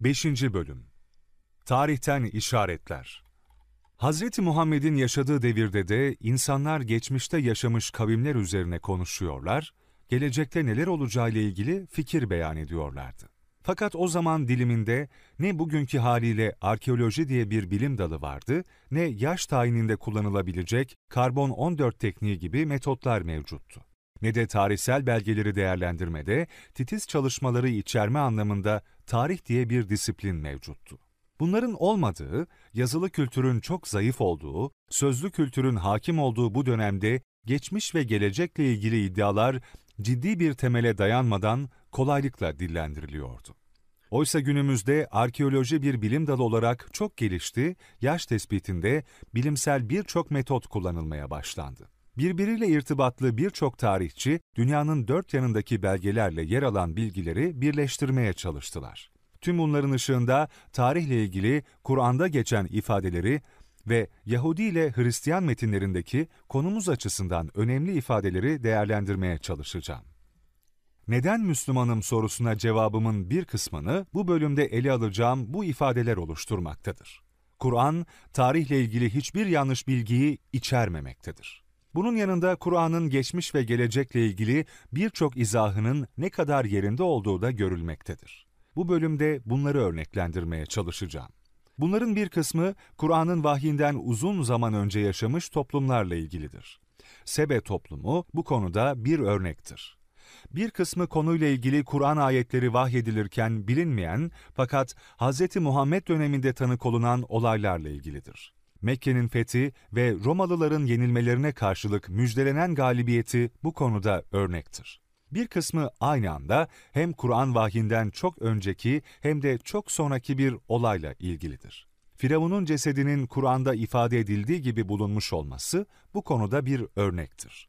5. Bölüm Tarihten İşaretler Hazreti Muhammed'in yaşadığı devirde de insanlar geçmişte yaşamış kavimler üzerine konuşuyorlar, gelecekte neler olacağıyla ilgili fikir beyan ediyorlardı. Fakat o zaman diliminde ne bugünkü haliyle arkeoloji diye bir bilim dalı vardı, ne yaş tayininde kullanılabilecek karbon 14 tekniği gibi metotlar mevcuttu. Ne de tarihsel belgeleri değerlendirmede titiz çalışmaları içerme anlamında tarih diye bir disiplin mevcuttu. Bunların olmadığı, yazılı kültürün çok zayıf olduğu, sözlü kültürün hakim olduğu bu dönemde geçmiş ve gelecekle ilgili iddialar ciddi bir temele dayanmadan kolaylıkla dillendiriliyordu. Oysa günümüzde arkeoloji bir bilim dalı olarak çok gelişti, yaş tespitinde bilimsel birçok metot kullanılmaya başlandı. Birbiriyle irtibatlı birçok tarihçi, dünyanın dört yanındaki belgelerle yer alan bilgileri birleştirmeye çalıştılar. Tüm bunların ışığında tarihle ilgili Kur'an'da geçen ifadeleri ve Yahudi ile Hristiyan metinlerindeki konumuz açısından önemli ifadeleri değerlendirmeye çalışacağım. Neden Müslümanım sorusuna cevabımın bir kısmını bu bölümde ele alacağım bu ifadeler oluşturmaktadır. Kur'an, tarihle ilgili hiçbir yanlış bilgiyi içermemektedir. Bunun yanında Kur'an'ın geçmiş ve gelecekle ilgili birçok izahının ne kadar yerinde olduğu da görülmektedir. Bu bölümde bunları örneklendirmeye çalışacağım. Bunların bir kısmı Kur'an'ın vahyinden uzun zaman önce yaşamış toplumlarla ilgilidir. Sebe toplumu bu konuda bir örnektir. Bir kısmı konuyla ilgili Kur'an ayetleri vahyedilirken bilinmeyen fakat Hz. Muhammed döneminde tanık olunan olaylarla ilgilidir. Mekke'nin fethi ve Romalıların yenilmelerine karşılık müjdelenen galibiyeti bu konuda örnektir. Bir kısmı aynı anda hem Kur'an vahyinden çok önceki hem de çok sonraki bir olayla ilgilidir. Firavun'un cesedinin Kur'an'da ifade edildiği gibi bulunmuş olması bu konuda bir örnektir.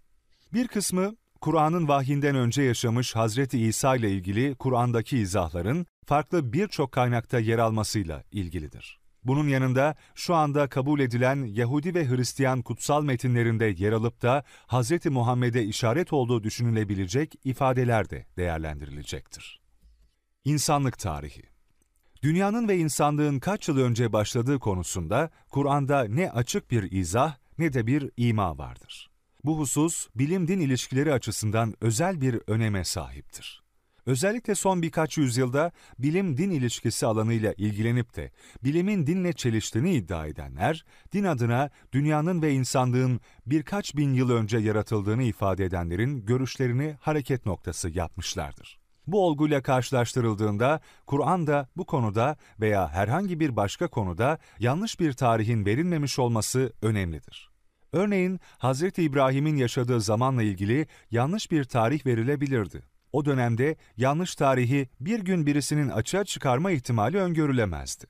Bir kısmı Kur'an'ın vahyinden önce yaşamış Hazreti İsa ile ilgili Kur'an'daki izahların farklı birçok kaynakta yer almasıyla ilgilidir. Bunun yanında şu anda kabul edilen Yahudi ve Hristiyan kutsal metinlerinde yer alıp da Hz. Muhammed'e işaret olduğu düşünülebilecek ifadeler de değerlendirilecektir. İnsanlık tarihi Dünyanın ve insanlığın kaç yıl önce başladığı konusunda Kur'an'da ne açık bir izah ne de bir ima vardır. Bu husus bilim-din ilişkileri açısından özel bir öneme sahiptir. Özellikle son birkaç yüzyılda bilim-din ilişkisi alanıyla ilgilenip de bilimin dinle çeliştiğini iddia edenler, din adına dünyanın ve insanlığın birkaç bin yıl önce yaratıldığını ifade edenlerin görüşlerini hareket noktası yapmışlardır. Bu olguyla karşılaştırıldığında Kur'an da bu konuda veya herhangi bir başka konuda yanlış bir tarihin verilmemiş olması önemlidir. Örneğin Hz. İbrahim'in yaşadığı zamanla ilgili yanlış bir tarih verilebilirdi. O dönemde yanlış tarihi bir gün birisinin açığa çıkarma ihtimali öngörülemezdi.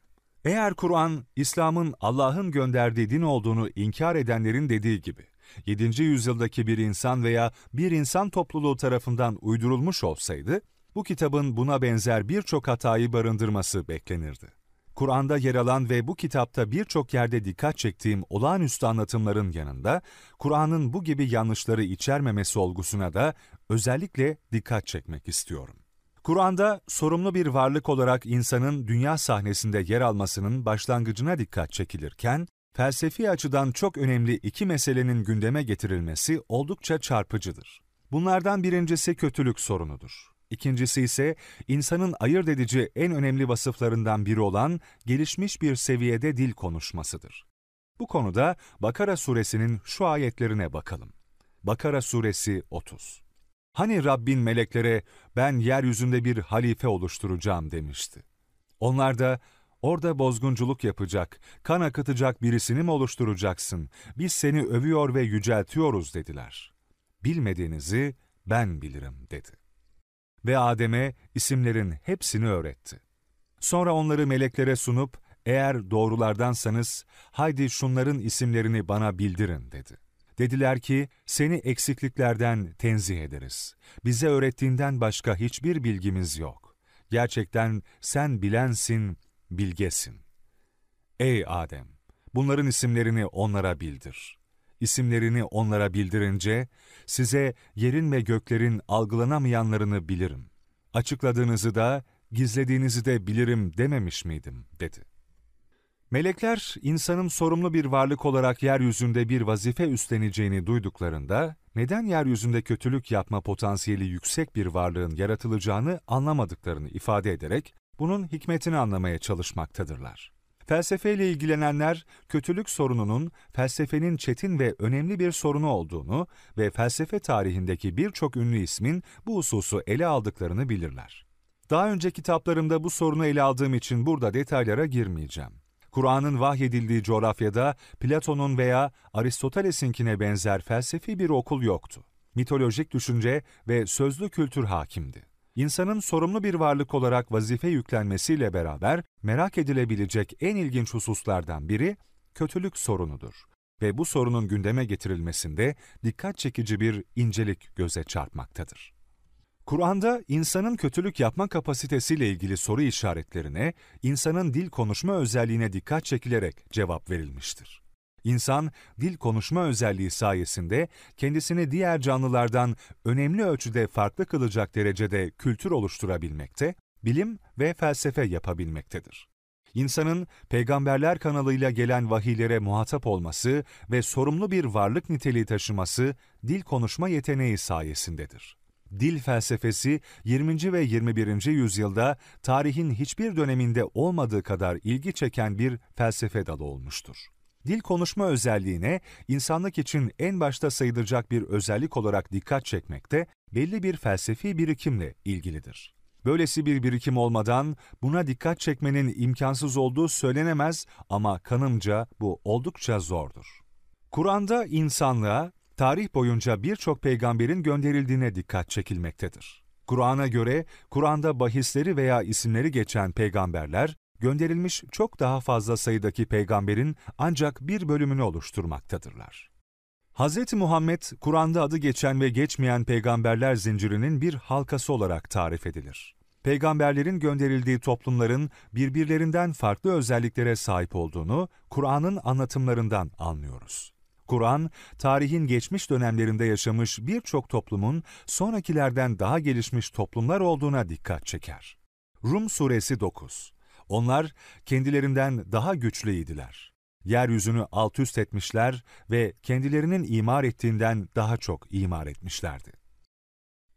Eğer Kur'an, İslam'ın Allah'ın gönderdiği din olduğunu inkar edenlerin dediği gibi, 7. yüzyıldaki bir insan veya bir insan topluluğu tarafından uydurulmuş olsaydı, bu kitabın buna benzer birçok hatayı barındırması beklenirdi. Kur'an'da yer alan ve bu kitapta birçok yerde dikkat çektiğim olağanüstü anlatımların yanında, Kur'an'ın bu gibi yanlışları içermemesi olgusuna da özellikle dikkat çekmek istiyorum. Kur'an'da sorumlu bir varlık olarak insanın dünya sahnesinde yer almasının başlangıcına dikkat çekilirken, felsefi açıdan çok önemli iki meselenin gündeme getirilmesi oldukça çarpıcıdır. Bunlardan birincisi kötülük sorunudur. İkincisi ise insanın ayırt edici en önemli vasıflarından biri olan gelişmiş bir seviyede dil konuşmasıdır. Bu konuda Bakara suresinin şu ayetlerine bakalım. Bakara suresi 30 Hani Rabbin meleklere ben yeryüzünde bir halife oluşturacağım demişti. Onlar da orada bozgunculuk yapacak, kan akıtacak birisini mi oluşturacaksın, biz seni övüyor ve yüceltiyoruz dediler. Bilmediğinizi ben bilirim dedi ve Adem'e isimlerin hepsini öğretti. Sonra onları meleklere sunup, eğer doğrulardansanız, haydi şunların isimlerini bana bildirin dedi. Dediler ki, seni eksikliklerden tenzih ederiz. Bize öğrettiğinden başka hiçbir bilgimiz yok. Gerçekten sen bilensin, bilgesin. Ey Adem! Bunların isimlerini onlara bildir. İsimlerini onlara bildirince, size yerin ve göklerin algılanamayanlarını bilirim. Açıkladığınızı da, gizlediğinizi de bilirim dememiş miydim, dedi. Melekler, insanın sorumlu bir varlık olarak yeryüzünde bir vazife üstleneceğini duyduklarında, neden yeryüzünde kötülük yapma potansiyeli yüksek bir varlığın yaratılacağını anlamadıklarını ifade ederek, bunun hikmetini anlamaya çalışmaktadırlar. Felsefeyle ilgilenenler, kötülük sorununun felsefenin çetin ve önemli bir sorunu olduğunu ve felsefe tarihindeki birçok ünlü ismin bu hususu ele aldıklarını bilirler. Daha önce kitaplarımda bu sorunu ele aldığım için burada detaylara girmeyeceğim. Kur'an'ın vahyedildiği coğrafyada Platon'un veya Aristoteles'inkine benzer felsefi bir okul yoktu. Mitolojik düşünce ve sözlü kültür hakimdi. İnsanın sorumlu bir varlık olarak vazife yüklenmesiyle beraber merak edilebilecek en ilginç hususlardan biri kötülük sorunudur ve bu sorunun gündeme getirilmesinde dikkat çekici bir incelik göze çarpmaktadır. Kur'an'da insanın kötülük yapma kapasitesiyle ilgili soru işaretlerine, insanın dil konuşma özelliğine dikkat çekilerek cevap verilmiştir. İnsan, dil konuşma özelliği sayesinde kendisini diğer canlılardan önemli ölçüde farklı kılacak derecede kültür oluşturabilmekte, bilim ve felsefe yapabilmektedir. İnsanın peygamberler kanalıyla gelen vahiylere muhatap olması ve sorumlu bir varlık niteliği taşıması dil konuşma yeteneği sayesindedir. Dil felsefesi 20. ve 21. yüzyılda tarihin hiçbir döneminde olmadığı kadar ilgi çeken bir felsefe dalı olmuştur. Dil konuşma özelliğine insanlık için en başta sayılacak bir özellik olarak dikkat çekmekte belli bir felsefi birikimle ilgilidir. Böylesi bir birikim olmadan buna dikkat çekmenin imkansız olduğu söylenemez ama kanımca bu oldukça zordur. Kur'an'da insanlığa tarih boyunca birçok peygamberin gönderildiğine dikkat çekilmektedir. Kur'an'a göre Kur'an'da bahisleri veya isimleri geçen peygamberler gönderilmiş çok daha fazla sayıdaki peygamberin ancak bir bölümünü oluşturmaktadırlar. Hz. Muhammed, Kur'an'da adı geçen ve geçmeyen peygamberler zincirinin bir halkası olarak tarif edilir. Peygamberlerin gönderildiği toplumların birbirlerinden farklı özelliklere sahip olduğunu Kur'an'ın anlatımlarından anlıyoruz. Kur'an, tarihin geçmiş dönemlerinde yaşamış birçok toplumun sonrakilerden daha gelişmiş toplumlar olduğuna dikkat çeker. Rum Suresi 9 Onlar kendilerinden daha güçlüydiler. Yeryüzünü alt üst etmişler ve kendilerinin imar ettiğinden daha çok imar etmişlerdi.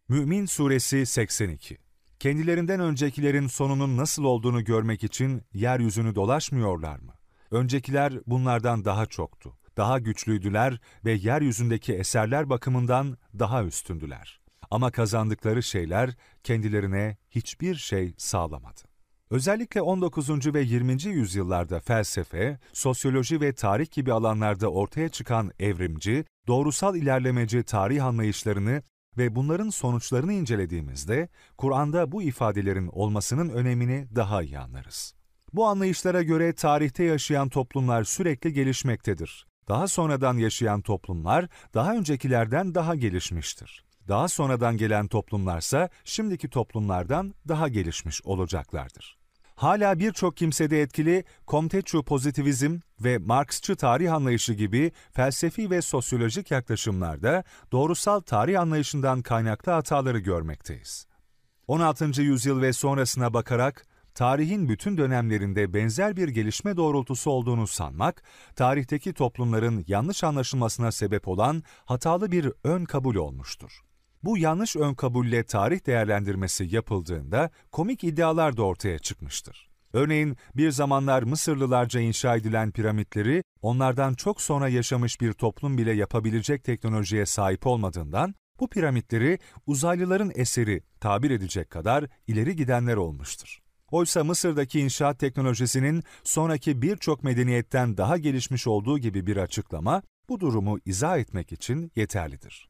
Mü'min Suresi 82 Kendilerinden öncekilerin sonunun nasıl olduğunu görmek için yeryüzünü dolaşmıyorlar mı? Öncekiler bunlardan daha çoktu daha güçlüydüler ve yeryüzündeki eserler bakımından daha üstündüler. Ama kazandıkları şeyler kendilerine hiçbir şey sağlamadı. Özellikle 19. ve 20. yüzyıllarda felsefe, sosyoloji ve tarih gibi alanlarda ortaya çıkan evrimci, doğrusal ilerlemeci tarih anlayışlarını ve bunların sonuçlarını incelediğimizde Kur'an'da bu ifadelerin olmasının önemini daha iyi anlarız. Bu anlayışlara göre tarihte yaşayan toplumlar sürekli gelişmektedir. Daha sonradan yaşayan toplumlar daha öncekilerden daha gelişmiştir. Daha sonradan gelen toplumlarsa şimdiki toplumlardan daha gelişmiş olacaklardır. Hala birçok kimsede etkili Comteçu pozitivizm ve Marksçı tarih anlayışı gibi felsefi ve sosyolojik yaklaşımlarda doğrusal tarih anlayışından kaynaklı hataları görmekteyiz. 16. yüzyıl ve sonrasına bakarak tarihin bütün dönemlerinde benzer bir gelişme doğrultusu olduğunu sanmak, tarihteki toplumların yanlış anlaşılmasına sebep olan hatalı bir ön kabul olmuştur. Bu yanlış ön kabulle tarih değerlendirmesi yapıldığında komik iddialar da ortaya çıkmıştır. Örneğin bir zamanlar Mısırlılarca inşa edilen piramitleri onlardan çok sonra yaşamış bir toplum bile yapabilecek teknolojiye sahip olmadığından bu piramitleri uzaylıların eseri tabir edecek kadar ileri gidenler olmuştur. Oysa Mısır'daki inşaat teknolojisinin sonraki birçok medeniyetten daha gelişmiş olduğu gibi bir açıklama bu durumu izah etmek için yeterlidir.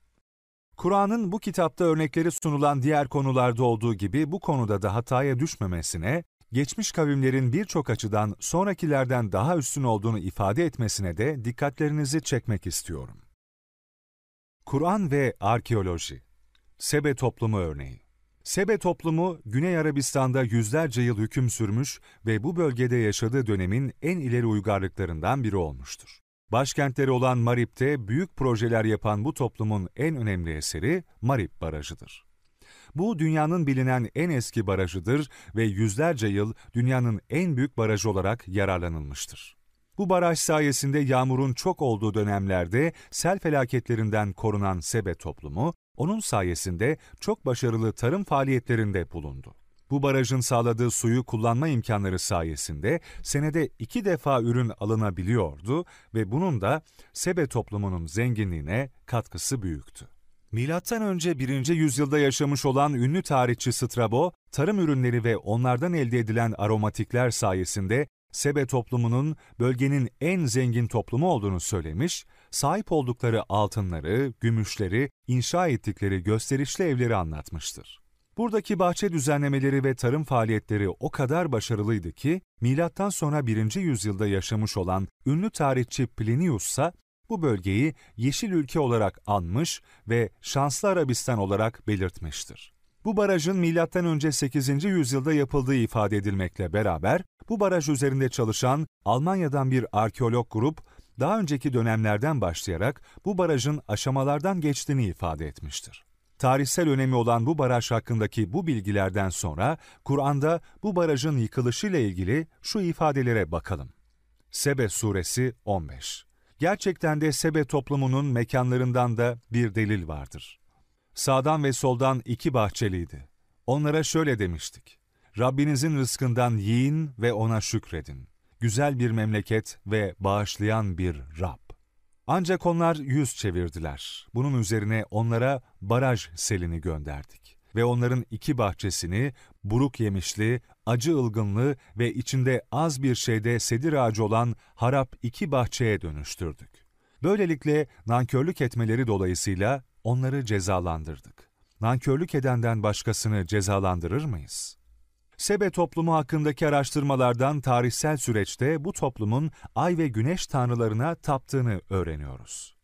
Kur'an'ın bu kitapta örnekleri sunulan diğer konularda olduğu gibi bu konuda da hataya düşmemesine, geçmiş kavimlerin birçok açıdan sonrakilerden daha üstün olduğunu ifade etmesine de dikkatlerinizi çekmek istiyorum. Kur'an ve arkeoloji Sebe toplumu örneği Sebe toplumu, Güney Arabistan'da yüzlerce yıl hüküm sürmüş ve bu bölgede yaşadığı dönemin en ileri uygarlıklarından biri olmuştur. Başkentleri olan Marib'de büyük projeler yapan bu toplumun en önemli eseri Marib Barajı'dır. Bu dünyanın bilinen en eski barajıdır ve yüzlerce yıl dünyanın en büyük barajı olarak yararlanılmıştır. Bu baraj sayesinde yağmurun çok olduğu dönemlerde sel felaketlerinden korunan Sebe toplumu, onun sayesinde çok başarılı tarım faaliyetlerinde bulundu. Bu barajın sağladığı suyu kullanma imkanları sayesinde senede iki defa ürün alınabiliyordu ve bunun da Sebe toplumunun zenginliğine katkısı büyüktü. Milattan önce 1. yüzyılda yaşamış olan ünlü tarihçi Strabo, tarım ürünleri ve onlardan elde edilen aromatikler sayesinde Sebe toplumunun bölgenin en zengin toplumu olduğunu söylemiş, sahip oldukları altınları, gümüşleri, inşa ettikleri gösterişli evleri anlatmıştır. Buradaki bahçe düzenlemeleri ve tarım faaliyetleri o kadar başarılıydı ki, milattan sonra 1. yüzyılda yaşamış olan ünlü tarihçi Plinius ise bu bölgeyi yeşil ülke olarak anmış ve şanslı Arabistan olarak belirtmiştir. Bu barajın M.Ö. 8. yüzyılda yapıldığı ifade edilmekle beraber, bu baraj üzerinde çalışan Almanya'dan bir arkeolog grup, daha önceki dönemlerden başlayarak bu barajın aşamalardan geçtiğini ifade etmiştir. Tarihsel önemi olan bu baraj hakkındaki bu bilgilerden sonra Kur'an'da bu barajın yıkılışıyla ilgili şu ifadelere bakalım. Sebe Suresi 15 Gerçekten de Sebe toplumunun mekanlarından da bir delil vardır. Sağdan ve soldan iki bahçeliydi. Onlara şöyle demiştik. Rabbinizin rızkından yiyin ve ona şükredin. Güzel bir memleket ve bağışlayan bir Rab. Ancak onlar yüz çevirdiler. Bunun üzerine onlara baraj selini gönderdik. Ve onların iki bahçesini buruk yemişli, acı ılgınlı ve içinde az bir şeyde sedir ağacı olan harap iki bahçeye dönüştürdük. Böylelikle nankörlük etmeleri dolayısıyla onları cezalandırdık. Nankörlük edenden başkasını cezalandırır mıyız? Sebe toplumu hakkındaki araştırmalardan tarihsel süreçte bu toplumun ay ve güneş tanrılarına taptığını öğreniyoruz.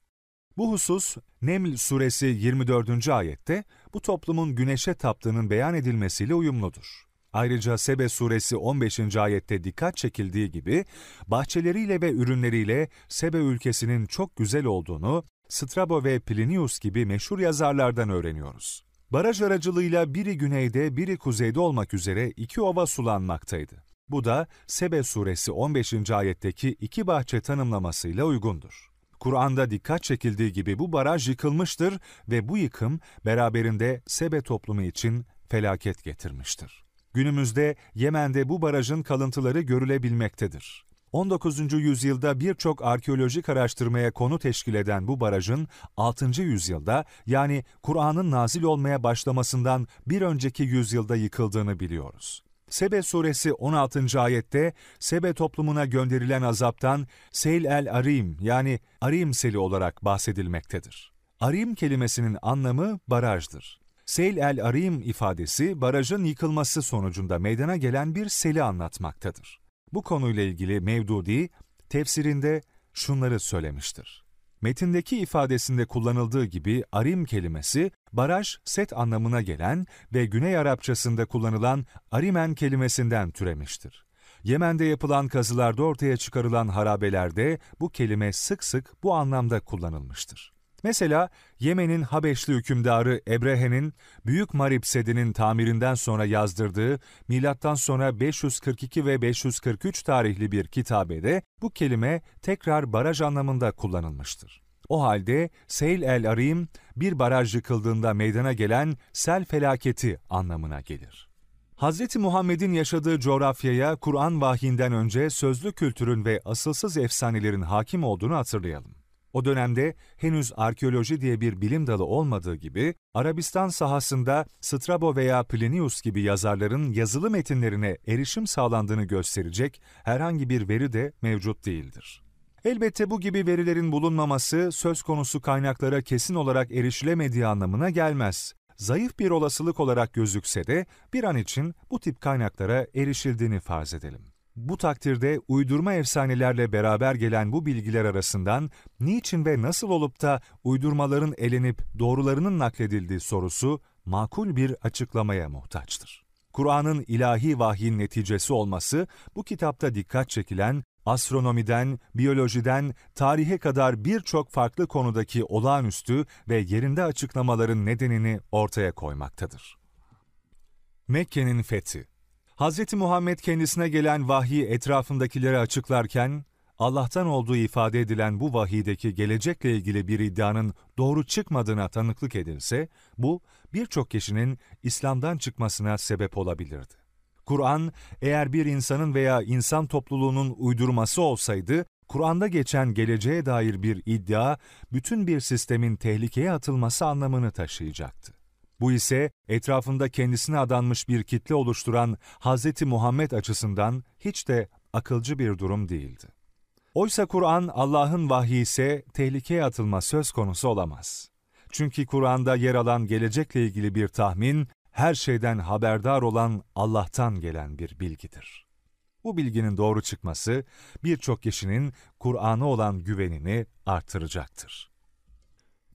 Bu husus Neml suresi 24. ayette bu toplumun güneşe taptığının beyan edilmesiyle uyumludur. Ayrıca Sebe suresi 15. ayette dikkat çekildiği gibi bahçeleriyle ve ürünleriyle Sebe ülkesinin çok güzel olduğunu Strabo ve Plinius gibi meşhur yazarlardan öğreniyoruz. Baraj aracılığıyla biri güneyde, biri kuzeyde olmak üzere iki ova sulanmaktaydı. Bu da Sebe suresi 15. ayetteki iki bahçe tanımlamasıyla uygundur. Kur'an'da dikkat çekildiği gibi bu baraj yıkılmıştır ve bu yıkım beraberinde Sebe toplumu için felaket getirmiştir. Günümüzde Yemen'de bu barajın kalıntıları görülebilmektedir. 19. yüzyılda birçok arkeolojik araştırmaya konu teşkil eden bu barajın 6. yüzyılda yani Kur'an'ın nazil olmaya başlamasından bir önceki yüzyılda yıkıldığını biliyoruz. Sebe suresi 16. ayette Sebe toplumuna gönderilen azaptan Seyl el Arim yani Arim seli olarak bahsedilmektedir. Arim kelimesinin anlamı barajdır. Seyl el Arim ifadesi barajın yıkılması sonucunda meydana gelen bir seli anlatmaktadır. Bu konuyla ilgili Mevdudi tefsirinde şunları söylemiştir. Metindeki ifadesinde kullanıldığı gibi arim kelimesi baraj, set anlamına gelen ve Güney Arapçasında kullanılan arimen kelimesinden türemiştir. Yemen'de yapılan kazılarda ortaya çıkarılan harabelerde bu kelime sık sık bu anlamda kullanılmıştır. Mesela Yemen'in Habeşli hükümdarı Ebrehe'nin Büyük Marib Sedi'nin tamirinden sonra yazdırdığı milattan sonra 542 ve 543 tarihli bir kitabede bu kelime tekrar baraj anlamında kullanılmıştır. O halde Seyl el Arim bir baraj yıkıldığında meydana gelen sel felaketi anlamına gelir. Hz. Muhammed'in yaşadığı coğrafyaya Kur'an vahyinden önce sözlü kültürün ve asılsız efsanelerin hakim olduğunu hatırlayalım. O dönemde henüz arkeoloji diye bir bilim dalı olmadığı gibi, Arabistan sahasında Strabo veya Plinius gibi yazarların yazılı metinlerine erişim sağlandığını gösterecek herhangi bir veri de mevcut değildir. Elbette bu gibi verilerin bulunmaması söz konusu kaynaklara kesin olarak erişilemediği anlamına gelmez. Zayıf bir olasılık olarak gözükse de bir an için bu tip kaynaklara erişildiğini farz edelim. Bu takdirde uydurma efsanelerle beraber gelen bu bilgiler arasından niçin ve nasıl olup da uydurmaların elenip doğrularının nakledildiği sorusu makul bir açıklamaya muhtaçtır. Kur'an'ın ilahi vahyin neticesi olması bu kitapta dikkat çekilen astronomiden, biyolojiden, tarihe kadar birçok farklı konudaki olağanüstü ve yerinde açıklamaların nedenini ortaya koymaktadır. Mekke'nin fethi Hz. Muhammed kendisine gelen vahyi etrafındakilere açıklarken, Allah'tan olduğu ifade edilen bu vahiydeki gelecekle ilgili bir iddianın doğru çıkmadığına tanıklık edilse, bu birçok kişinin İslam'dan çıkmasına sebep olabilirdi. Kur'an, eğer bir insanın veya insan topluluğunun uydurması olsaydı, Kur'an'da geçen geleceğe dair bir iddia, bütün bir sistemin tehlikeye atılması anlamını taşıyacaktı. Bu ise etrafında kendisine adanmış bir kitle oluşturan Hz. Muhammed açısından hiç de akılcı bir durum değildi. Oysa Kur'an Allah'ın vahyi ise tehlikeye atılma söz konusu olamaz. Çünkü Kur'an'da yer alan gelecekle ilgili bir tahmin, her şeyden haberdar olan Allah'tan gelen bir bilgidir. Bu bilginin doğru çıkması birçok kişinin Kur'an'a olan güvenini artıracaktır.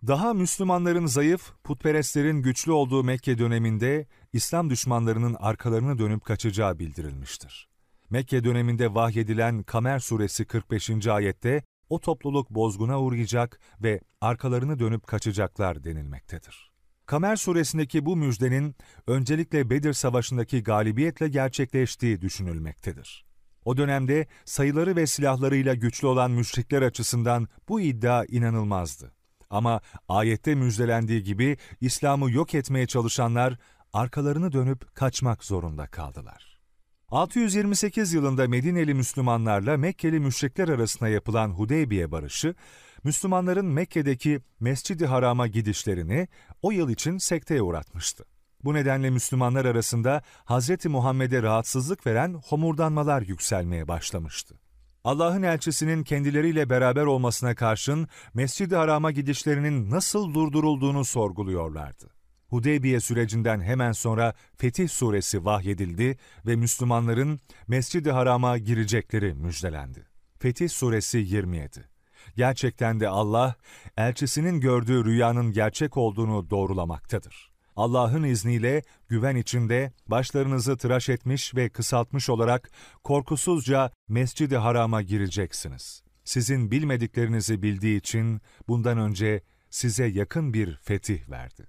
Daha Müslümanların zayıf, putperestlerin güçlü olduğu Mekke döneminde İslam düşmanlarının arkalarını dönüp kaçacağı bildirilmiştir. Mekke döneminde vahyedilen Kamer suresi 45. ayette o topluluk bozguna uğrayacak ve arkalarını dönüp kaçacaklar denilmektedir. Kamer suresindeki bu müjdenin öncelikle Bedir Savaşı'ndaki galibiyetle gerçekleştiği düşünülmektedir. O dönemde sayıları ve silahlarıyla güçlü olan müşrikler açısından bu iddia inanılmazdı. Ama ayette müjdelendiği gibi İslam'ı yok etmeye çalışanlar arkalarını dönüp kaçmak zorunda kaldılar. 628 yılında Medineli Müslümanlarla Mekkeli müşrikler arasında yapılan Hudeybiye barışı, Müslümanların Mekke'deki Mescid-i Haram'a gidişlerini o yıl için sekteye uğratmıştı. Bu nedenle Müslümanlar arasında Hz. Muhammed'e rahatsızlık veren homurdanmalar yükselmeye başlamıştı. Allah'ın elçisinin kendileriyle beraber olmasına karşın Mescid-i Haram'a gidişlerinin nasıl durdurulduğunu sorguluyorlardı. Hudeybiye sürecinden hemen sonra Fetih suresi vahyedildi ve Müslümanların Mescid-i Haram'a girecekleri müjdelendi. Fetih suresi 27 Gerçekten de Allah, elçisinin gördüğü rüyanın gerçek olduğunu doğrulamaktadır. Allah'ın izniyle güven içinde başlarınızı tıraş etmiş ve kısaltmış olarak korkusuzca Mescid-i Haram'a gireceksiniz. Sizin bilmediklerinizi bildiği için bundan önce size yakın bir fetih verdi.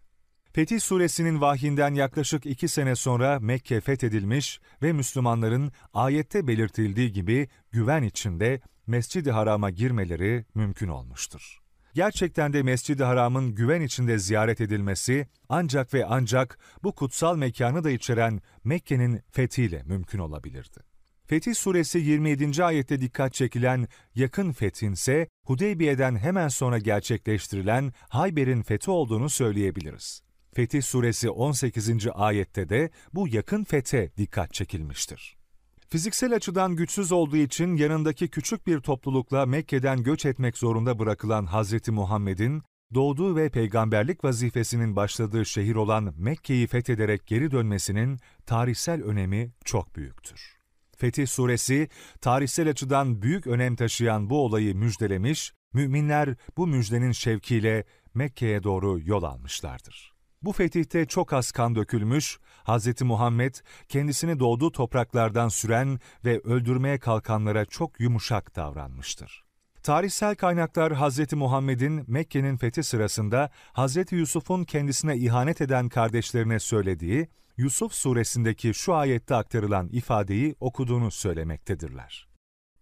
Fetih suresinin vahyinden yaklaşık iki sene sonra Mekke fethedilmiş ve Müslümanların ayette belirtildiği gibi güven içinde Mescid-i Haram'a girmeleri mümkün olmuştur. Gerçekten de Mescid-i Haram'ın güven içinde ziyaret edilmesi ancak ve ancak bu kutsal mekanı da içeren Mekke'nin fethiyle mümkün olabilirdi. Fetih suresi 27. ayette dikkat çekilen yakın fethin ise Hudeybiye'den hemen sonra gerçekleştirilen Hayber'in fethi olduğunu söyleyebiliriz. Fetih suresi 18. ayette de bu yakın fete dikkat çekilmiştir. Fiziksel açıdan güçsüz olduğu için yanındaki küçük bir toplulukla Mekke'den göç etmek zorunda bırakılan Hazreti Muhammed'in, doğduğu ve peygamberlik vazifesinin başladığı şehir olan Mekke'yi fethederek geri dönmesinin tarihsel önemi çok büyüktür. Fetih Suresi, tarihsel açıdan büyük önem taşıyan bu olayı müjdelemiş, müminler bu müjdenin şevkiyle Mekke'ye doğru yol almışlardır. Bu fetihte çok az kan dökülmüş, Hz. Muhammed kendisini doğduğu topraklardan süren ve öldürmeye kalkanlara çok yumuşak davranmıştır. Tarihsel kaynaklar Hz. Muhammed'in Mekke'nin fethi sırasında Hz. Yusuf'un kendisine ihanet eden kardeşlerine söylediği Yusuf suresindeki şu ayette aktarılan ifadeyi okuduğunu söylemektedirler.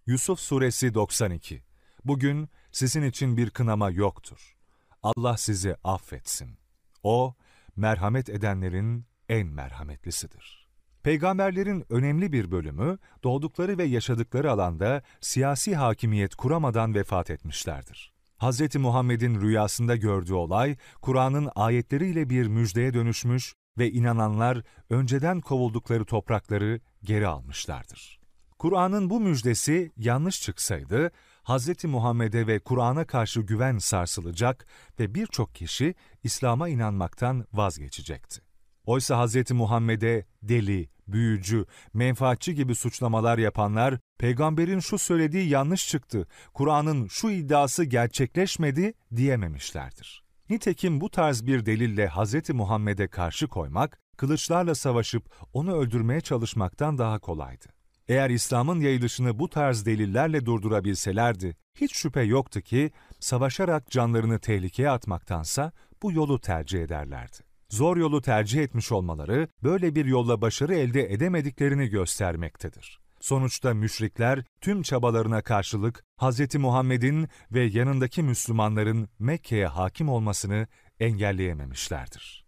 Yusuf suresi 92 Bugün sizin için bir kınama yoktur. Allah sizi affetsin. O, merhamet edenlerin en merhametlisidir. Peygamberlerin önemli bir bölümü doğdukları ve yaşadıkları alanda siyasi hakimiyet kuramadan vefat etmişlerdir. Hz. Muhammed'in rüyasında gördüğü olay, Kur'an'ın ayetleriyle bir müjdeye dönüşmüş ve inananlar önceden kovuldukları toprakları geri almışlardır. Kur'an'ın bu müjdesi yanlış çıksaydı, Hz. Muhammed'e ve Kur'an'a karşı güven sarsılacak ve birçok kişi İslam'a inanmaktan vazgeçecekti. Oysa Hz. Muhammed'e deli, büyücü, menfaatçi gibi suçlamalar yapanlar, peygamberin şu söylediği yanlış çıktı, Kur'an'ın şu iddiası gerçekleşmedi diyememişlerdir. Nitekim bu tarz bir delille Hz. Muhammed'e karşı koymak, kılıçlarla savaşıp onu öldürmeye çalışmaktan daha kolaydı. Eğer İslam'ın yayılışını bu tarz delillerle durdurabilselerdi, hiç şüphe yoktu ki savaşarak canlarını tehlikeye atmaktansa bu yolu tercih ederlerdi. zor yolu tercih etmiş olmaları böyle bir yolla başarı elde edemediklerini göstermektedir. Sonuçta müşrikler tüm çabalarına karşılık Hz. Muhammed'in ve yanındaki Müslümanların Mekke'ye hakim olmasını engelleyememişlerdir.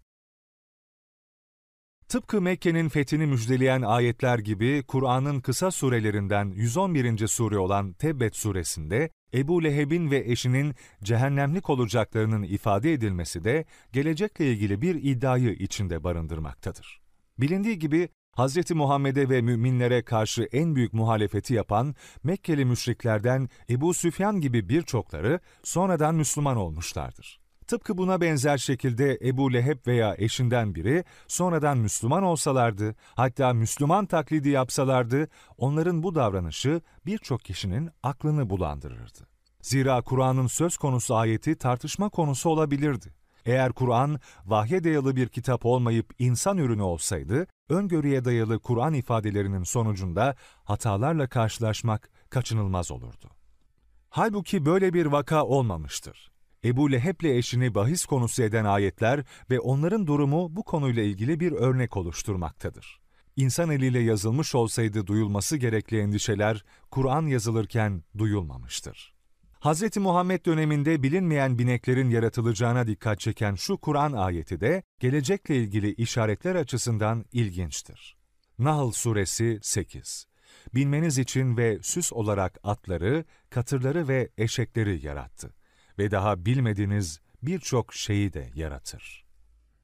Tıpkı Mekke'nin fethini müjdeleyen ayetler gibi Kur'an'ın kısa surelerinden 111. sure olan Tebbet suresinde Ebu Leheb'in ve eşinin cehennemlik olacaklarının ifade edilmesi de gelecekle ilgili bir iddiayı içinde barındırmaktadır. Bilindiği gibi Hz. Muhammed'e ve müminlere karşı en büyük muhalefeti yapan Mekkeli müşriklerden Ebu Süfyan gibi birçokları sonradan Müslüman olmuşlardır. Tıpkı buna benzer şekilde Ebu Leheb veya eşinden biri sonradan Müslüman olsalardı, hatta Müslüman taklidi yapsalardı, onların bu davranışı birçok kişinin aklını bulandırırdı. Zira Kur'an'ın söz konusu ayeti tartışma konusu olabilirdi. Eğer Kur'an vahye dayalı bir kitap olmayıp insan ürünü olsaydı, öngörüye dayalı Kur'an ifadelerinin sonucunda hatalarla karşılaşmak kaçınılmaz olurdu. Halbuki böyle bir vaka olmamıştır. Ebu Leheb'le eşini bahis konusu eden ayetler ve onların durumu bu konuyla ilgili bir örnek oluşturmaktadır. İnsan eliyle yazılmış olsaydı duyulması gerekli endişeler Kur'an yazılırken duyulmamıştır. Hz. Muhammed döneminde bilinmeyen bineklerin yaratılacağına dikkat çeken şu Kur'an ayeti de gelecekle ilgili işaretler açısından ilginçtir. Nahl Suresi 8 Binmeniz için ve süs olarak atları, katırları ve eşekleri yarattı ve daha bilmediğiniz birçok şeyi de yaratır.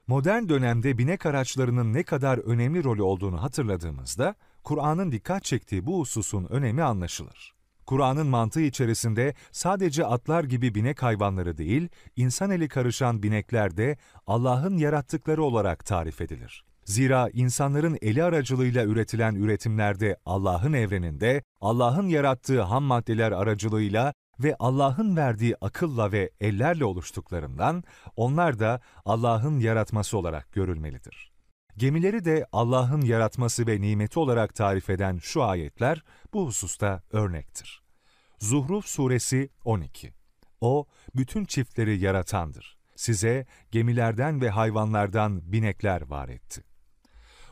Modern dönemde binek araçlarının ne kadar önemli rolü olduğunu hatırladığımızda, Kur'an'ın dikkat çektiği bu hususun önemi anlaşılır. Kur'an'ın mantığı içerisinde sadece atlar gibi binek hayvanları değil, insan eli karışan binekler de Allah'ın yarattıkları olarak tarif edilir. Zira insanların eli aracılığıyla üretilen üretimlerde Allah'ın evreninde, Allah'ın yarattığı ham maddeler aracılığıyla ve Allah'ın verdiği akılla ve ellerle oluştuklarından onlar da Allah'ın yaratması olarak görülmelidir. Gemileri de Allah'ın yaratması ve nimeti olarak tarif eden şu ayetler bu hususta örnektir. Zuhruf Suresi 12 O, bütün çiftleri yaratandır. Size gemilerden ve hayvanlardan binekler var etti.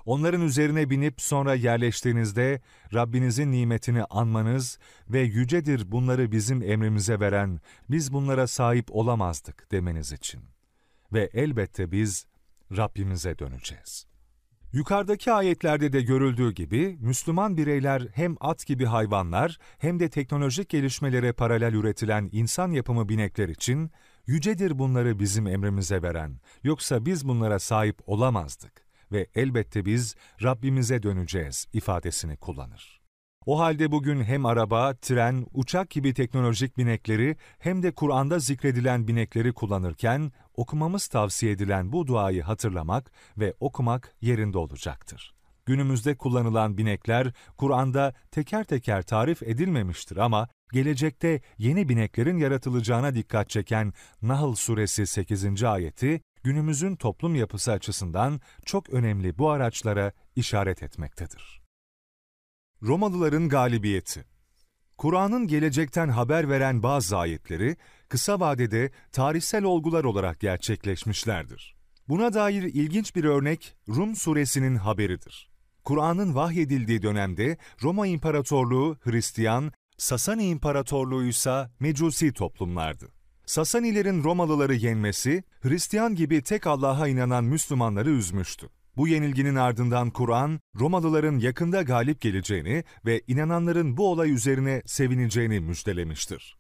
Onların üzerine binip sonra yerleştiğinizde Rabbinizin nimetini anmanız ve yücedir bunları bizim emrimize veren, biz bunlara sahip olamazdık demeniz için. Ve elbette biz Rabbimize döneceğiz.'' Yukarıdaki ayetlerde de görüldüğü gibi Müslüman bireyler hem at gibi hayvanlar hem de teknolojik gelişmelere paralel üretilen insan yapımı binekler için yücedir bunları bizim emrimize veren, yoksa biz bunlara sahip olamazdık ve elbette biz Rabbimize döneceğiz ifadesini kullanır. O halde bugün hem araba, tren, uçak gibi teknolojik binekleri hem de Kur'an'da zikredilen binekleri kullanırken okumamız tavsiye edilen bu duayı hatırlamak ve okumak yerinde olacaktır. Günümüzde kullanılan binekler Kur'an'da teker teker tarif edilmemiştir ama gelecekte yeni bineklerin yaratılacağına dikkat çeken Nahl suresi 8. ayeti günümüzün toplum yapısı açısından çok önemli bu araçlara işaret etmektedir. Romalıların galibiyeti Kur'an'ın gelecekten haber veren bazı ayetleri kısa vadede tarihsel olgular olarak gerçekleşmişlerdir. Buna dair ilginç bir örnek Rum suresinin haberidir. Kur'an'ın vahyedildiği dönemde Roma İmparatorluğu Hristiyan, Sasani İmparatorluğu ise Mecusi toplumlardı. Sasanilerin Romalıları yenmesi, Hristiyan gibi tek Allah'a inanan Müslümanları üzmüştü. Bu yenilginin ardından Kur'an, Romalıların yakında galip geleceğini ve inananların bu olay üzerine sevineceğini müjdelemiştir.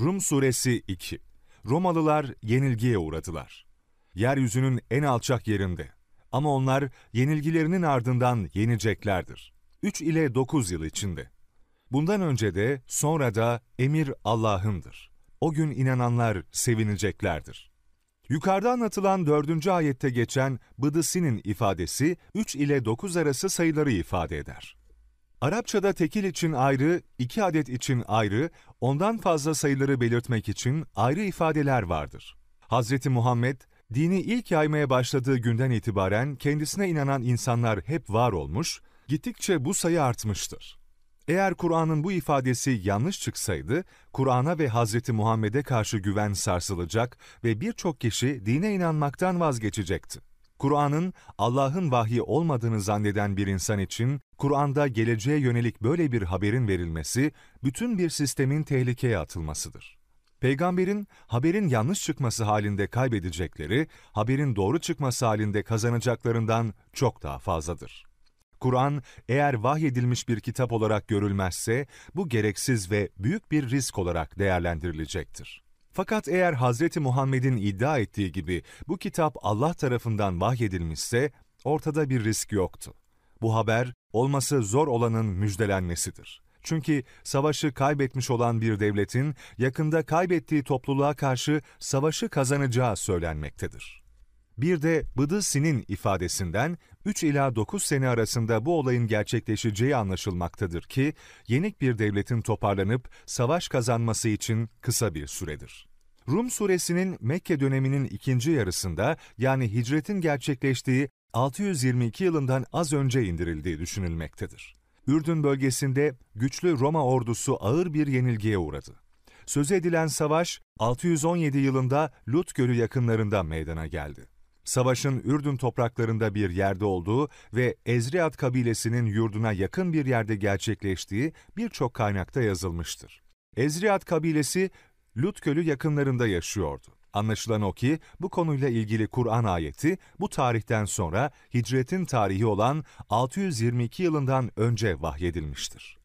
Rum Suresi 2 Romalılar yenilgiye uğradılar. Yeryüzünün en alçak yerinde. Ama onlar yenilgilerinin ardından yeneceklerdir. 3 ile 9 yıl içinde. Bundan önce de sonra da emir Allah'ındır. O gün inananlar sevineceklerdir. Yukarıda anlatılan dördüncü ayette geçen bıdısinin ifadesi 3 ile 9 arası sayıları ifade eder. Arapçada tekil için ayrı, iki adet için ayrı, ondan fazla sayıları belirtmek için ayrı ifadeler vardır. Hz. Muhammed, dini ilk yaymaya başladığı günden itibaren kendisine inanan insanlar hep var olmuş, gittikçe bu sayı artmıştır. Eğer Kur'an'ın bu ifadesi yanlış çıksaydı, Kur'an'a ve Hz. Muhammed'e karşı güven sarsılacak ve birçok kişi dine inanmaktan vazgeçecekti. Kur'an'ın Allah'ın vahyi olmadığını zanneden bir insan için Kur'an'da geleceğe yönelik böyle bir haberin verilmesi bütün bir sistemin tehlikeye atılmasıdır. Peygamberin haberin yanlış çıkması halinde kaybedecekleri, haberin doğru çıkması halinde kazanacaklarından çok daha fazladır. Kur'an eğer vahyedilmiş bir kitap olarak görülmezse bu gereksiz ve büyük bir risk olarak değerlendirilecektir. Fakat eğer Hazreti Muhammed'in iddia ettiği gibi bu kitap Allah tarafından vahyedilmişse ortada bir risk yoktu. Bu haber olması zor olanın müjdelenmesidir. Çünkü savaşı kaybetmiş olan bir devletin yakında kaybettiği topluluğa karşı savaşı kazanacağı söylenmektedir. Bir de Bıdı ifadesinden 3 ila 9 sene arasında bu olayın gerçekleşeceği anlaşılmaktadır ki, yenik bir devletin toparlanıp savaş kazanması için kısa bir süredir. Rum suresinin Mekke döneminin ikinci yarısında yani hicretin gerçekleştiği 622 yılından az önce indirildiği düşünülmektedir. Ürdün bölgesinde güçlü Roma ordusu ağır bir yenilgiye uğradı. Söz edilen savaş 617 yılında Lut Gölü yakınlarında meydana geldi. Savaşın Ürdün topraklarında bir yerde olduğu ve Ezriat kabilesinin yurduna yakın bir yerde gerçekleştiği birçok kaynakta yazılmıştır. Ezriat kabilesi Lut Gölü yakınlarında yaşıyordu. Anlaşılan o ki bu konuyla ilgili Kur'an ayeti bu tarihten sonra hicretin tarihi olan 622 yılından önce vahyedilmiştir.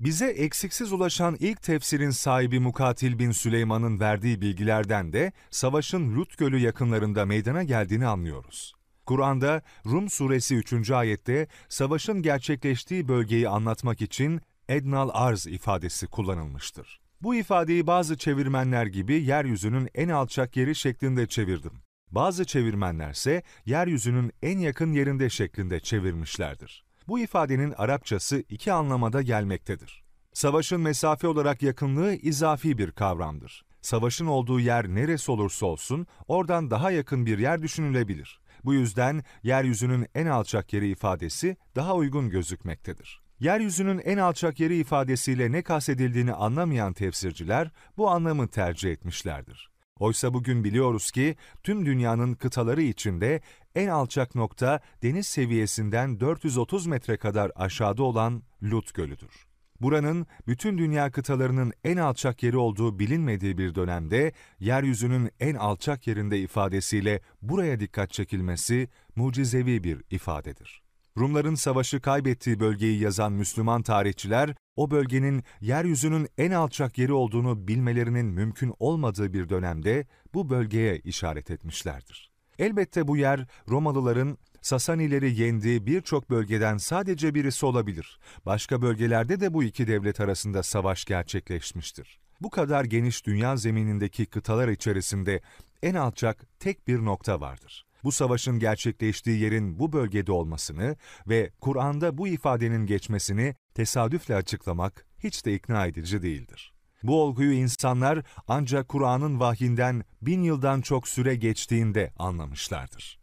Bize eksiksiz ulaşan ilk tefsirin sahibi Mukatil bin Süleyman'ın verdiği bilgilerden de savaşın Lut Gölü yakınlarında meydana geldiğini anlıyoruz. Kur'an'da Rum suresi 3. ayette savaşın gerçekleştiği bölgeyi anlatmak için Ednal Arz ifadesi kullanılmıştır. Bu ifadeyi bazı çevirmenler gibi yeryüzünün en alçak yeri şeklinde çevirdim. Bazı çevirmenlerse yeryüzünün en yakın yerinde şeklinde çevirmişlerdir. Bu ifadenin Arapçası iki anlamada gelmektedir. Savaşın mesafe olarak yakınlığı izafi bir kavramdır. Savaşın olduğu yer neresi olursa olsun oradan daha yakın bir yer düşünülebilir. Bu yüzden yeryüzünün en alçak yeri ifadesi daha uygun gözükmektedir. Yeryüzünün en alçak yeri ifadesiyle ne kastedildiğini anlamayan tefsirciler bu anlamı tercih etmişlerdir. Oysa bugün biliyoruz ki tüm dünyanın kıtaları içinde en alçak nokta deniz seviyesinden 430 metre kadar aşağıda olan Lut Gölü'dür. Buranın bütün dünya kıtalarının en alçak yeri olduğu bilinmediği bir dönemde yeryüzünün en alçak yerinde ifadesiyle buraya dikkat çekilmesi mucizevi bir ifadedir. Rumların savaşı kaybettiği bölgeyi yazan Müslüman tarihçiler, o bölgenin yeryüzünün en alçak yeri olduğunu bilmelerinin mümkün olmadığı bir dönemde bu bölgeye işaret etmişlerdir. Elbette bu yer Romalıların Sasanileri yendiği birçok bölgeden sadece birisi olabilir. Başka bölgelerde de bu iki devlet arasında savaş gerçekleşmiştir. Bu kadar geniş dünya zeminindeki kıtalar içerisinde en alçak tek bir nokta vardır bu savaşın gerçekleştiği yerin bu bölgede olmasını ve Kur'an'da bu ifadenin geçmesini tesadüfle açıklamak hiç de ikna edici değildir. Bu olguyu insanlar ancak Kur'an'ın vahyinden bin yıldan çok süre geçtiğinde anlamışlardır.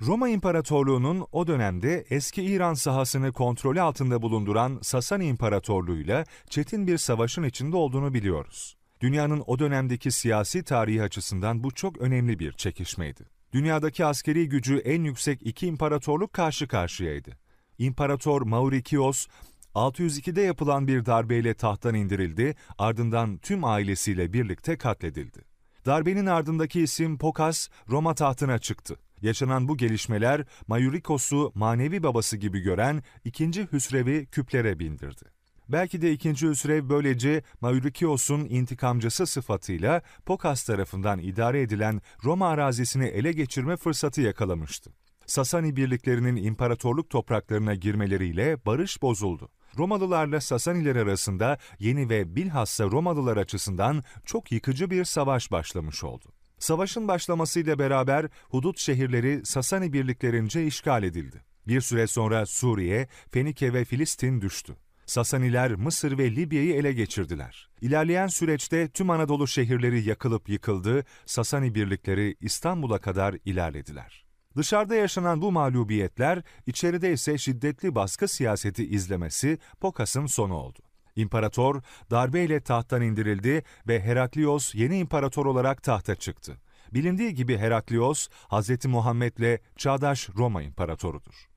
Roma İmparatorluğu'nun o dönemde eski İran sahasını kontrolü altında bulunduran Sasani İmparatorluğu'yla çetin bir savaşın içinde olduğunu biliyoruz. Dünyanın o dönemdeki siyasi tarihi açısından bu çok önemli bir çekişmeydi dünyadaki askeri gücü en yüksek iki imparatorluk karşı karşıyaydı. İmparator Maurikios, 602'de yapılan bir darbeyle tahttan indirildi, ardından tüm ailesiyle birlikte katledildi. Darbenin ardındaki isim Pokas, Roma tahtına çıktı. Yaşanan bu gelişmeler Maurikos'u manevi babası gibi gören ikinci Hüsrev'i küplere bindirdi. Belki de ikinci Hüsrev böylece Maurikios'un intikamcısı sıfatıyla Pokas tarafından idare edilen Roma arazisini ele geçirme fırsatı yakalamıştı. Sasani birliklerinin imparatorluk topraklarına girmeleriyle barış bozuldu. Romalılarla Sasaniler arasında yeni ve bilhassa Romalılar açısından çok yıkıcı bir savaş başlamış oldu. Savaşın başlamasıyla beraber hudut şehirleri Sasani birliklerince işgal edildi. Bir süre sonra Suriye, Fenike ve Filistin düştü. Sasaniler Mısır ve Libya'yı ele geçirdiler. İlerleyen süreçte tüm Anadolu şehirleri yakılıp yıkıldı, Sasani birlikleri İstanbul'a kadar ilerlediler. Dışarıda yaşanan bu mağlubiyetler, içeride ise şiddetli baskı siyaseti izlemesi Pokas'ın sonu oldu. İmparator darbeyle tahttan indirildi ve Heraklios yeni imparator olarak tahta çıktı. Bilindiği gibi Heraklios, Hz. Muhammed'le çağdaş Roma imparatorudur.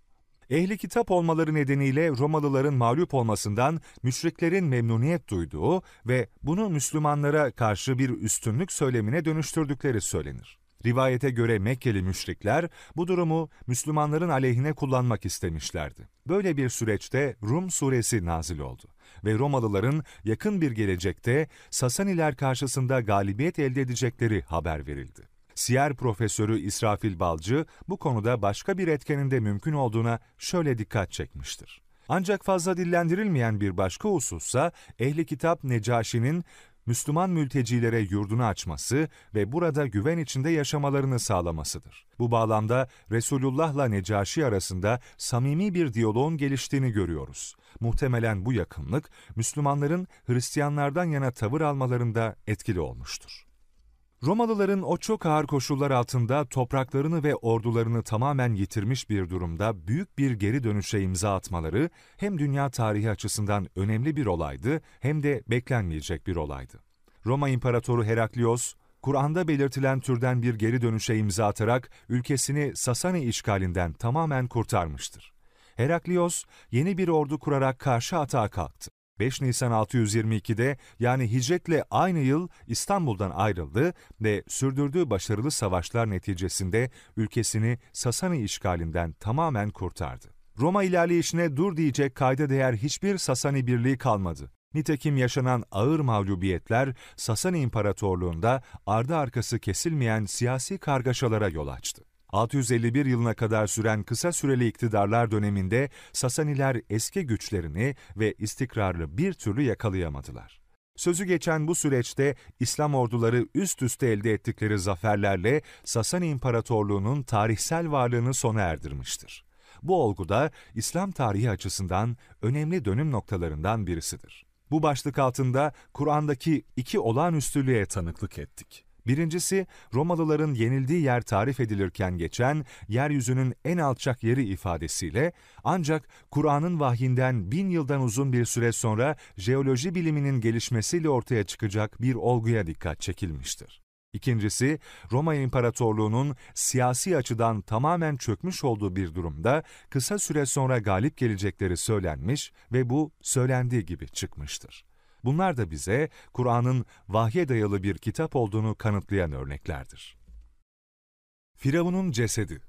Ehli kitap olmaları nedeniyle Romalıların mağlup olmasından müşriklerin memnuniyet duyduğu ve bunu Müslümanlara karşı bir üstünlük söylemine dönüştürdükleri söylenir. Rivayete göre Mekkeli müşrikler bu durumu Müslümanların aleyhine kullanmak istemişlerdi. Böyle bir süreçte Rum suresi nazil oldu ve Romalıların yakın bir gelecekte Sasaniler karşısında galibiyet elde edecekleri haber verildi. Siyer profesörü İsrafil Balcı bu konuda başka bir etkenin de mümkün olduğuna şöyle dikkat çekmiştir. Ancak fazla dillendirilmeyen bir başka husussa ehli kitap Necaşi'nin Müslüman mültecilere yurdunu açması ve burada güven içinde yaşamalarını sağlamasıdır. Bu bağlamda Resulullah'la Necaşi arasında samimi bir diyaloğun geliştiğini görüyoruz. Muhtemelen bu yakınlık Müslümanların Hristiyanlardan yana tavır almalarında etkili olmuştur. Romalıların o çok ağır koşullar altında topraklarını ve ordularını tamamen yitirmiş bir durumda büyük bir geri dönüşe imza atmaları hem dünya tarihi açısından önemli bir olaydı hem de beklenmeyecek bir olaydı. Roma İmparatoru Heraklios, Kur'an'da belirtilen türden bir geri dönüşe imza atarak ülkesini Sasani işgalinden tamamen kurtarmıştır. Heraklios yeni bir ordu kurarak karşı atağa kalktı. 5 Nisan 622'de yani hicretle aynı yıl İstanbul'dan ayrıldı ve sürdürdüğü başarılı savaşlar neticesinde ülkesini Sasani işgalinden tamamen kurtardı. Roma ilerleyişine dur diyecek kayda değer hiçbir Sasani birliği kalmadı. Nitekim yaşanan ağır mağlubiyetler Sasani İmparatorluğunda ardı arkası kesilmeyen siyasi kargaşalara yol açtı. 651 yılına kadar süren kısa süreli iktidarlar döneminde Sasaniler eski güçlerini ve istikrarlı bir türlü yakalayamadılar. Sözü geçen bu süreçte İslam orduları üst üste elde ettikleri zaferlerle Sasani İmparatorluğu'nun tarihsel varlığını sona erdirmiştir. Bu olgu da İslam tarihi açısından önemli dönüm noktalarından birisidir. Bu başlık altında Kur'an'daki iki olağanüstülüğe tanıklık ettik. Birincisi, Romalıların yenildiği yer tarif edilirken geçen yeryüzünün en alçak yeri ifadesiyle ancak Kur'an'ın vahyinden bin yıldan uzun bir süre sonra jeoloji biliminin gelişmesiyle ortaya çıkacak bir olguya dikkat çekilmiştir. İkincisi, Roma İmparatorluğu'nun siyasi açıdan tamamen çökmüş olduğu bir durumda kısa süre sonra galip gelecekleri söylenmiş ve bu söylendiği gibi çıkmıştır. Bunlar da bize Kur'an'ın vahye dayalı bir kitap olduğunu kanıtlayan örneklerdir. Firavun'un cesedi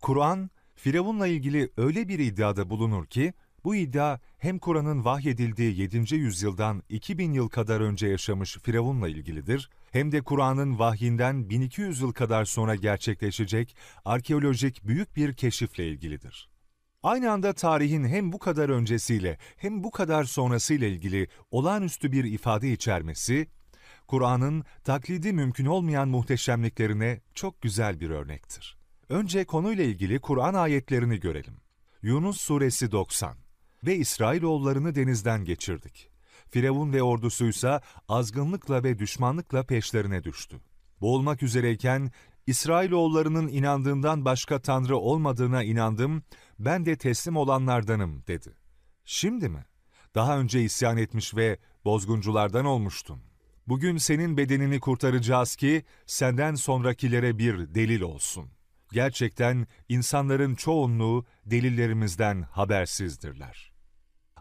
Kur'an, Firavun'la ilgili öyle bir iddiada bulunur ki, bu iddia hem Kur'an'ın vahyedildiği 7. yüzyıldan 2000 yıl kadar önce yaşamış Firavun'la ilgilidir, hem de Kur'an'ın vahyinden 1200 yıl kadar sonra gerçekleşecek arkeolojik büyük bir keşifle ilgilidir. Aynı anda tarihin hem bu kadar öncesiyle hem bu kadar sonrasıyla ilgili olağanüstü bir ifade içermesi, Kur'an'ın taklidi mümkün olmayan muhteşemliklerine çok güzel bir örnektir. Önce konuyla ilgili Kur'an ayetlerini görelim. Yunus Suresi 90 Ve İsrailoğullarını denizden geçirdik. Firavun ve ordusuysa azgınlıkla ve düşmanlıkla peşlerine düştü. Boğulmak üzereyken İsrailoğullarının inandığından başka tanrı olmadığına inandım, ben de teslim olanlardanım dedi. Şimdi mi? Daha önce isyan etmiş ve bozgunculardan olmuştun. Bugün senin bedenini kurtaracağız ki senden sonrakilere bir delil olsun. Gerçekten insanların çoğunluğu delillerimizden habersizdirler.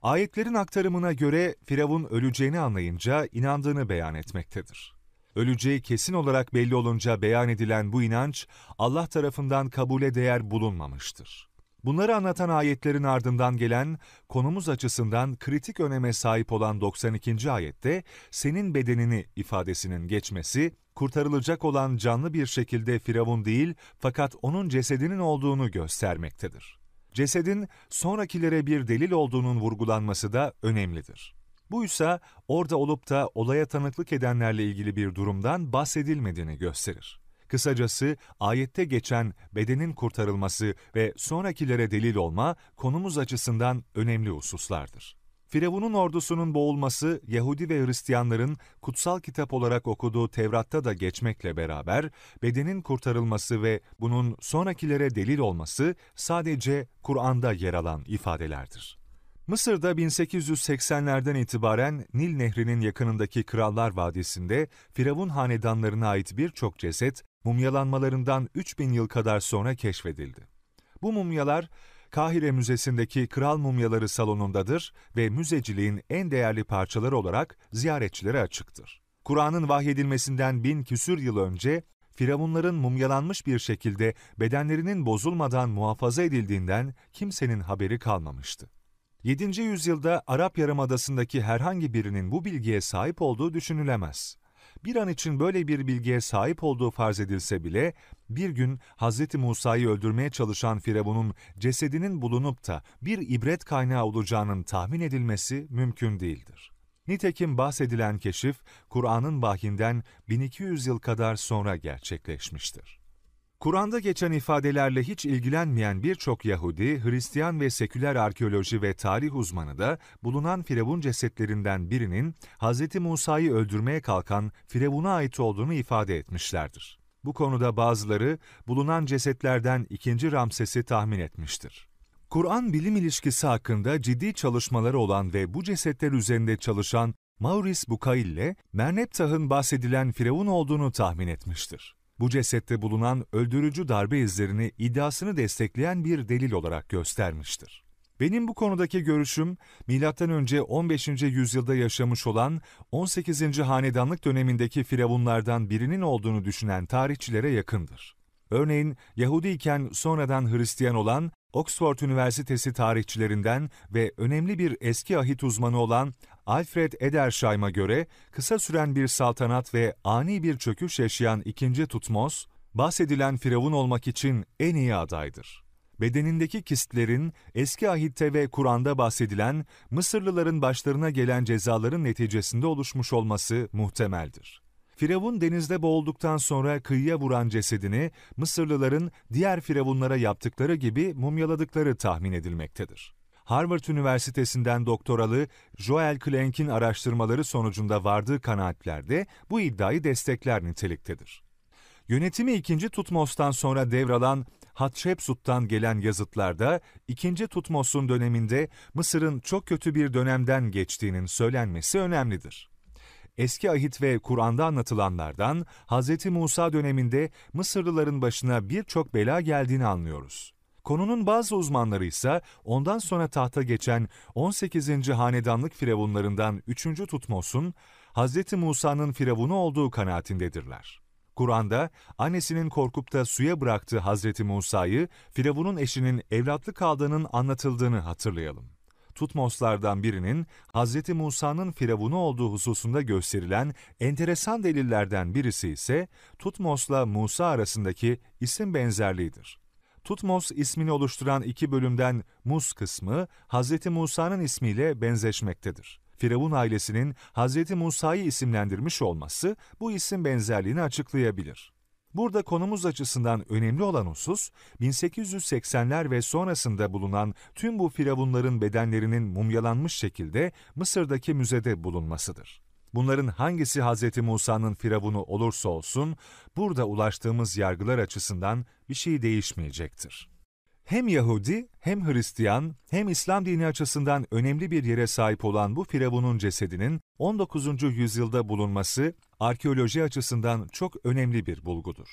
Ayetlerin aktarımına göre Firavun öleceğini anlayınca inandığını beyan etmektedir. Öleceği kesin olarak belli olunca beyan edilen bu inanç Allah tarafından kabule değer bulunmamıştır. Bunları anlatan ayetlerin ardından gelen, konumuz açısından kritik öneme sahip olan 92. ayette, senin bedenini ifadesinin geçmesi, kurtarılacak olan canlı bir şekilde Firavun değil, fakat onun cesedinin olduğunu göstermektedir. Cesedin sonrakilere bir delil olduğunun vurgulanması da önemlidir. Bu ise orada olup da olaya tanıklık edenlerle ilgili bir durumdan bahsedilmediğini gösterir. Kısacası ayette geçen bedenin kurtarılması ve sonrakilere delil olma konumuz açısından önemli hususlardır. Firavun'un ordusunun boğulması Yahudi ve Hristiyanların kutsal kitap olarak okuduğu Tevrat'ta da geçmekle beraber bedenin kurtarılması ve bunun sonrakilere delil olması sadece Kur'an'da yer alan ifadelerdir. Mısır'da 1880'lerden itibaren Nil Nehri'nin yakınındaki Krallar Vadisi'nde Firavun hanedanlarına ait birçok ceset mumyalanmalarından 3000 yıl kadar sonra keşfedildi. Bu mumyalar Kahire Müzesi'ndeki Kral Mumyaları salonundadır ve müzeciliğin en değerli parçaları olarak ziyaretçilere açıktır. Kur'an'ın vahyedilmesinden bin küsür yıl önce Firavunların mumyalanmış bir şekilde bedenlerinin bozulmadan muhafaza edildiğinden kimsenin haberi kalmamıştı. 7. yüzyılda Arap Yarımadası'ndaki herhangi birinin bu bilgiye sahip olduğu düşünülemez. Bir an için böyle bir bilgiye sahip olduğu farz edilse bile, bir gün Hz. Musa'yı öldürmeye çalışan Firavun'un cesedinin bulunup da bir ibret kaynağı olacağının tahmin edilmesi mümkün değildir. Nitekim bahsedilen keşif, Kur'an'ın vahyinden 1200 yıl kadar sonra gerçekleşmiştir. Kur'an'da geçen ifadelerle hiç ilgilenmeyen birçok Yahudi, Hristiyan ve seküler arkeoloji ve tarih uzmanı da bulunan Firavun cesetlerinden birinin Hz. Musa'yı öldürmeye kalkan Firavun'a ait olduğunu ifade etmişlerdir. Bu konuda bazıları bulunan cesetlerden ikinci Ramses'i tahmin etmiştir. Kur'an bilim ilişkisi hakkında ciddi çalışmaları olan ve bu cesetler üzerinde çalışan Maurice Bucaille, Merneptah'ın bahsedilen Firavun olduğunu tahmin etmiştir. Bu cesette bulunan öldürücü darbe izlerini iddiasını destekleyen bir delil olarak göstermiştir. Benim bu konudaki görüşüm, M.Ö. 15. yüzyılda yaşamış olan 18. hanedanlık dönemindeki firavunlardan birinin olduğunu düşünen tarihçilere yakındır. Örneğin Yahudi iken sonradan Hristiyan olan Oxford Üniversitesi tarihçilerinden ve önemli bir eski ahit uzmanı olan Alfred Edersheim'a göre kısa süren bir saltanat ve ani bir çöküş yaşayan ikinci Tutmos, bahsedilen firavun olmak için en iyi adaydır. Bedenindeki kistlerin eski ahitte ve Kur'an'da bahsedilen Mısırlıların başlarına gelen cezaların neticesinde oluşmuş olması muhtemeldir. Firavun denizde boğulduktan sonra kıyıya vuran cesedini Mısırlıların diğer firavunlara yaptıkları gibi mumyaladıkları tahmin edilmektedir. Harvard Üniversitesi'nden doktoralı Joel Klenk'in araştırmaları sonucunda vardığı kanaatlerde bu iddiayı destekler niteliktedir. Yönetimi 2. Tutmos'tan sonra devralan Hatshepsut'tan gelen yazıtlarda 2. Tutmos'un döneminde Mısır'ın çok kötü bir dönemden geçtiğinin söylenmesi önemlidir. Eski Ahit ve Kur'an'da anlatılanlardan Hz. Musa döneminde Mısırlıların başına birçok bela geldiğini anlıyoruz. Konunun bazı uzmanları ise ondan sonra tahta geçen 18. hanedanlık firavunlarından 3. Tutmos'un Hz. Musa'nın firavunu olduğu kanaatindedirler. Kur'an'da annesinin korkup da suya bıraktığı Hz. Musa'yı Firavun'un eşinin evlatlık kaldığının anlatıldığını hatırlayalım. Tutmoslardan birinin Hz. Musa'nın firavunu olduğu hususunda gösterilen enteresan delillerden birisi ise Tutmos'la Musa arasındaki isim benzerliğidir. Tutmos ismini oluşturan iki bölümden Mus kısmı Hz. Musa'nın ismiyle benzeşmektedir. Firavun ailesinin Hz. Musa'yı isimlendirmiş olması bu isim benzerliğini açıklayabilir. Burada konumuz açısından önemli olan husus, 1880'ler ve sonrasında bulunan tüm bu firavunların bedenlerinin mumyalanmış şekilde Mısır'daki müzede bulunmasıdır. Bunların hangisi Hz. Musa'nın firavunu olursa olsun, burada ulaştığımız yargılar açısından bir şey değişmeyecektir. Hem Yahudi, hem Hristiyan, hem İslam dini açısından önemli bir yere sahip olan bu firavunun cesedinin 19. yüzyılda bulunması arkeoloji açısından çok önemli bir bulgudur.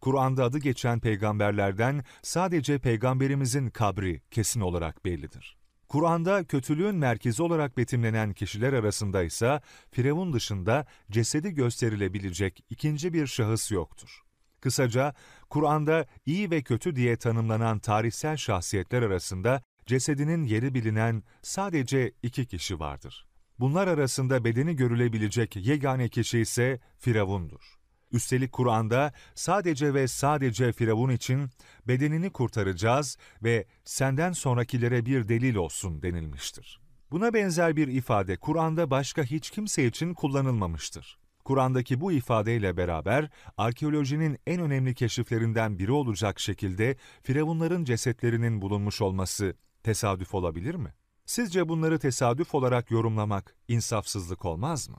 Kur'an'da adı geçen peygamberlerden sadece peygamberimizin kabri kesin olarak bellidir. Kur'an'da kötülüğün merkezi olarak betimlenen kişiler arasında ise Firavun dışında cesedi gösterilebilecek ikinci bir şahıs yoktur. Kısaca Kur'an'da iyi ve kötü diye tanımlanan tarihsel şahsiyetler arasında cesedinin yeri bilinen sadece iki kişi vardır. Bunlar arasında bedeni görülebilecek yegane kişi ise Firavundur. Üstelik Kur'an'da sadece ve sadece Firavun için bedenini kurtaracağız ve senden sonrakilere bir delil olsun denilmiştir. Buna benzer bir ifade Kur'an'da başka hiç kimse için kullanılmamıştır. Kur'an'daki bu ifadeyle beraber arkeolojinin en önemli keşiflerinden biri olacak şekilde Firavunların cesetlerinin bulunmuş olması tesadüf olabilir mi? Sizce bunları tesadüf olarak yorumlamak insafsızlık olmaz mı?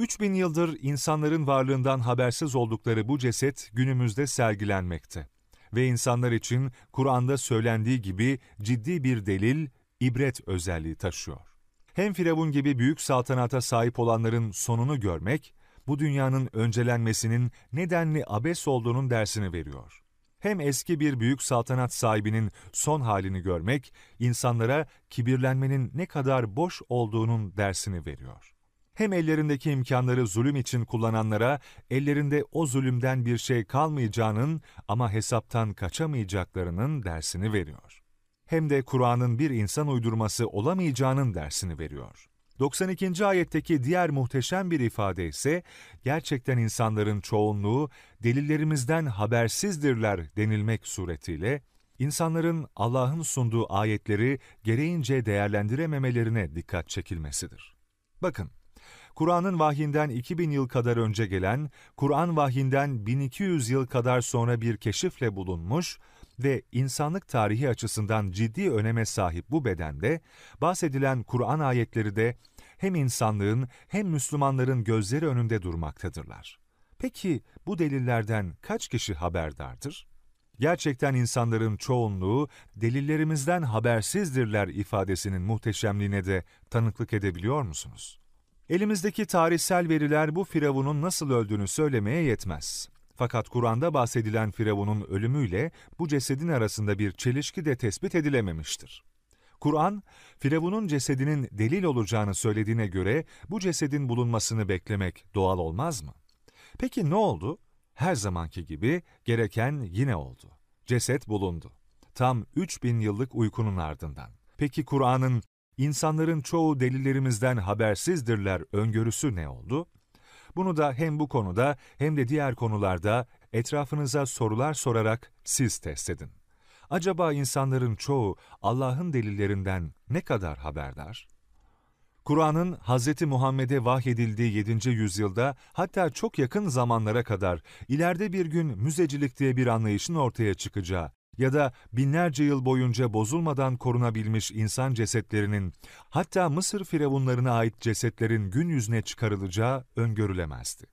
3000 yıldır insanların varlığından habersiz oldukları bu ceset günümüzde sergilenmekte. Ve insanlar için Kur'an'da söylendiği gibi ciddi bir delil, ibret özelliği taşıyor. Hem Firavun gibi büyük saltanata sahip olanların sonunu görmek, bu dünyanın öncelenmesinin nedenli abes olduğunun dersini veriyor. Hem eski bir büyük saltanat sahibinin son halini görmek, insanlara kibirlenmenin ne kadar boş olduğunun dersini veriyor. Hem ellerindeki imkanları zulüm için kullananlara, ellerinde o zulümden bir şey kalmayacağının ama hesaptan kaçamayacaklarının dersini veriyor. Hem de Kur'an'ın bir insan uydurması olamayacağının dersini veriyor. 92. ayetteki diğer muhteşem bir ifade ise, gerçekten insanların çoğunluğu delillerimizden habersizdirler denilmek suretiyle, insanların Allah'ın sunduğu ayetleri gereğince değerlendirememelerine dikkat çekilmesidir. Bakın, Kur'an'ın vahyinden 2000 yıl kadar önce gelen, Kur'an vahyinden 1200 yıl kadar sonra bir keşifle bulunmuş ve insanlık tarihi açısından ciddi öneme sahip bu bedende, bahsedilen Kur'an ayetleri de hem insanlığın hem Müslümanların gözleri önünde durmaktadırlar. Peki bu delillerden kaç kişi haberdardır? Gerçekten insanların çoğunluğu delillerimizden habersizdirler ifadesinin muhteşemliğine de tanıklık edebiliyor musunuz? Elimizdeki tarihsel veriler bu Firavun'un nasıl öldüğünü söylemeye yetmez. Fakat Kur'an'da bahsedilen Firavun'un ölümüyle bu cesedin arasında bir çelişki de tespit edilememiştir. Kur'an, Firavun'un cesedinin delil olacağını söylediğine göre bu cesedin bulunmasını beklemek doğal olmaz mı? Peki ne oldu? Her zamanki gibi gereken yine oldu. Ceset bulundu. Tam 3000 yıllık uykunun ardından. Peki Kur'an'ın insanların çoğu delillerimizden habersizdirler öngörüsü ne oldu? Bunu da hem bu konuda hem de diğer konularda etrafınıza sorular sorarak siz test edin. Acaba insanların çoğu Allah'ın delillerinden ne kadar haberdar? Kur'an'ın Hz. Muhammed'e vahyedildiği 7. yüzyılda hatta çok yakın zamanlara kadar ileride bir gün müzecilik diye bir anlayışın ortaya çıkacağı ya da binlerce yıl boyunca bozulmadan korunabilmiş insan cesetlerinin, hatta Mısır firavunlarına ait cesetlerin gün yüzüne çıkarılacağı öngörülemezdi.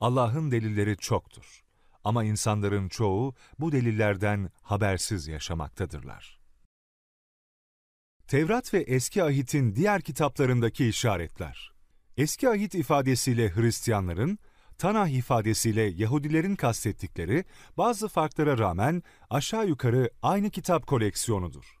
Allah'ın delilleri çoktur. Ama insanların çoğu bu delillerden habersiz yaşamaktadırlar. Tevrat ve Eski Ahit'in diğer kitaplarındaki işaretler Eski Ahit ifadesiyle Hristiyanların, Tanah ifadesiyle Yahudilerin kastettikleri bazı farklara rağmen aşağı yukarı aynı kitap koleksiyonudur.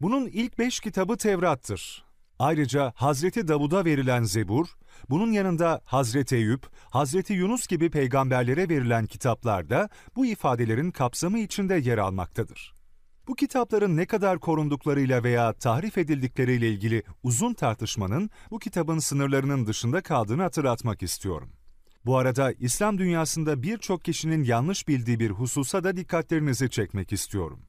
Bunun ilk beş kitabı Tevrat'tır. Ayrıca Hazreti Davud'a verilen Zebur, bunun yanında Hazreti Eyüp, Hazreti Yunus gibi peygamberlere verilen kitaplar da bu ifadelerin kapsamı içinde yer almaktadır. Bu kitapların ne kadar korunduklarıyla veya tahrif edildikleriyle ilgili uzun tartışmanın bu kitabın sınırlarının dışında kaldığını hatırlatmak istiyorum. Bu arada İslam dünyasında birçok kişinin yanlış bildiği bir hususa da dikkatlerinizi çekmek istiyorum.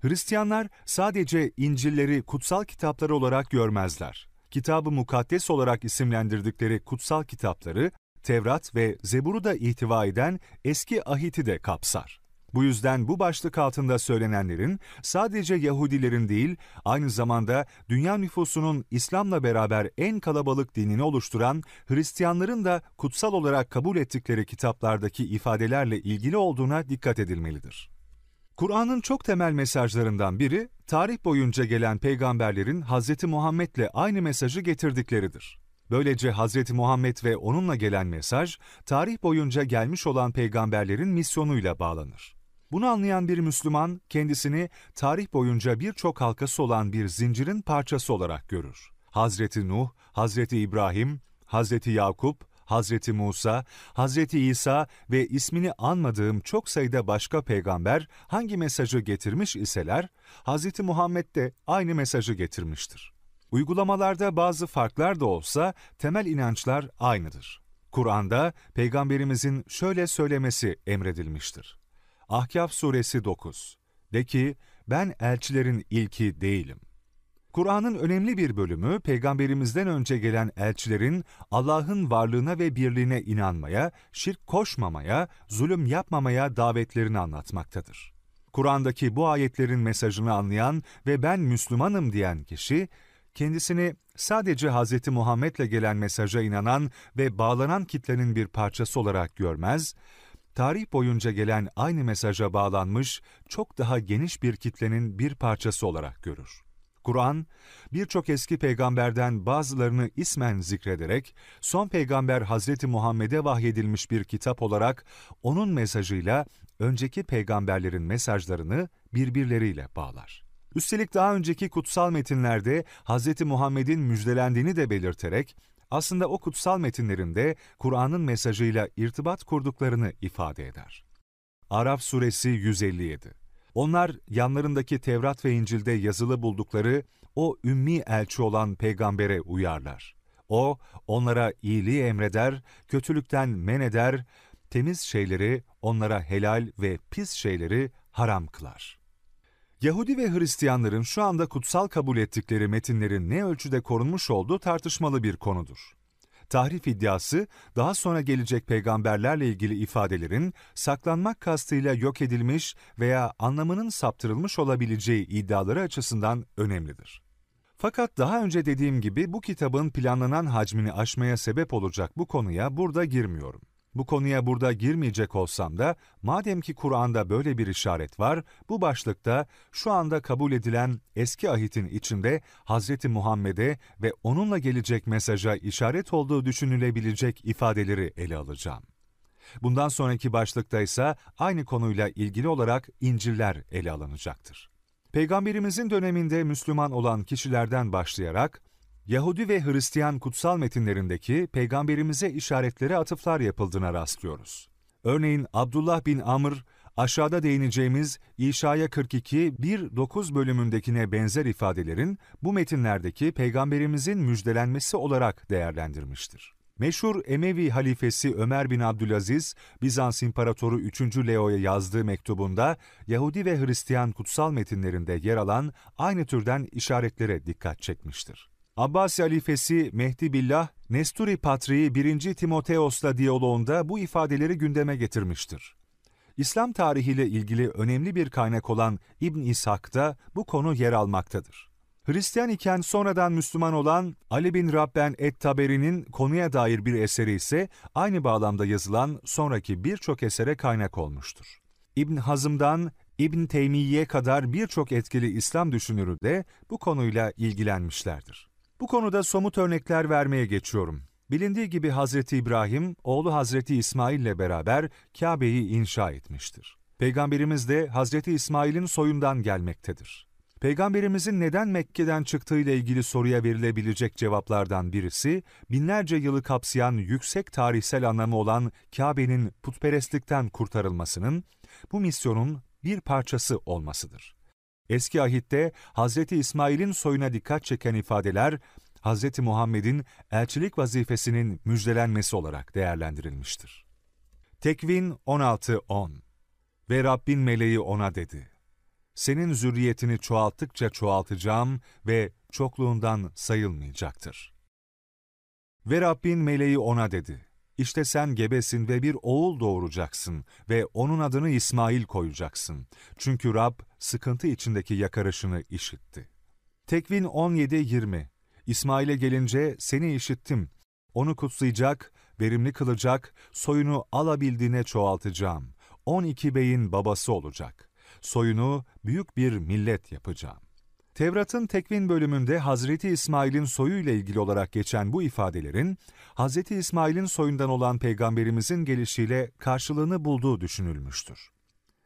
Hristiyanlar sadece İncil'leri kutsal kitaplar olarak görmezler. Kitabı mukaddes olarak isimlendirdikleri kutsal kitapları, Tevrat ve Zebur'u da ihtiva eden eski ahiti de kapsar. Bu yüzden bu başlık altında söylenenlerin sadece Yahudilerin değil, aynı zamanda dünya nüfusunun İslam'la beraber en kalabalık dinini oluşturan Hristiyanların da kutsal olarak kabul ettikleri kitaplardaki ifadelerle ilgili olduğuna dikkat edilmelidir. Kur'an'ın çok temel mesajlarından biri, tarih boyunca gelen peygamberlerin Hz. Muhammed'le aynı mesajı getirdikleridir. Böylece Hz. Muhammed ve onunla gelen mesaj, tarih boyunca gelmiş olan peygamberlerin misyonuyla bağlanır. Bunu anlayan bir Müslüman kendisini tarih boyunca birçok halkası olan bir zincirin parçası olarak görür. Hazreti Nuh, Hazreti İbrahim, Hazreti Yakup, Hazreti Musa, Hazreti İsa ve ismini anmadığım çok sayıda başka peygamber hangi mesajı getirmiş iseler, Hazreti Muhammed de aynı mesajı getirmiştir. Uygulamalarda bazı farklar da olsa temel inançlar aynıdır. Kur'an'da peygamberimizin şöyle söylemesi emredilmiştir. Ahkaf suresi 9. De ki, ben elçilerin ilki değilim. Kur'an'ın önemli bir bölümü, peygamberimizden önce gelen elçilerin Allah'ın varlığına ve birliğine inanmaya, şirk koşmamaya, zulüm yapmamaya davetlerini anlatmaktadır. Kur'an'daki bu ayetlerin mesajını anlayan ve ben Müslümanım diyen kişi, kendisini sadece Hz. Muhammed'le gelen mesaja inanan ve bağlanan kitlenin bir parçası olarak görmez, tarih boyunca gelen aynı mesaja bağlanmış çok daha geniş bir kitlenin bir parçası olarak görür. Kur'an, birçok eski peygamberden bazılarını ismen zikrederek, son peygamber Hazreti Muhammed'e vahyedilmiş bir kitap olarak onun mesajıyla önceki peygamberlerin mesajlarını birbirleriyle bağlar. Üstelik daha önceki kutsal metinlerde Hz. Muhammed'in müjdelendiğini de belirterek, aslında o kutsal metinlerinde Kur'an'ın mesajıyla irtibat kurduklarını ifade eder. Araf Suresi 157 Onlar yanlarındaki Tevrat ve İncil'de yazılı buldukları o ümmi elçi olan peygambere uyarlar. O, onlara iyiliği emreder, kötülükten men eder, temiz şeyleri onlara helal ve pis şeyleri haram kılar. Yahudi ve Hristiyanların şu anda kutsal kabul ettikleri metinlerin ne ölçüde korunmuş olduğu tartışmalı bir konudur. Tahrif iddiası, daha sonra gelecek peygamberlerle ilgili ifadelerin saklanmak kastıyla yok edilmiş veya anlamının saptırılmış olabileceği iddiaları açısından önemlidir. Fakat daha önce dediğim gibi bu kitabın planlanan hacmini aşmaya sebep olacak bu konuya burada girmiyorum. Bu konuya burada girmeyecek olsam da madem ki Kur'an'da böyle bir işaret var, bu başlıkta şu anda kabul edilen eski ahitin içinde Hz. Muhammed'e ve onunla gelecek mesaja işaret olduğu düşünülebilecek ifadeleri ele alacağım. Bundan sonraki başlıkta ise aynı konuyla ilgili olarak İncil'ler ele alınacaktır. Peygamberimizin döneminde Müslüman olan kişilerden başlayarak Yahudi ve Hristiyan kutsal metinlerindeki peygamberimize işaretlere atıflar yapıldığına rastlıyoruz. Örneğin Abdullah bin Amr, aşağıda değineceğimiz İşaya 42, 1-9 bölümündekine benzer ifadelerin bu metinlerdeki peygamberimizin müjdelenmesi olarak değerlendirmiştir. Meşhur Emevi halifesi Ömer bin Abdülaziz, Bizans İmparatoru 3. Leo'ya yazdığı mektubunda Yahudi ve Hristiyan kutsal metinlerinde yer alan aynı türden işaretlere dikkat çekmiştir. Abbasi halifesi Mehdi Billah, Nesturi Patriği 1. Timoteos'la diyaloğunda bu ifadeleri gündeme getirmiştir. İslam tarihiyle ilgili önemli bir kaynak olan İbn İshak'ta bu konu yer almaktadır. Hristiyan iken sonradan Müslüman olan Ali bin Rabben et-Taberi'nin konuya dair bir eseri ise aynı bağlamda yazılan sonraki birçok esere kaynak olmuştur. İbn Hazım'dan İbn Teymiye kadar birçok etkili İslam düşünürü de bu konuyla ilgilenmişlerdir. Bu konuda somut örnekler vermeye geçiyorum. Bilindiği gibi Hazreti İbrahim, oğlu Hazreti İsmail ile beraber Kabe'yi inşa etmiştir. Peygamberimiz de Hazreti İsmail'in soyundan gelmektedir. Peygamberimizin neden Mekke'den çıktığı ile ilgili soruya verilebilecek cevaplardan birisi, binlerce yılı kapsayan yüksek tarihsel anlamı olan Kabe'nin putperestlikten kurtarılmasının, bu misyonun bir parçası olmasıdır. Eski ahitte Hz. İsmail'in soyuna dikkat çeken ifadeler, Hz. Muhammed'in elçilik vazifesinin müjdelenmesi olarak değerlendirilmiştir. Tekvin 16.10 Ve Rabbin meleği ona dedi, Senin zürriyetini çoğalttıkça çoğaltacağım ve çokluğundan sayılmayacaktır. Ve Rabbin meleği ona dedi, işte sen gebesin ve bir oğul doğuracaksın ve onun adını İsmail koyacaksın. Çünkü Rab sıkıntı içindeki yakarışını işitti. Tekvin 17-20 İsmail'e gelince seni işittim. Onu kutsayacak, verimli kılacak, soyunu alabildiğine çoğaltacağım. 12 beyin babası olacak. Soyunu büyük bir millet yapacağım. Tevrat'ın tekvin bölümünde Hazreti İsmail'in soyu ile ilgili olarak geçen bu ifadelerin, Hazreti İsmail'in soyundan olan peygamberimizin gelişiyle karşılığını bulduğu düşünülmüştür.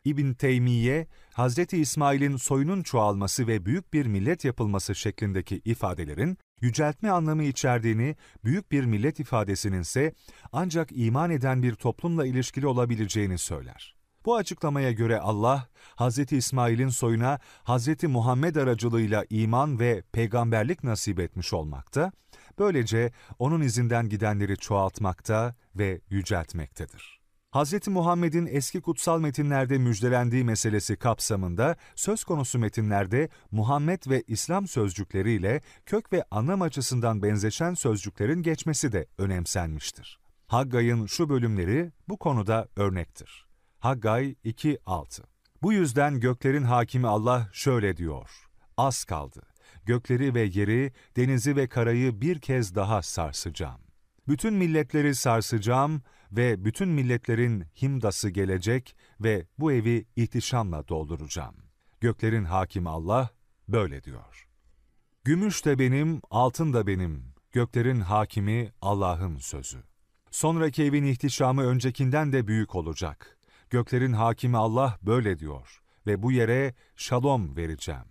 İbn Teymiye, Hazreti İsmail'in soyunun çoğalması ve büyük bir millet yapılması şeklindeki ifadelerin yüceltme anlamı içerdiğini, büyük bir millet ifadesinin ise ancak iman eden bir toplumla ilişkili olabileceğini söyler. Bu açıklamaya göre Allah, Hz. İsmail'in soyuna Hz. Muhammed aracılığıyla iman ve peygamberlik nasip etmiş olmakta, böylece onun izinden gidenleri çoğaltmakta ve yüceltmektedir. Hz. Muhammed'in eski kutsal metinlerde müjdelendiği meselesi kapsamında söz konusu metinlerde Muhammed ve İslam sözcükleriyle kök ve anlam açısından benzeşen sözcüklerin geçmesi de önemsenmiştir. Haggay'ın şu bölümleri bu konuda örnektir. Haggay 2.6 Bu yüzden göklerin hakimi Allah şöyle diyor. Az kaldı. Gökleri ve yeri, denizi ve karayı bir kez daha sarsacağım. Bütün milletleri sarsacağım ve bütün milletlerin himdası gelecek ve bu evi ihtişamla dolduracağım. Göklerin hakimi Allah böyle diyor. Gümüş de benim, altın da benim, göklerin hakimi Allah'ın sözü. Sonraki evin ihtişamı öncekinden de büyük olacak. Göklerin hakimi Allah böyle diyor ve bu yere şalom vereceğim.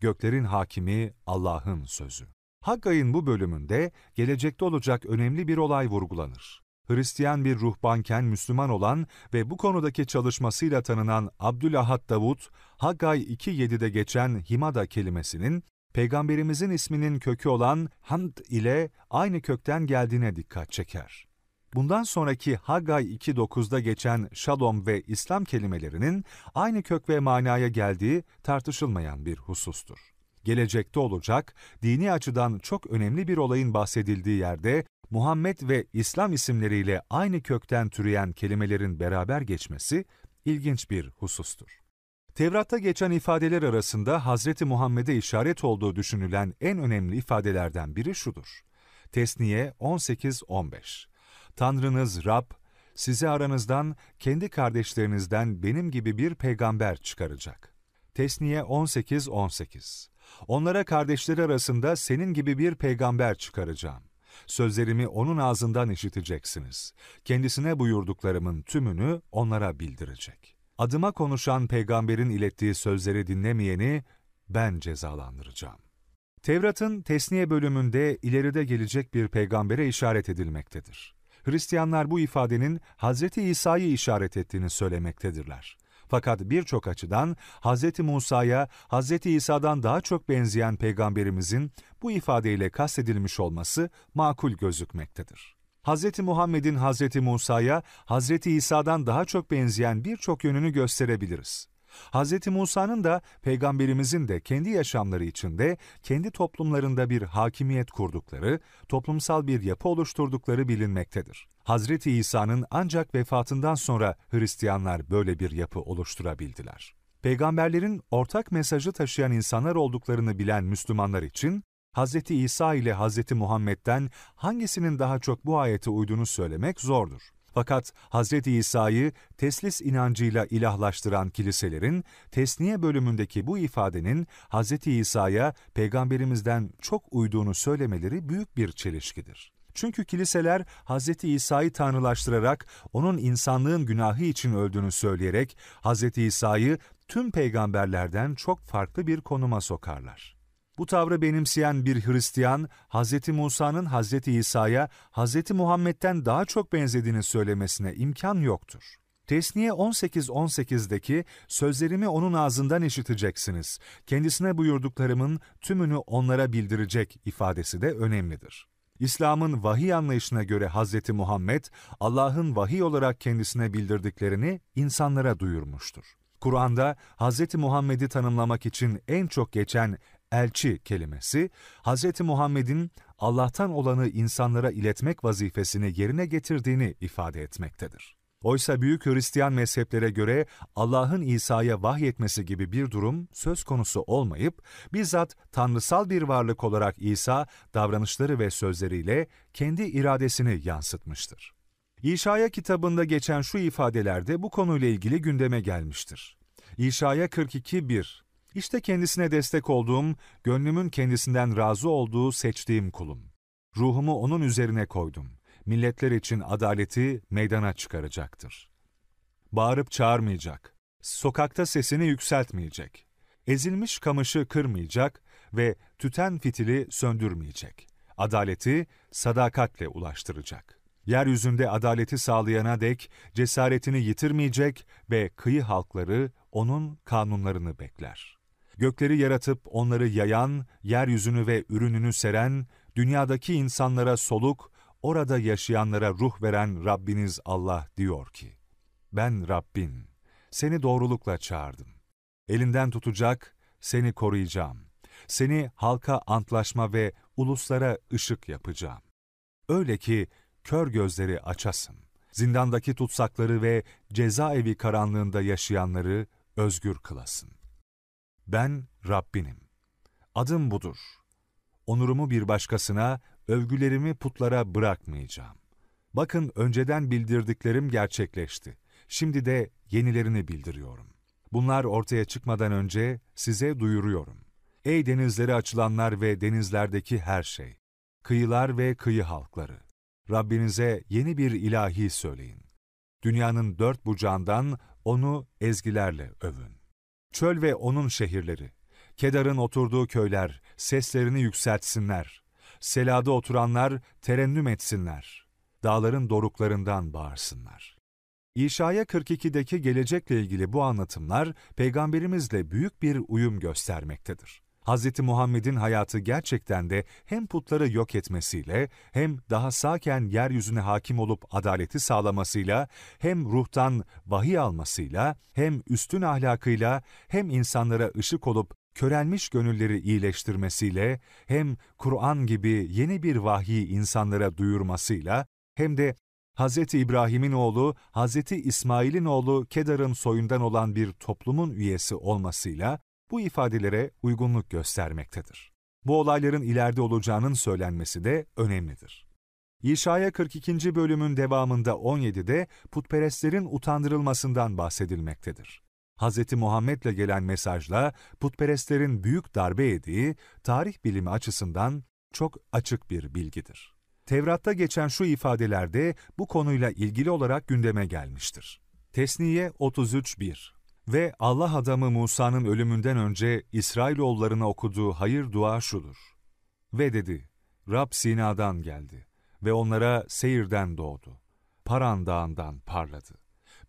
Göklerin hakimi Allah'ın sözü. Hakkay'ın bu bölümünde gelecekte olacak önemli bir olay vurgulanır. Hristiyan bir ruhbanken Müslüman olan ve bu konudaki çalışmasıyla tanınan Abdülahad Davut, Haggay 2.7'de geçen himada kelimesinin Peygamberimizin isminin kökü olan hamd ile aynı kökten geldiğine dikkat çeker. Bundan sonraki Haggay 2.9'da geçen şalom ve İslam kelimelerinin aynı kök ve manaya geldiği tartışılmayan bir husustur. Gelecekte olacak, dini açıdan çok önemli bir olayın bahsedildiği yerde Muhammed ve İslam isimleriyle aynı kökten türeyen kelimelerin beraber geçmesi ilginç bir husustur. Tevrat'ta geçen ifadeler arasında Hazreti Muhammed'e işaret olduğu düşünülen en önemli ifadelerden biri şudur. Tesniye 18-15 Tanrınız Rab, sizi aranızdan, kendi kardeşlerinizden benim gibi bir peygamber çıkaracak. Tesniye 18-18 Onlara kardeşleri arasında senin gibi bir peygamber çıkaracağım. Sözlerimi onun ağzından işiteceksiniz. Kendisine buyurduklarımın tümünü onlara bildirecek. Adıma konuşan peygamberin ilettiği sözleri dinlemeyeni ben cezalandıracağım. Tevrat'ın Tesniye bölümünde ileride gelecek bir peygambere işaret edilmektedir. Hristiyanlar bu ifadenin Hz. İsa'yı işaret ettiğini söylemektedirler. Fakat birçok açıdan Hz. Musa'ya Hz. İsa'dan daha çok benzeyen peygamberimizin bu ifadeyle kastedilmiş olması makul gözükmektedir. Hz. Muhammed'in Hz. Musa'ya Hz. İsa'dan daha çok benzeyen birçok yönünü gösterebiliriz. Hz. Musa'nın da peygamberimizin de kendi yaşamları içinde kendi toplumlarında bir hakimiyet kurdukları, toplumsal bir yapı oluşturdukları bilinmektedir. Hz. İsa'nın ancak vefatından sonra Hristiyanlar böyle bir yapı oluşturabildiler. Peygamberlerin ortak mesajı taşıyan insanlar olduklarını bilen Müslümanlar için Hz. İsa ile Hz. Muhammed'den hangisinin daha çok bu ayete uyduğunu söylemek zordur. Fakat Hz. İsa'yı teslis inancıyla ilahlaştıran kiliselerin tesniye bölümündeki bu ifadenin Hz. İsa'ya peygamberimizden çok uyduğunu söylemeleri büyük bir çelişkidir. Çünkü kiliseler Hz. İsa'yı tanrılaştırarak onun insanlığın günahı için öldüğünü söyleyerek Hz. İsa'yı tüm peygamberlerden çok farklı bir konuma sokarlar. Bu tavrı benimseyen bir Hristiyan, Hz. Musa'nın Hz. İsa'ya Hz. Muhammed'den daha çok benzediğini söylemesine imkan yoktur. Tesniye 18-18'deki sözlerimi onun ağzından işiteceksiniz, kendisine buyurduklarımın tümünü onlara bildirecek ifadesi de önemlidir. İslam'ın vahiy anlayışına göre Hz. Muhammed, Allah'ın vahiy olarak kendisine bildirdiklerini insanlara duyurmuştur. Kur'an'da Hz. Muhammed'i tanımlamak için en çok geçen elçi kelimesi, Hz. Muhammed'in Allah'tan olanı insanlara iletmek vazifesini yerine getirdiğini ifade etmektedir. Oysa büyük Hristiyan mezheplere göre Allah'ın İsa'ya vahyetmesi gibi bir durum söz konusu olmayıp, bizzat tanrısal bir varlık olarak İsa davranışları ve sözleriyle kendi iradesini yansıtmıştır. İşaya kitabında geçen şu ifadelerde bu konuyla ilgili gündeme gelmiştir. İşaya 42.1 İşte kendisine destek olduğum, gönlümün kendisinden razı olduğu seçtiğim kulum. Ruhumu onun üzerine koydum. Milletler için adaleti meydana çıkaracaktır. Bağırıp çağırmayacak. Sokakta sesini yükseltmeyecek. Ezilmiş kamışı kırmayacak ve tüten fitili söndürmeyecek. Adaleti sadakatle ulaştıracak. Yeryüzünde adaleti sağlayana dek cesaretini yitirmeyecek ve kıyı halkları onun kanunlarını bekler. Gökleri yaratıp onları yayan, yeryüzünü ve ürününü seren, dünyadaki insanlara soluk, orada yaşayanlara ruh veren Rabbiniz Allah diyor ki, Ben Rabbin, seni doğrulukla çağırdım. Elinden tutacak, seni koruyacağım. Seni halka antlaşma ve uluslara ışık yapacağım. Öyle ki kör gözleri açasın. Zindandaki tutsakları ve cezaevi karanlığında yaşayanları özgür kılasın. Ben Rabbinim. Adım budur. Onurumu bir başkasına, övgülerimi putlara bırakmayacağım. Bakın önceden bildirdiklerim gerçekleşti. Şimdi de yenilerini bildiriyorum. Bunlar ortaya çıkmadan önce size duyuruyorum. Ey denizlere açılanlar ve denizlerdeki her şey! Kıyılar ve kıyı halkları! Rabbinize yeni bir ilahi söyleyin. Dünyanın dört bucağından onu ezgilerle övün. Çöl ve onun şehirleri, Kedar'ın oturduğu köyler seslerini yükseltsinler. Selada oturanlar terennüm etsinler. Dağların doruklarından bağırsınlar. İşaya 42'deki gelecekle ilgili bu anlatımlar peygamberimizle büyük bir uyum göstermektedir. Hz. Muhammed'in hayatı gerçekten de hem putları yok etmesiyle, hem daha sağken yeryüzüne hakim olup adaleti sağlamasıyla, hem ruhtan vahiy almasıyla, hem üstün ahlakıyla, hem insanlara ışık olup körelmiş gönülleri iyileştirmesiyle, hem Kur'an gibi yeni bir vahyi insanlara duyurmasıyla, hem de Hz. İbrahim'in oğlu, Hz. İsmail'in oğlu Kedar'ın soyundan olan bir toplumun üyesi olmasıyla, bu ifadelere uygunluk göstermektedir. Bu olayların ileride olacağının söylenmesi de önemlidir. İşaya 42. bölümün devamında 17'de putperestlerin utandırılmasından bahsedilmektedir. Hz. Muhammed'le gelen mesajla putperestlerin büyük darbe yediği tarih bilimi açısından çok açık bir bilgidir. Tevrat'ta geçen şu ifadelerde bu konuyla ilgili olarak gündeme gelmiştir. Tesniye 33.1 ve Allah adamı Musa'nın ölümünden önce İsrailoğullarına okuduğu hayır dua şudur. Ve dedi, Rab Sina'dan geldi ve onlara Seyir'den doğdu. Paran dağından parladı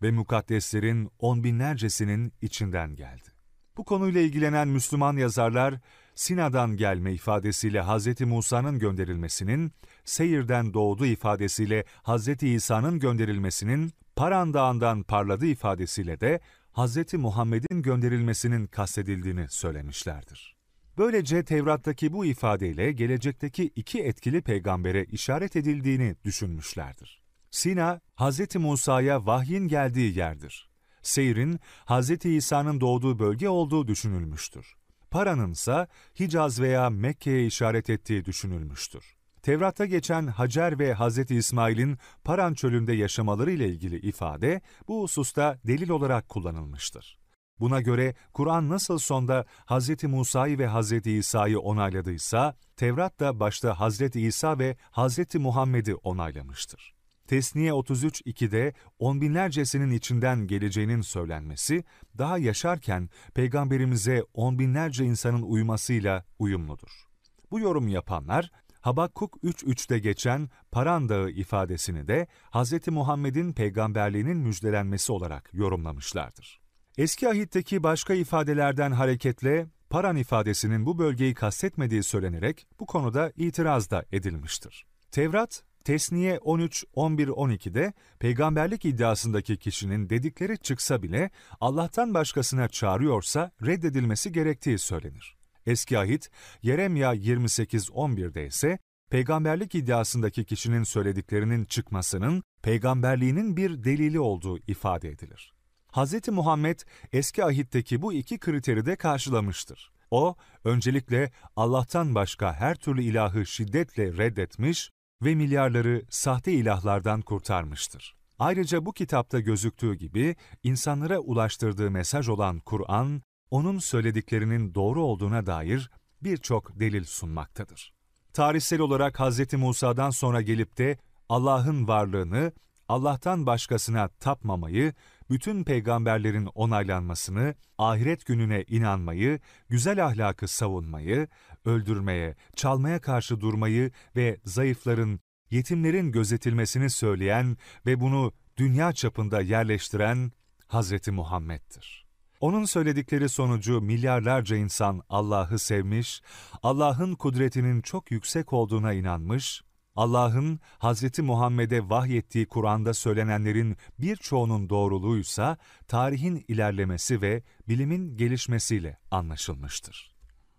ve mukaddeslerin on binlercesinin içinden geldi. Bu konuyla ilgilenen Müslüman yazarlar, Sina'dan gelme ifadesiyle Hz. Musa'nın gönderilmesinin, Seyir'den doğdu ifadesiyle Hz. İsa'nın gönderilmesinin, Paran Dağı'ndan parladı ifadesiyle de Hz. Muhammed'in gönderilmesinin kastedildiğini söylemişlerdir. Böylece Tevrat'taki bu ifadeyle gelecekteki iki etkili peygambere işaret edildiğini düşünmüşlerdir. Sina, Hz. Musa'ya vahyin geldiği yerdir. Seyr'in, Hz. İsa'nın doğduğu bölge olduğu düşünülmüştür. Paranın ise Hicaz veya Mekke'ye işaret ettiği düşünülmüştür. Tevrat'ta geçen Hacer ve Hz. İsmail'in Paran çölünde yaşamaları ile ilgili ifade bu hususta delil olarak kullanılmıştır. Buna göre Kur'an nasıl sonda Hz. Musa'yı ve Hz. İsa'yı onayladıysa, Tevrat da başta Hz. İsa ve Hz. Muhammed'i onaylamıştır. Tesniye 33.2'de on binlercesinin içinden geleceğinin söylenmesi, daha yaşarken peygamberimize on binlerce insanın uymasıyla uyumludur. Bu yorum yapanlar, Habakkuk 3.3'te geçen Paran Dağı ifadesini de Hz. Muhammed'in peygamberliğinin müjdelenmesi olarak yorumlamışlardır. Eski ahitteki başka ifadelerden hareketle Paran ifadesinin bu bölgeyi kastetmediği söylenerek bu konuda itiraz da edilmiştir. Tevrat, Tesniye 13, 11, 12'de peygamberlik iddiasındaki kişinin dedikleri çıksa bile Allah'tan başkasına çağırıyorsa reddedilmesi gerektiği söylenir. Eski ahit Yeremya 28-11'de ise peygamberlik iddiasındaki kişinin söylediklerinin çıkmasının peygamberliğinin bir delili olduğu ifade edilir. Hz. Muhammed eski ahitteki bu iki kriteri de karşılamıştır. O, öncelikle Allah'tan başka her türlü ilahı şiddetle reddetmiş ve milyarları sahte ilahlardan kurtarmıştır. Ayrıca bu kitapta gözüktüğü gibi insanlara ulaştırdığı mesaj olan Kur'an, onun söylediklerinin doğru olduğuna dair birçok delil sunmaktadır. Tarihsel olarak Hz. Musa'dan sonra gelip de Allah'ın varlığını, Allah'tan başkasına tapmamayı, bütün peygamberlerin onaylanmasını, ahiret gününe inanmayı, güzel ahlakı savunmayı, öldürmeye, çalmaya karşı durmayı ve zayıfların, yetimlerin gözetilmesini söyleyen ve bunu dünya çapında yerleştiren Hz. Muhammed'dir. Onun söyledikleri sonucu milyarlarca insan Allah'ı sevmiş, Allah'ın kudretinin çok yüksek olduğuna inanmış, Allah'ın Hz. Muhammed'e vahyettiği Kur'an'da söylenenlerin birçoğunun doğruluğuysa tarihin ilerlemesi ve bilimin gelişmesiyle anlaşılmıştır.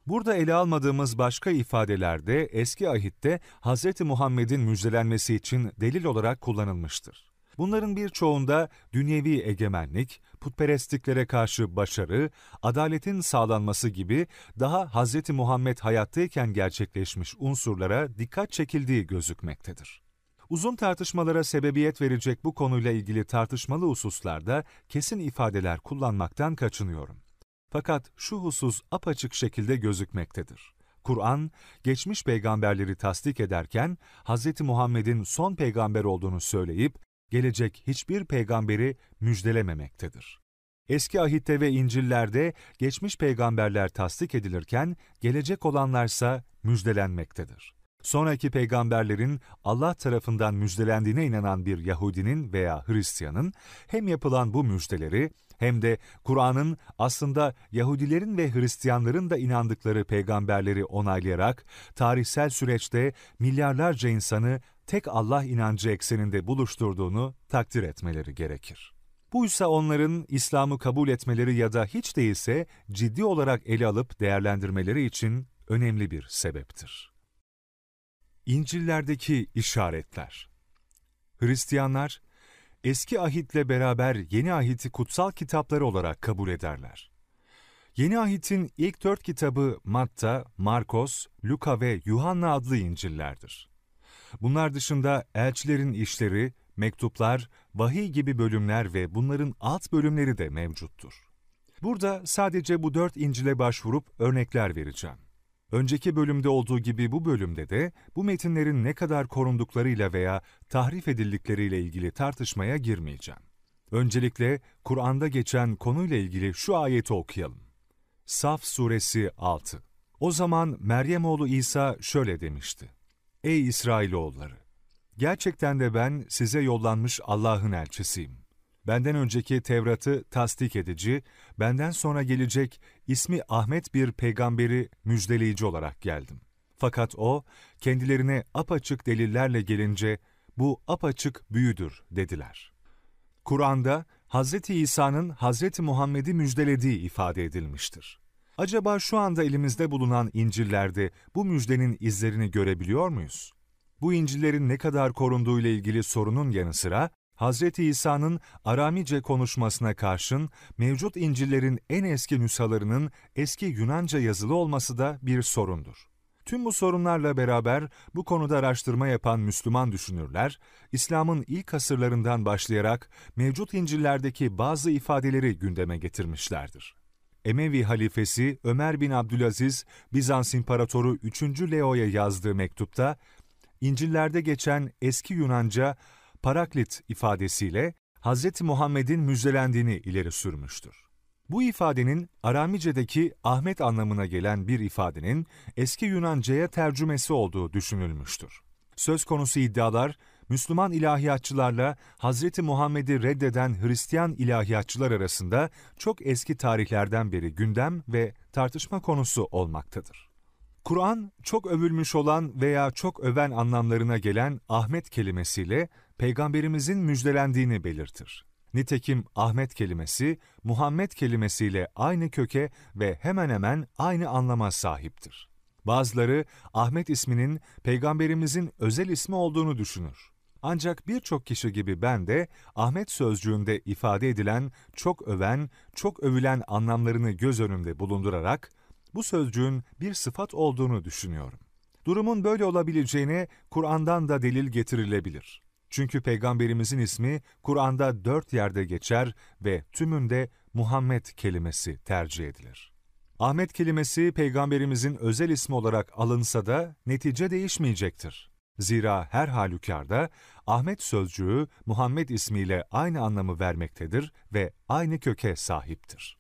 Burada ele almadığımız başka ifadelerde eski ahitte Hz. Muhammed'in müjdelenmesi için delil olarak kullanılmıştır. Bunların birçoğunda dünyevi egemenlik, putperestliklere karşı başarı, adaletin sağlanması gibi daha Hz. Muhammed hayattayken gerçekleşmiş unsurlara dikkat çekildiği gözükmektedir. Uzun tartışmalara sebebiyet verecek bu konuyla ilgili tartışmalı hususlarda kesin ifadeler kullanmaktan kaçınıyorum. Fakat şu husus apaçık şekilde gözükmektedir. Kur'an, geçmiş peygamberleri tasdik ederken, Hz. Muhammed'in son peygamber olduğunu söyleyip, gelecek hiçbir peygamberi müjdelememektedir. Eski ahitte ve İncil'lerde geçmiş peygamberler tasdik edilirken, gelecek olanlarsa müjdelenmektedir. Sonraki peygamberlerin Allah tarafından müjdelendiğine inanan bir Yahudinin veya Hristiyanın hem yapılan bu müjdeleri hem de Kur'an'ın aslında Yahudilerin ve Hristiyanların da inandıkları peygamberleri onaylayarak tarihsel süreçte milyarlarca insanı tek Allah inancı ekseninde buluşturduğunu takdir etmeleri gerekir. Buysa onların İslam'ı kabul etmeleri ya da hiç değilse ciddi olarak ele alıp değerlendirmeleri için önemli bir sebeptir. İncil'lerdeki işaretler Hristiyanlar, eski ahitle beraber yeni ahiti kutsal kitapları olarak kabul ederler. Yeni ahitin ilk dört kitabı Matta, Markos, Luka ve Yuhanna adlı İncil'lerdir. Bunlar dışında elçilerin işleri, mektuplar, vahiy gibi bölümler ve bunların alt bölümleri de mevcuttur. Burada sadece bu dört İncil'e başvurup örnekler vereceğim. Önceki bölümde olduğu gibi bu bölümde de bu metinlerin ne kadar korunduklarıyla veya tahrif edildikleriyle ilgili tartışmaya girmeyeceğim. Öncelikle Kur'an'da geçen konuyla ilgili şu ayeti okuyalım. Saf Suresi 6 O zaman Meryem oğlu İsa şöyle demişti. Ey İsrailoğulları! Gerçekten de ben size yollanmış Allah'ın elçisiyim. Benden önceki Tevrat'ı tasdik edici, benden sonra gelecek ismi Ahmet bir peygamberi müjdeleyici olarak geldim. Fakat o, kendilerine apaçık delillerle gelince, bu apaçık büyüdür dediler. Kur'an'da Hz. İsa'nın Hz. Muhammed'i müjdelediği ifade edilmiştir. Acaba şu anda elimizde bulunan İncil'lerde bu müjdenin izlerini görebiliyor muyuz? Bu İncil'lerin ne kadar korunduğu ile ilgili sorunun yanı sıra, Hz. İsa'nın Aramice konuşmasına karşın mevcut İncil'lerin en eski nüshalarının eski Yunanca yazılı olması da bir sorundur. Tüm bu sorunlarla beraber bu konuda araştırma yapan Müslüman düşünürler, İslam'ın ilk asırlarından başlayarak mevcut İncil'lerdeki bazı ifadeleri gündeme getirmişlerdir. Emevi halifesi Ömer bin Abdülaziz, Bizans İmparatoru 3. Leo'ya yazdığı mektupta, İncil'lerde geçen eski Yunanca paraklit ifadesiyle Hz. Muhammed'in müjdelendiğini ileri sürmüştür. Bu ifadenin Aramice'deki Ahmet anlamına gelen bir ifadenin eski Yunanca'ya tercümesi olduğu düşünülmüştür. Söz konusu iddialar, Müslüman ilahiyatçılarla Hz. Muhammed'i reddeden Hristiyan ilahiyatçılar arasında çok eski tarihlerden beri gündem ve tartışma konusu olmaktadır. Kur'an, çok övülmüş olan veya çok öven anlamlarına gelen Ahmet kelimesiyle Peygamberimizin müjdelendiğini belirtir. Nitekim Ahmet kelimesi, Muhammed kelimesiyle aynı köke ve hemen hemen aynı anlama sahiptir. Bazıları Ahmet isminin Peygamberimizin özel ismi olduğunu düşünür. Ancak birçok kişi gibi ben de Ahmet sözcüğünde ifade edilen çok öven, çok övülen anlamlarını göz önünde bulundurarak bu sözcüğün bir sıfat olduğunu düşünüyorum. Durumun böyle olabileceğine Kur'an'dan da delil getirilebilir. Çünkü Peygamberimizin ismi Kur'an'da dört yerde geçer ve tümünde Muhammed kelimesi tercih edilir. Ahmet kelimesi Peygamberimizin özel ismi olarak alınsa da netice değişmeyecektir. Zira her halükarda Ahmet sözcüğü Muhammed ismiyle aynı anlamı vermektedir ve aynı köke sahiptir.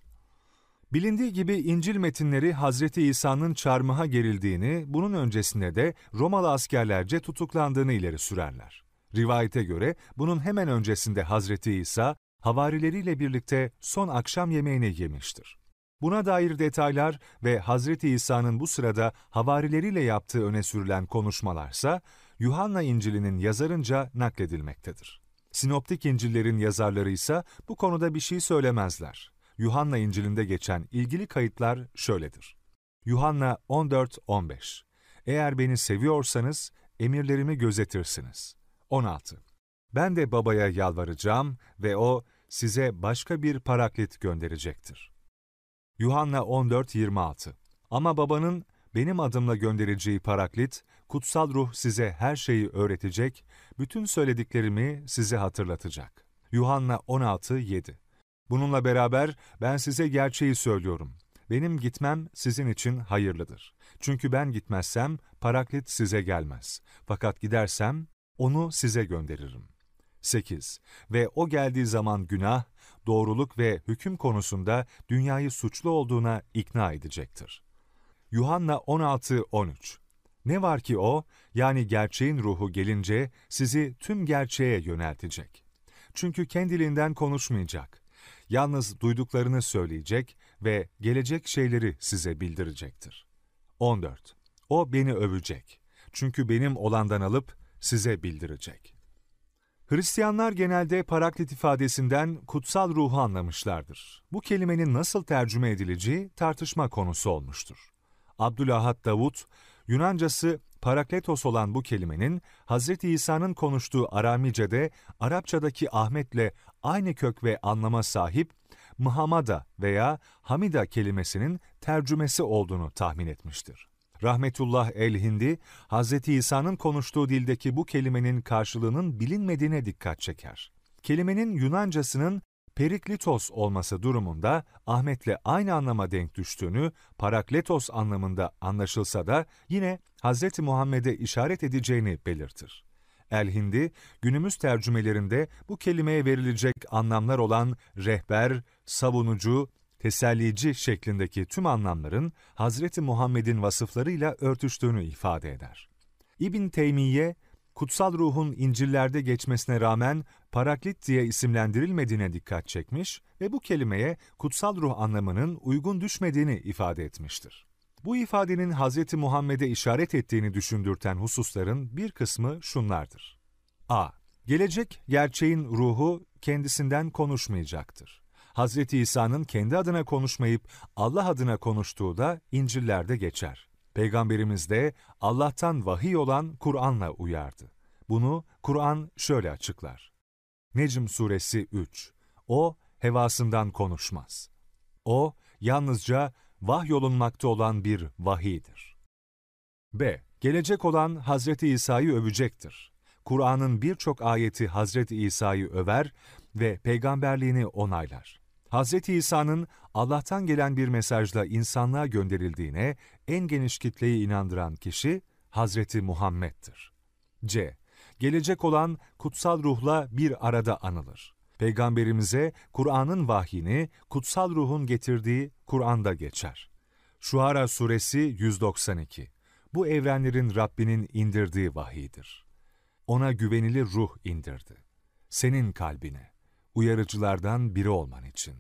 Bilindiği gibi İncil metinleri Hazreti İsa'nın çarmıha gerildiğini, bunun öncesinde de Romalı askerlerce tutuklandığını ileri sürerler. Rivayete göre bunun hemen öncesinde Hazreti İsa, havarileriyle birlikte son akşam yemeğini yemiştir. Buna dair detaylar ve Hazreti İsa'nın bu sırada havarileriyle yaptığı öne sürülen konuşmalarsa, Yuhanna İncil'inin yazarınca nakledilmektedir. Sinoptik İncil'lerin yazarları ise bu konuda bir şey söylemezler. Yuhanna İncil'inde geçen ilgili kayıtlar şöyledir. Yuhanna 14-15 Eğer beni seviyorsanız emirlerimi gözetirsiniz. 16. Ben de babaya yalvaracağım ve o size başka bir paraklit gönderecektir. Yuhanna 14-26 Ama babanın benim adımla göndereceği paraklit, kutsal ruh size her şeyi öğretecek, bütün söylediklerimi size hatırlatacak. Yuhanna 16-7 Bununla beraber ben size gerçeği söylüyorum. Benim gitmem sizin için hayırlıdır. Çünkü ben gitmezsem paraklit size gelmez. Fakat gidersem onu size gönderirim. 8. Ve o geldiği zaman günah, doğruluk ve hüküm konusunda dünyayı suçlu olduğuna ikna edecektir. Yuhanna 16-13 Ne var ki o, yani gerçeğin ruhu gelince sizi tüm gerçeğe yöneltecek. Çünkü kendiliğinden konuşmayacak. Yalnız duyduklarını söyleyecek ve gelecek şeyleri size bildirecektir. 14. O beni övecek. Çünkü benim olandan alıp size bildirecek. Hristiyanlar genelde paraklit ifadesinden kutsal ruhu anlamışlardır. Bu kelimenin nasıl tercüme edileceği tartışma konusu olmuştur. Abdülahad Davut, Yunancası parakletos olan bu kelimenin Hz. İsa'nın konuştuğu Aramice'de Arapçadaki Ahmet'le aynı kök ve anlama sahip Muhammada veya Hamida kelimesinin tercümesi olduğunu tahmin etmiştir. Rahmetullah el-Hindi, Hz. İsa'nın konuştuğu dildeki bu kelimenin karşılığının bilinmediğine dikkat çeker. Kelimenin Yunancasının periklitos olması durumunda Ahmet'le aynı anlama denk düştüğünü parakletos anlamında anlaşılsa da yine Hz. Muhammed'e işaret edeceğini belirtir. El-Hindi, günümüz tercümelerinde bu kelimeye verilecek anlamlar olan rehber, savunucu, tesellici şeklindeki tüm anlamların Hazreti Muhammed'in vasıflarıyla örtüştüğünü ifade eder. İbn Teymiye, kutsal ruhun İncil'lerde geçmesine rağmen paraklit diye isimlendirilmediğine dikkat çekmiş ve bu kelimeye kutsal ruh anlamının uygun düşmediğini ifade etmiştir. Bu ifadenin Hz. Muhammed'e işaret ettiğini düşündürten hususların bir kısmı şunlardır. a. Gelecek gerçeğin ruhu kendisinden konuşmayacaktır. Hz. İsa'nın kendi adına konuşmayıp Allah adına konuştuğu da İncil'lerde geçer. Peygamberimiz de Allah'tan vahiy olan Kur'an'la uyardı. Bunu Kur'an şöyle açıklar. Necm suresi 3 O hevasından konuşmaz. O yalnızca vahyolunmakta olan bir vahiydir. B. Gelecek olan Hazreti İsa'yı övecektir. Kur'an'ın birçok ayeti Hazreti İsa'yı över ve peygamberliğini onaylar. Hz. İsa'nın Allah'tan gelen bir mesajla insanlığa gönderildiğine en geniş kitleyi inandıran kişi Hz. Muhammed'dir. C. Gelecek olan kutsal ruhla bir arada anılır. Peygamberimize Kur'an'ın vahyini kutsal ruhun getirdiği Kur'an'da geçer. Şuara suresi 192 Bu evrenlerin Rabbinin indirdiği vahidir. Ona güvenilir ruh indirdi. Senin kalbine uyarıcılardan biri olman için.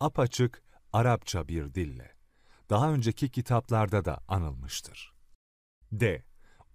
Apaçık Arapça bir dille. Daha önceki kitaplarda da anılmıştır. D.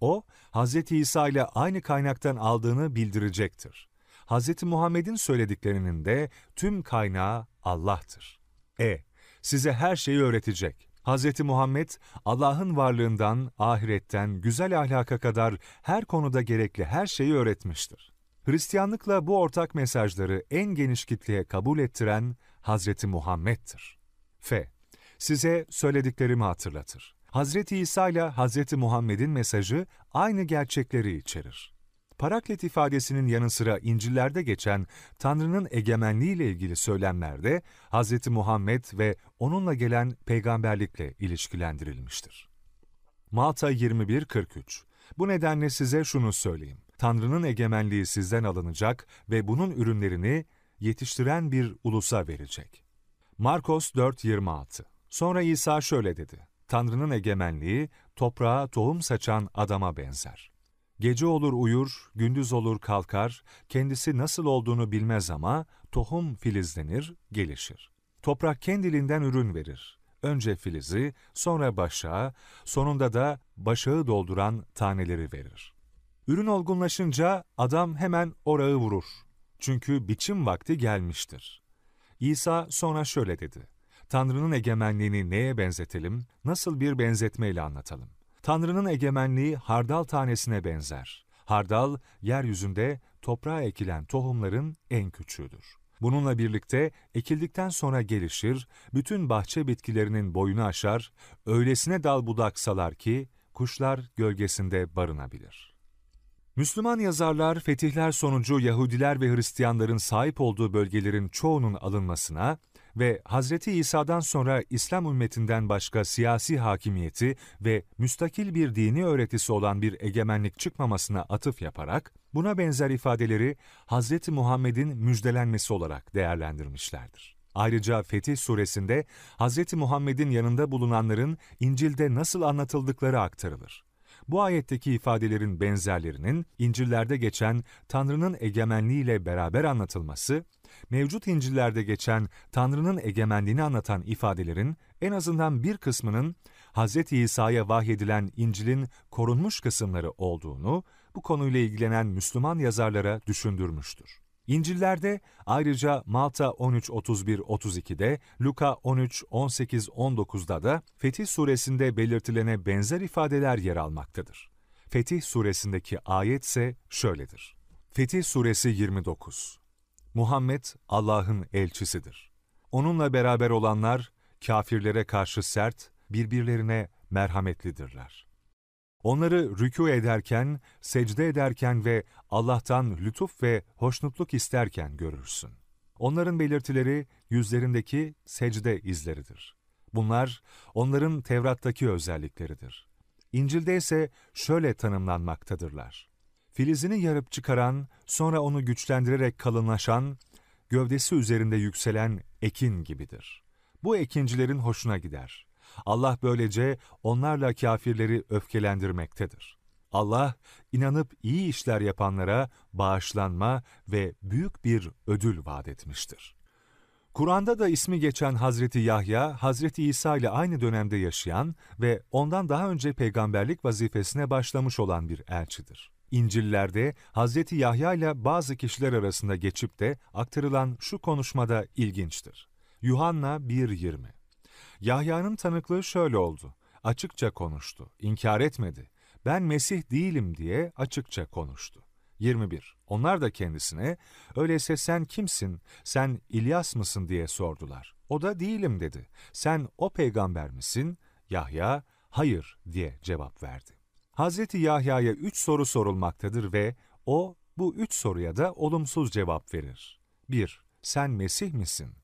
O, Hz. İsa ile aynı kaynaktan aldığını bildirecektir. Hz. Muhammed'in söylediklerinin de tüm kaynağı Allah'tır. E. Size her şeyi öğretecek. Hz. Muhammed, Allah'ın varlığından, ahiretten, güzel ahlaka kadar her konuda gerekli her şeyi öğretmiştir. Hristiyanlıkla bu ortak mesajları en geniş kitleye kabul ettiren Hazreti Muhammed'tir. F. Size söylediklerimi hatırlatır. Hazreti İsa ile Hazreti Muhammed'in mesajı aynı gerçekleri içerir. Paraklet ifadesinin yanı sıra İncil'lerde geçen Tanrı'nın egemenliği ile ilgili söylemlerde Hz. Muhammed ve onunla gelen peygamberlikle ilişkilendirilmiştir. Malta 21.43 Bu nedenle size şunu söyleyeyim. Tanrı'nın egemenliği sizden alınacak ve bunun ürünlerini yetiştiren bir ulusa verecek. Markos 4.26 Sonra İsa şöyle dedi. Tanrı'nın egemenliği toprağa tohum saçan adama benzer. Gece olur uyur, gündüz olur kalkar, kendisi nasıl olduğunu bilmez ama tohum filizlenir, gelişir. Toprak kendiliğinden ürün verir. Önce filizi, sonra başağı, sonunda da başağı dolduran taneleri verir. Ürün olgunlaşınca adam hemen orağı vurur. Çünkü biçim vakti gelmiştir. İsa sonra şöyle dedi. Tanrı'nın egemenliğini neye benzetelim, nasıl bir benzetmeyle anlatalım? Tanrı'nın egemenliği hardal tanesine benzer. Hardal, yeryüzünde toprağa ekilen tohumların en küçüğüdür. Bununla birlikte ekildikten sonra gelişir, bütün bahçe bitkilerinin boyunu aşar, öylesine dal budak salar ki kuşlar gölgesinde barınabilir. Müslüman yazarlar fetihler sonucu Yahudiler ve Hristiyanların sahip olduğu bölgelerin çoğunun alınmasına ve Hazreti İsa'dan sonra İslam ümmetinden başka siyasi hakimiyeti ve müstakil bir dini öğretisi olan bir egemenlik çıkmamasına atıf yaparak buna benzer ifadeleri Hazreti Muhammed'in müjdelenmesi olarak değerlendirmişlerdir. Ayrıca Fetih suresinde Hz. Muhammed'in yanında bulunanların İncil'de nasıl anlatıldıkları aktarılır. Bu ayetteki ifadelerin benzerlerinin İncil'lerde geçen Tanrı'nın egemenliğiyle beraber anlatılması, mevcut İncil'lerde geçen Tanrı'nın egemenliğini anlatan ifadelerin en azından bir kısmının Hz. İsa'ya vahyedilen İncil'in korunmuş kısımları olduğunu bu konuyla ilgilenen Müslüman yazarlara düşündürmüştür. İncil'lerde ayrıca Malta 13-31-32'de, Luka 13-18-19'da da Fetih suresinde belirtilene benzer ifadeler yer almaktadır. Fetih suresindeki ayet ise şöyledir. Fetih suresi 29 Muhammed Allah'ın elçisidir. Onunla beraber olanlar kafirlere karşı sert, birbirlerine merhametlidirler. Onları rükû ederken, secde ederken ve Allah'tan lütuf ve hoşnutluk isterken görürsün. Onların belirtileri yüzlerindeki secde izleridir. Bunlar onların Tevrat'taki özellikleridir. İncil'de ise şöyle tanımlanmaktadırlar. Filizini yarıp çıkaran, sonra onu güçlendirerek kalınlaşan, gövdesi üzerinde yükselen ekin gibidir. Bu ekincilerin hoşuna gider. Allah böylece onlarla kafirleri öfkelendirmektedir. Allah, inanıp iyi işler yapanlara bağışlanma ve büyük bir ödül vaat etmiştir. Kur'an'da da ismi geçen Hazreti Yahya, Hazreti İsa ile aynı dönemde yaşayan ve ondan daha önce peygamberlik vazifesine başlamış olan bir elçidir. İncil'lerde Hazreti Yahya ile bazı kişiler arasında geçip de aktarılan şu konuşmada ilginçtir. Yuhanna 1.20 Yahya'nın tanıklığı şöyle oldu. Açıkça konuştu, inkar etmedi. Ben Mesih değilim diye açıkça konuştu. 21. Onlar da kendisine, öyleyse sen kimsin, sen İlyas mısın diye sordular. O da değilim dedi. Sen o peygamber misin? Yahya, hayır diye cevap verdi. Hazreti Yahya'ya üç soru sorulmaktadır ve o bu üç soruya da olumsuz cevap verir. 1. Sen Mesih misin?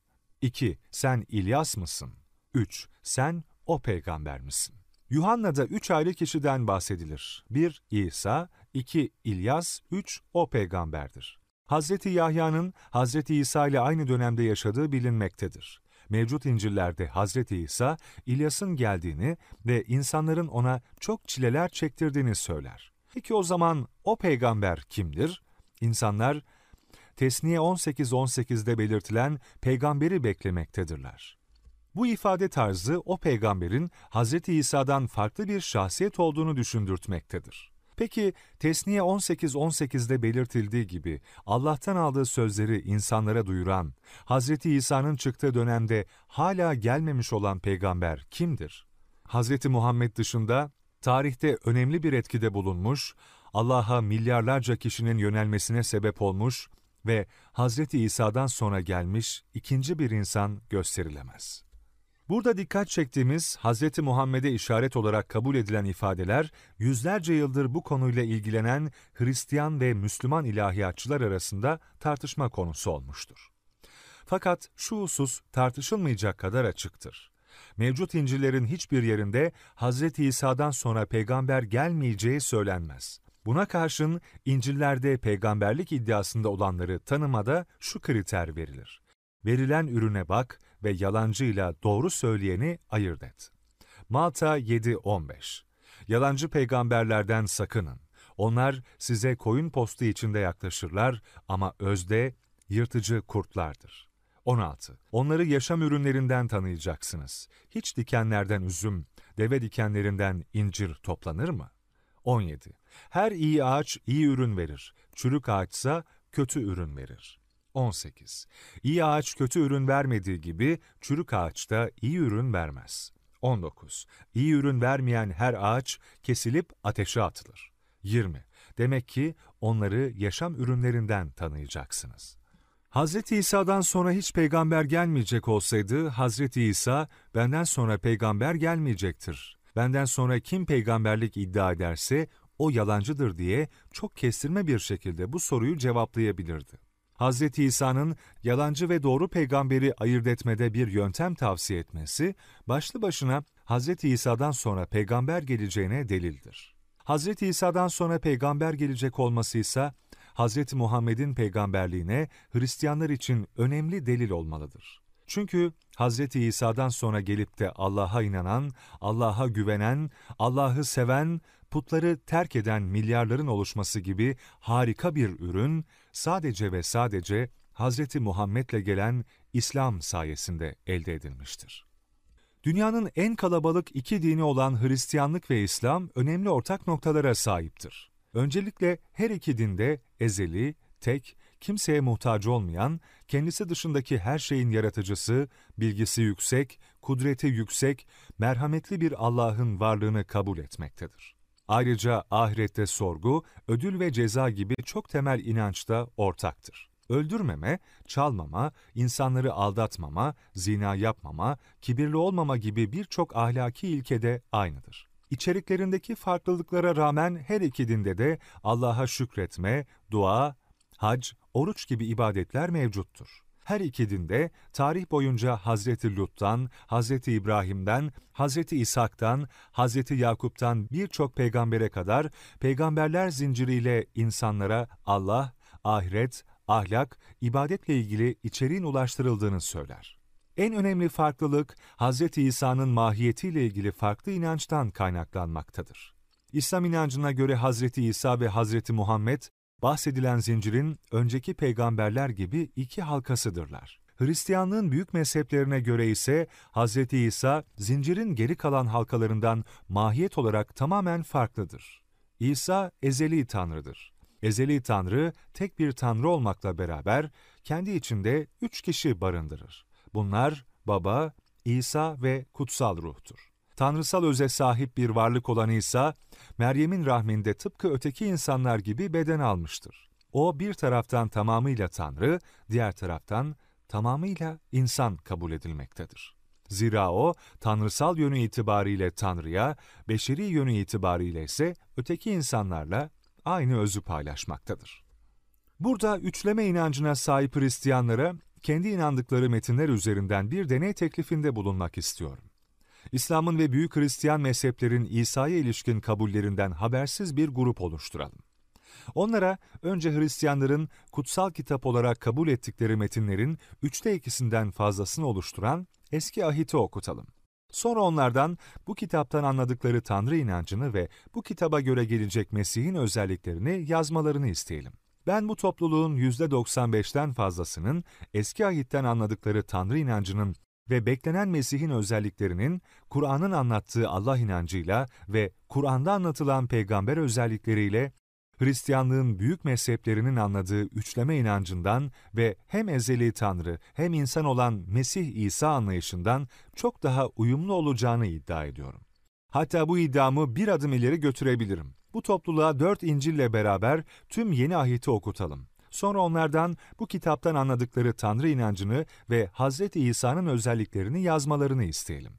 2. Sen İlyas mısın? 3. Sen o peygamber misin? Yuhanna'da üç ayrı kişiden bahsedilir. 1. İsa, 2. İlyas, 3. O peygamberdir. Hazreti Yahya'nın Hazreti İsa ile aynı dönemde yaşadığı bilinmektedir. Mevcut İncil'lerde Hazreti İsa, İlyas'ın geldiğini ve insanların ona çok çileler çektirdiğini söyler. Peki o zaman o peygamber kimdir? İnsanlar, Tesniye 18-18'de belirtilen peygamberi beklemektedirler. Bu ifade tarzı o peygamberin Hz. İsa'dan farklı bir şahsiyet olduğunu düşündürtmektedir. Peki Tesniye 18-18'de belirtildiği gibi Allah'tan aldığı sözleri insanlara duyuran, Hz. İsa'nın çıktığı dönemde hala gelmemiş olan peygamber kimdir? Hz. Muhammed dışında tarihte önemli bir etkide bulunmuş, Allah'a milyarlarca kişinin yönelmesine sebep olmuş ve Hz. İsa'dan sonra gelmiş ikinci bir insan gösterilemez. Burada dikkat çektiğimiz Hz. Muhammed'e işaret olarak kabul edilen ifadeler, yüzlerce yıldır bu konuyla ilgilenen Hristiyan ve Müslüman ilahiyatçılar arasında tartışma konusu olmuştur. Fakat şu husus tartışılmayacak kadar açıktır. Mevcut İncil'lerin hiçbir yerinde Hz. İsa'dan sonra peygamber gelmeyeceği söylenmez. Buna karşın İncil'lerde peygamberlik iddiasında olanları tanımada şu kriter verilir. Verilen ürüne bak ve yalancıyla doğru söyleyeni ayırt et. Malta 7.15 Yalancı peygamberlerden sakının. Onlar size koyun postu içinde yaklaşırlar ama özde yırtıcı kurtlardır. 16. Onları yaşam ürünlerinden tanıyacaksınız. Hiç dikenlerden üzüm, deve dikenlerinden incir toplanır mı? 17. Her iyi ağaç iyi ürün verir, çürük ağaçsa kötü ürün verir. 18. İyi ağaç kötü ürün vermediği gibi çürük ağaç da iyi ürün vermez. 19. İyi ürün vermeyen her ağaç kesilip ateşe atılır. 20. Demek ki onları yaşam ürünlerinden tanıyacaksınız. Hz. İsa'dan sonra hiç peygamber gelmeyecek olsaydı, Hz. İsa, benden sonra peygamber gelmeyecektir. Benden sonra kim peygamberlik iddia ederse, o yalancıdır diye çok kestirme bir şekilde bu soruyu cevaplayabilirdi. Hz. İsa'nın yalancı ve doğru peygamberi ayırt etmede bir yöntem tavsiye etmesi, başlı başına Hz. İsa'dan sonra peygamber geleceğine delildir. Hz. İsa'dan sonra peygamber gelecek olması ise Hz. Muhammed'in peygamberliğine Hristiyanlar için önemli delil olmalıdır. Çünkü Hz. İsa'dan sonra gelip de Allah'a inanan, Allah'a güvenen, Allah'ı seven, putları terk eden milyarların oluşması gibi harika bir ürün sadece ve sadece Hz. Muhammed'le gelen İslam sayesinde elde edilmiştir. Dünyanın en kalabalık iki dini olan Hristiyanlık ve İslam önemli ortak noktalara sahiptir. Öncelikle her iki dinde ezeli, tek, kimseye muhtaç olmayan, kendisi dışındaki her şeyin yaratıcısı, bilgisi yüksek, kudreti yüksek, merhametli bir Allah'ın varlığını kabul etmektedir. Ayrıca ahirette sorgu, ödül ve ceza gibi çok temel inançta ortaktır. Öldürmeme, çalmama, insanları aldatmama, zina yapmama, kibirli olmama gibi birçok ahlaki ilkede aynıdır. İçeriklerindeki farklılıklara rağmen her iki dinde de Allah'a şükretme, dua, hac, oruç gibi ibadetler mevcuttur. Her iki dinde tarih boyunca Hazreti Lut'tan, Hazreti İbrahim'den, Hazreti İshak'tan, Hazreti Yakup'tan birçok peygambere kadar peygamberler zinciriyle insanlara Allah, ahiret, ahlak, ibadetle ilgili içeriğin ulaştırıldığını söyler. En önemli farklılık Hz. İsa'nın mahiyetiyle ilgili farklı inançtan kaynaklanmaktadır. İslam inancına göre Hz. İsa ve Hz. Muhammed, bahsedilen zincirin önceki peygamberler gibi iki halkasıdırlar. Hristiyanlığın büyük mezheplerine göre ise Hz. İsa, zincirin geri kalan halkalarından mahiyet olarak tamamen farklıdır. İsa ezeli tanrıdır. Ezeli tanrı, tek bir tanrı olmakla beraber, kendi içinde üç kişi barındırır. Bunlar Baba, İsa ve Kutsal Ruh'tur. Tanrısal öze sahip bir varlık olan İsa, Meryem'in rahminde tıpkı öteki insanlar gibi beden almıştır. O bir taraftan tamamıyla Tanrı, diğer taraftan tamamıyla insan kabul edilmektedir. Zira o, tanrısal yönü itibariyle Tanrı'ya, beşeri yönü itibariyle ise öteki insanlarla aynı özü paylaşmaktadır. Burada üçleme inancına sahip Hristiyanlara kendi inandıkları metinler üzerinden bir deney teklifinde bulunmak istiyorum. İslam'ın ve büyük Hristiyan mezheplerin İsa'ya ilişkin kabullerinden habersiz bir grup oluşturalım. Onlara önce Hristiyanların kutsal kitap olarak kabul ettikleri metinlerin üçte ikisinden fazlasını oluşturan eski ahiti okutalım. Sonra onlardan bu kitaptan anladıkları Tanrı inancını ve bu kitaba göre gelecek Mesih'in özelliklerini yazmalarını isteyelim. Ben bu topluluğun %95'ten fazlasının eski ahitten anladıkları Tanrı inancının ve beklenen Mesih'in özelliklerinin Kur'an'ın anlattığı Allah inancıyla ve Kur'an'da anlatılan peygamber özellikleriyle Hristiyanlığın büyük mezheplerinin anladığı üçleme inancından ve hem ezeli Tanrı hem insan olan Mesih İsa anlayışından çok daha uyumlu olacağını iddia ediyorum. Hatta bu iddiamı bir adım ileri götürebilirim. Bu topluluğa dört İncil'le beraber tüm yeni ahiti okutalım. Sonra onlardan bu kitaptan anladıkları Tanrı inancını ve Hz. İsa'nın özelliklerini yazmalarını isteyelim.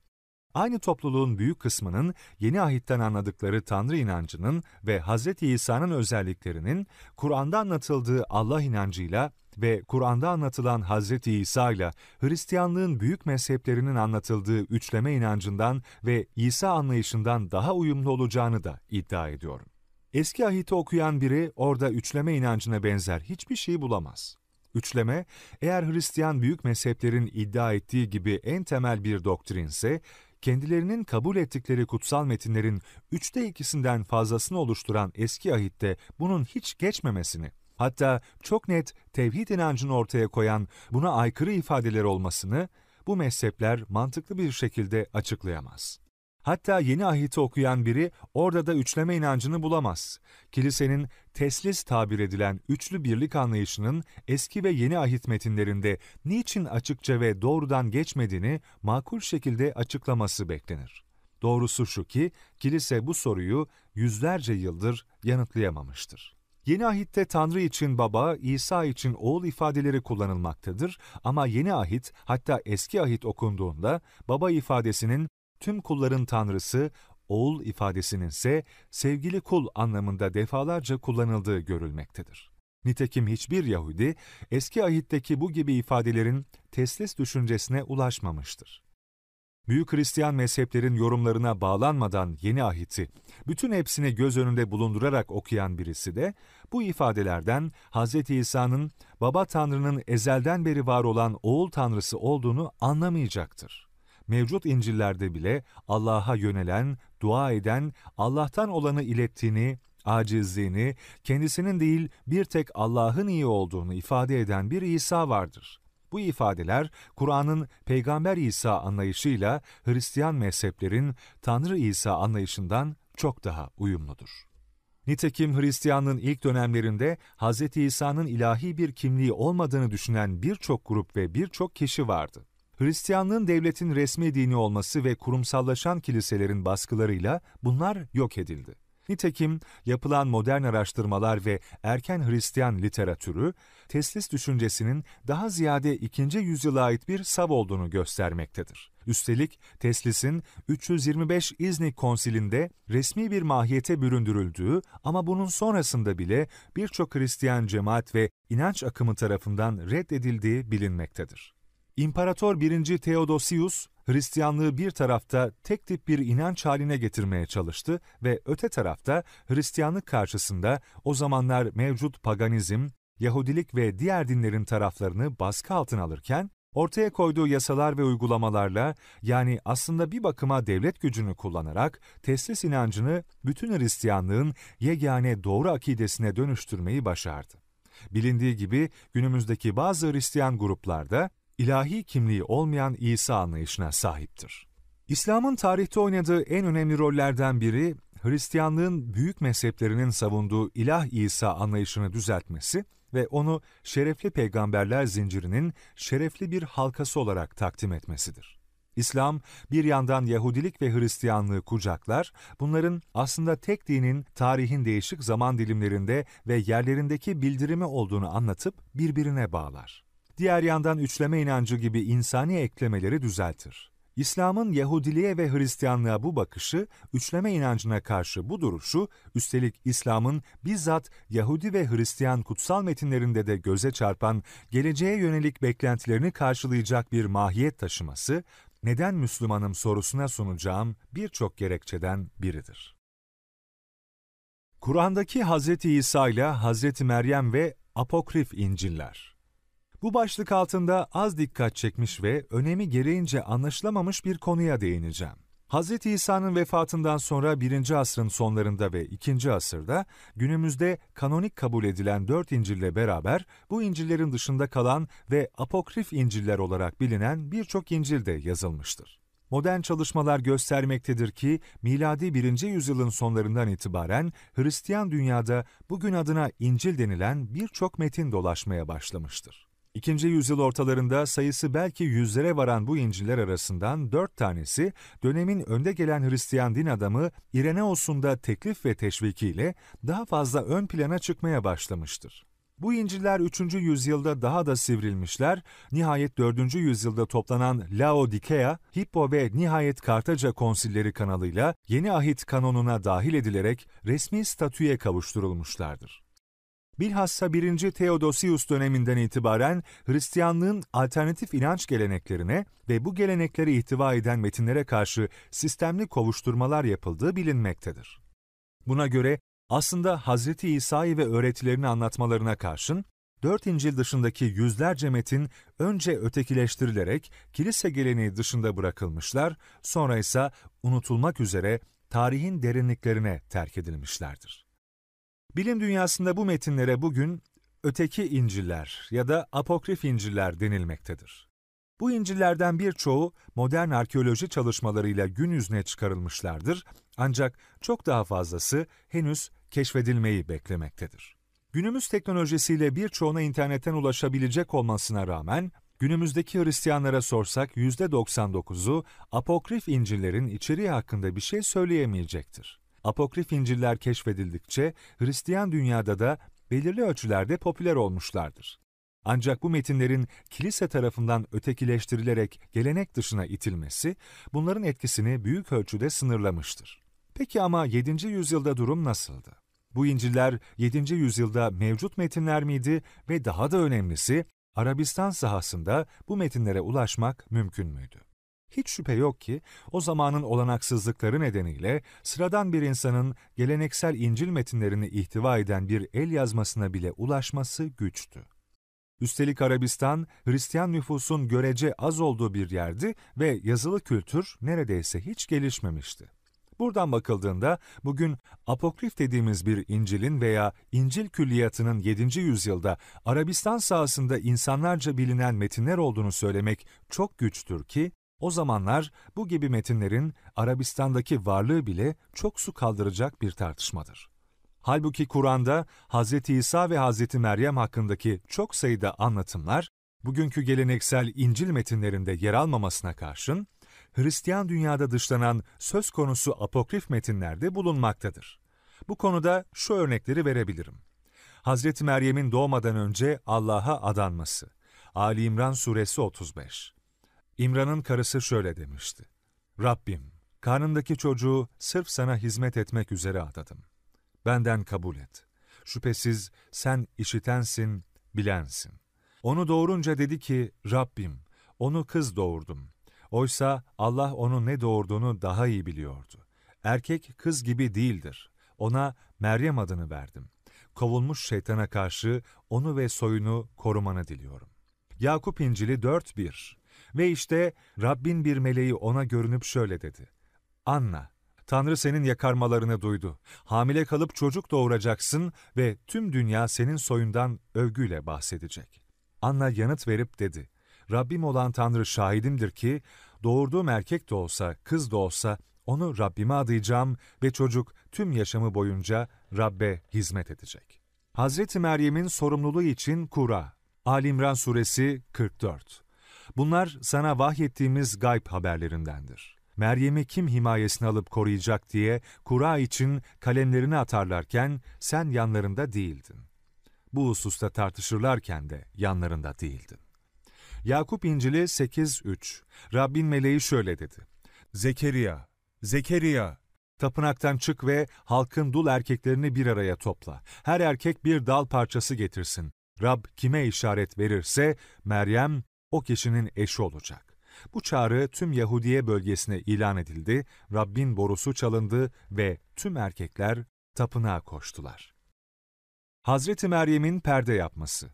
Aynı topluluğun büyük kısmının yeni ahitten anladıkları Tanrı inancının ve Hz. İsa'nın özelliklerinin Kur'an'da anlatıldığı Allah inancıyla ve Kur'an'da anlatılan Hz. İsa ile Hristiyanlığın büyük mezheplerinin anlatıldığı üçleme inancından ve İsa anlayışından daha uyumlu olacağını da iddia ediyorum. Eski ahiti okuyan biri orada üçleme inancına benzer hiçbir şey bulamaz. Üçleme, eğer Hristiyan büyük mezheplerin iddia ettiği gibi en temel bir doktrinse, kendilerinin kabul ettikleri kutsal metinlerin üçte ikisinden fazlasını oluşturan eski ahitte bunun hiç geçmemesini, hatta çok net tevhid inancını ortaya koyan buna aykırı ifadeler olmasını bu mezhepler mantıklı bir şekilde açıklayamaz. Hatta yeni ahiti okuyan biri orada da üçleme inancını bulamaz. Kilisenin teslis tabir edilen üçlü birlik anlayışının eski ve yeni ahit metinlerinde niçin açıkça ve doğrudan geçmediğini makul şekilde açıklaması beklenir. Doğrusu şu ki, kilise bu soruyu yüzlerce yıldır yanıtlayamamıştır. Yeni ahitte Tanrı için baba, İsa için oğul ifadeleri kullanılmaktadır ama yeni ahit hatta eski ahit okunduğunda baba ifadesinin tüm kulların Tanrısı, oğul ifadesinin ise sevgili kul anlamında defalarca kullanıldığı görülmektedir. Nitekim hiçbir Yahudi eski ahitteki bu gibi ifadelerin teslis düşüncesine ulaşmamıştır. Büyük Hristiyan mezheplerin yorumlarına bağlanmadan yeni ahiti, bütün hepsini göz önünde bulundurarak okuyan birisi de, bu ifadelerden Hz. İsa'nın Baba Tanrı'nın ezelden beri var olan Oğul Tanrısı olduğunu anlamayacaktır. Mevcut İncil'lerde bile Allah'a yönelen, dua eden, Allah'tan olanı ilettiğini, acizliğini, kendisinin değil bir tek Allah'ın iyi olduğunu ifade eden bir İsa vardır. Bu ifadeler Kur'an'ın Peygamber İsa anlayışıyla Hristiyan mezheplerin Tanrı İsa anlayışından çok daha uyumludur. Nitekim Hristiyanlığın ilk dönemlerinde Hz. İsa'nın ilahi bir kimliği olmadığını düşünen birçok grup ve birçok kişi vardı. Hristiyanlığın devletin resmi dini olması ve kurumsallaşan kiliselerin baskılarıyla bunlar yok edildi. Nitekim yapılan modern araştırmalar ve erken Hristiyan literatürü, teslis düşüncesinin daha ziyade 2. yüzyıla ait bir sav olduğunu göstermektedir. Üstelik teslisin 325 İznik konsilinde resmi bir mahiyete büründürüldüğü ama bunun sonrasında bile birçok Hristiyan cemaat ve inanç akımı tarafından reddedildiği bilinmektedir. İmparator 1. Theodosius, Hristiyanlığı bir tarafta tek tip bir inanç haline getirmeye çalıştı ve öte tarafta Hristiyanlık karşısında o zamanlar mevcut paganizm, Yahudilik ve diğer dinlerin taraflarını baskı altına alırken, ortaya koyduğu yasalar ve uygulamalarla yani aslında bir bakıma devlet gücünü kullanarak teslis inancını bütün Hristiyanlığın yegane doğru akidesine dönüştürmeyi başardı. Bilindiği gibi günümüzdeki bazı Hristiyan gruplarda ilahi kimliği olmayan İsa anlayışına sahiptir. İslam'ın tarihte oynadığı en önemli rollerden biri, Hristiyanlığın büyük mezheplerinin savunduğu ilah İsa anlayışını düzeltmesi ve onu şerefli peygamberler zincirinin şerefli bir halkası olarak takdim etmesidir. İslam bir yandan Yahudilik ve Hristiyanlığı kucaklar, bunların aslında tek dinin tarihin değişik zaman dilimlerinde ve yerlerindeki bildirimi olduğunu anlatıp birbirine bağlar. Diğer yandan üçleme inancı gibi insani eklemeleri düzeltir. İslam'ın Yahudiliğe ve Hristiyanlığa bu bakışı, üçleme inancına karşı bu duruşu, üstelik İslam'ın bizzat Yahudi ve Hristiyan kutsal metinlerinde de göze çarpan geleceğe yönelik beklentilerini karşılayacak bir mahiyet taşıması, neden Müslümanım sorusuna sunacağım birçok gerekçeden biridir. Kur'an'daki Hz. İsa ile Hz. Meryem ve Apokrif İnciller bu başlık altında az dikkat çekmiş ve önemi gereğince anlaşılamamış bir konuya değineceğim. Hz. İsa'nın vefatından sonra 1. asrın sonlarında ve 2. asırda günümüzde kanonik kabul edilen 4 İncil'le beraber bu İncil'lerin dışında kalan ve apokrif İncil'ler olarak bilinen birçok İncil de yazılmıştır. Modern çalışmalar göstermektedir ki miladi 1. yüzyılın sonlarından itibaren Hristiyan dünyada bugün adına İncil denilen birçok metin dolaşmaya başlamıştır. İkinci yüzyıl ortalarında sayısı belki yüzlere varan bu İncil'ler arasından dört tanesi dönemin önde gelen Hristiyan din adamı İreneos'un da teklif ve teşvikiyle daha fazla ön plana çıkmaya başlamıştır. Bu İncil'ler 3. yüzyılda daha da sivrilmişler, nihayet 4. yüzyılda toplanan Laodikea, Hippo ve nihayet Kartaca konsilleri kanalıyla yeni ahit kanonuna dahil edilerek resmi statüye kavuşturulmuşlardır. Bilhassa 1. Theodosius döneminden itibaren Hristiyanlığın alternatif inanç geleneklerine ve bu gelenekleri ihtiva eden metinlere karşı sistemli kovuşturmalar yapıldığı bilinmektedir. Buna göre aslında Hz. İsa'yı ve öğretilerini anlatmalarına karşın, dört İncil dışındaki yüzlerce metin önce ötekileştirilerek kilise geleneği dışında bırakılmışlar, sonra ise unutulmak üzere tarihin derinliklerine terk edilmişlerdir. Bilim dünyasında bu metinlere bugün öteki İncil'ler ya da apokrif İncil'ler denilmektedir. Bu İncil'lerden birçoğu modern arkeoloji çalışmalarıyla gün yüzüne çıkarılmışlardır ancak çok daha fazlası henüz keşfedilmeyi beklemektedir. Günümüz teknolojisiyle birçoğuna internetten ulaşabilecek olmasına rağmen günümüzdeki Hristiyanlara sorsak %99'u apokrif İncil'lerin içeriği hakkında bir şey söyleyemeyecektir. Apokrif İncil'ler keşfedildikçe Hristiyan dünyada da belirli ölçülerde popüler olmuşlardır. Ancak bu metinlerin kilise tarafından ötekileştirilerek gelenek dışına itilmesi, bunların etkisini büyük ölçüde sınırlamıştır. Peki ama 7. yüzyılda durum nasıldı? Bu İncil'ler 7. yüzyılda mevcut metinler miydi ve daha da önemlisi Arabistan sahasında bu metinlere ulaşmak mümkün müydü? Hiç şüphe yok ki o zamanın olanaksızlıkları nedeniyle sıradan bir insanın geleneksel İncil metinlerini ihtiva eden bir el yazmasına bile ulaşması güçtü. Üstelik Arabistan, Hristiyan nüfusun görece az olduğu bir yerdi ve yazılı kültür neredeyse hiç gelişmemişti. Buradan bakıldığında bugün apokrif dediğimiz bir İncil'in veya İncil külliyatının 7. yüzyılda Arabistan sahasında insanlarca bilinen metinler olduğunu söylemek çok güçtür ki, o zamanlar bu gibi metinlerin Arabistan'daki varlığı bile çok su kaldıracak bir tartışmadır. Halbuki Kur'an'da Hz. İsa ve Hz. Meryem hakkındaki çok sayıda anlatımlar, bugünkü geleneksel İncil metinlerinde yer almamasına karşın, Hristiyan dünyada dışlanan söz konusu apokrif metinlerde bulunmaktadır. Bu konuda şu örnekleri verebilirim. Hz. Meryem'in doğmadan önce Allah'a adanması. Ali İmran Suresi 35 İmran'ın karısı şöyle demişti. Rabbim, karnındaki çocuğu sırf sana hizmet etmek üzere adadım. Benden kabul et. Şüphesiz sen işitensin, bilensin. Onu doğurunca dedi ki, Rabbim, onu kız doğurdum. Oysa Allah onun ne doğurduğunu daha iyi biliyordu. Erkek kız gibi değildir. Ona Meryem adını verdim. Kovulmuş şeytana karşı onu ve soyunu korumanı diliyorum. Yakup İncili 4.1 Ve işte Rabbin bir meleği ona görünüp şöyle dedi. Anna, Tanrı senin yakarmalarını duydu. Hamile kalıp çocuk doğuracaksın ve tüm dünya senin soyundan övgüyle bahsedecek. Anna yanıt verip dedi. Rabbim olan Tanrı şahidimdir ki, doğurduğum erkek de olsa, kız da olsa, onu Rabbime adayacağım ve çocuk tüm yaşamı boyunca Rabbe hizmet edecek. Hazreti Meryem'in sorumluluğu için Kura, Ali İmran Suresi 44. Bunlar sana vahyettiğimiz gayb haberlerindendir. Meryem'i kim himayesine alıp koruyacak diye Kura için kalemlerini atarlarken sen yanlarında değildin. Bu hususta tartışırlarken de yanlarında değildin. Yakup İncili 8.3 Rabbin meleği şöyle dedi. Zekeriya, Zekeriya, tapınaktan çık ve halkın dul erkeklerini bir araya topla. Her erkek bir dal parçası getirsin. Rab kime işaret verirse Meryem o kişinin eşi olacak. Bu çağrı tüm Yahudiye bölgesine ilan edildi, Rabbin borusu çalındı ve tüm erkekler tapınağa koştular. Hazreti Meryem'in perde yapması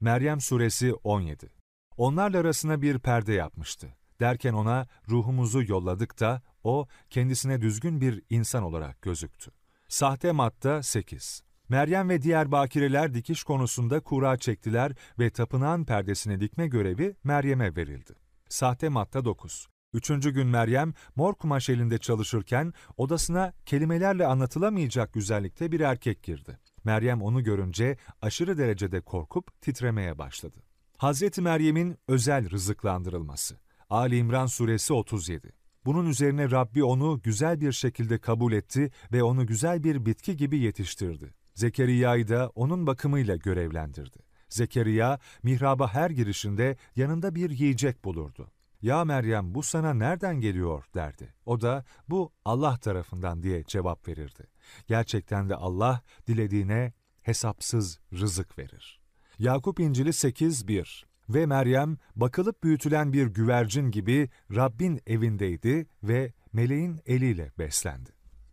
Meryem Suresi 17 Onlarla arasına bir perde yapmıştı. Derken ona ruhumuzu yolladık da o kendisine düzgün bir insan olarak gözüktü. Sahte Matta 8 Meryem ve diğer bakireler dikiş konusunda kura çektiler ve tapınağın perdesine dikme görevi Meryem'e verildi. Sahte Matta 9 Üçüncü gün Meryem, mor kumaş elinde çalışırken odasına kelimelerle anlatılamayacak güzellikte bir erkek girdi. Meryem onu görünce aşırı derecede korkup titremeye başladı. Hazreti Meryem'in özel rızıklandırılması. Ali İmran Suresi 37 bunun üzerine Rabbi onu güzel bir şekilde kabul etti ve onu güzel bir bitki gibi yetiştirdi. Zekeriya'yı da onun bakımıyla görevlendirdi. Zekeriya, mihraba her girişinde yanında bir yiyecek bulurdu. Ya Meryem bu sana nereden geliyor derdi. O da bu Allah tarafından diye cevap verirdi. Gerçekten de Allah dilediğine hesapsız rızık verir. Yakup İncili 8.1 Ve Meryem bakılıp büyütülen bir güvercin gibi Rabbin evindeydi ve meleğin eliyle beslendi.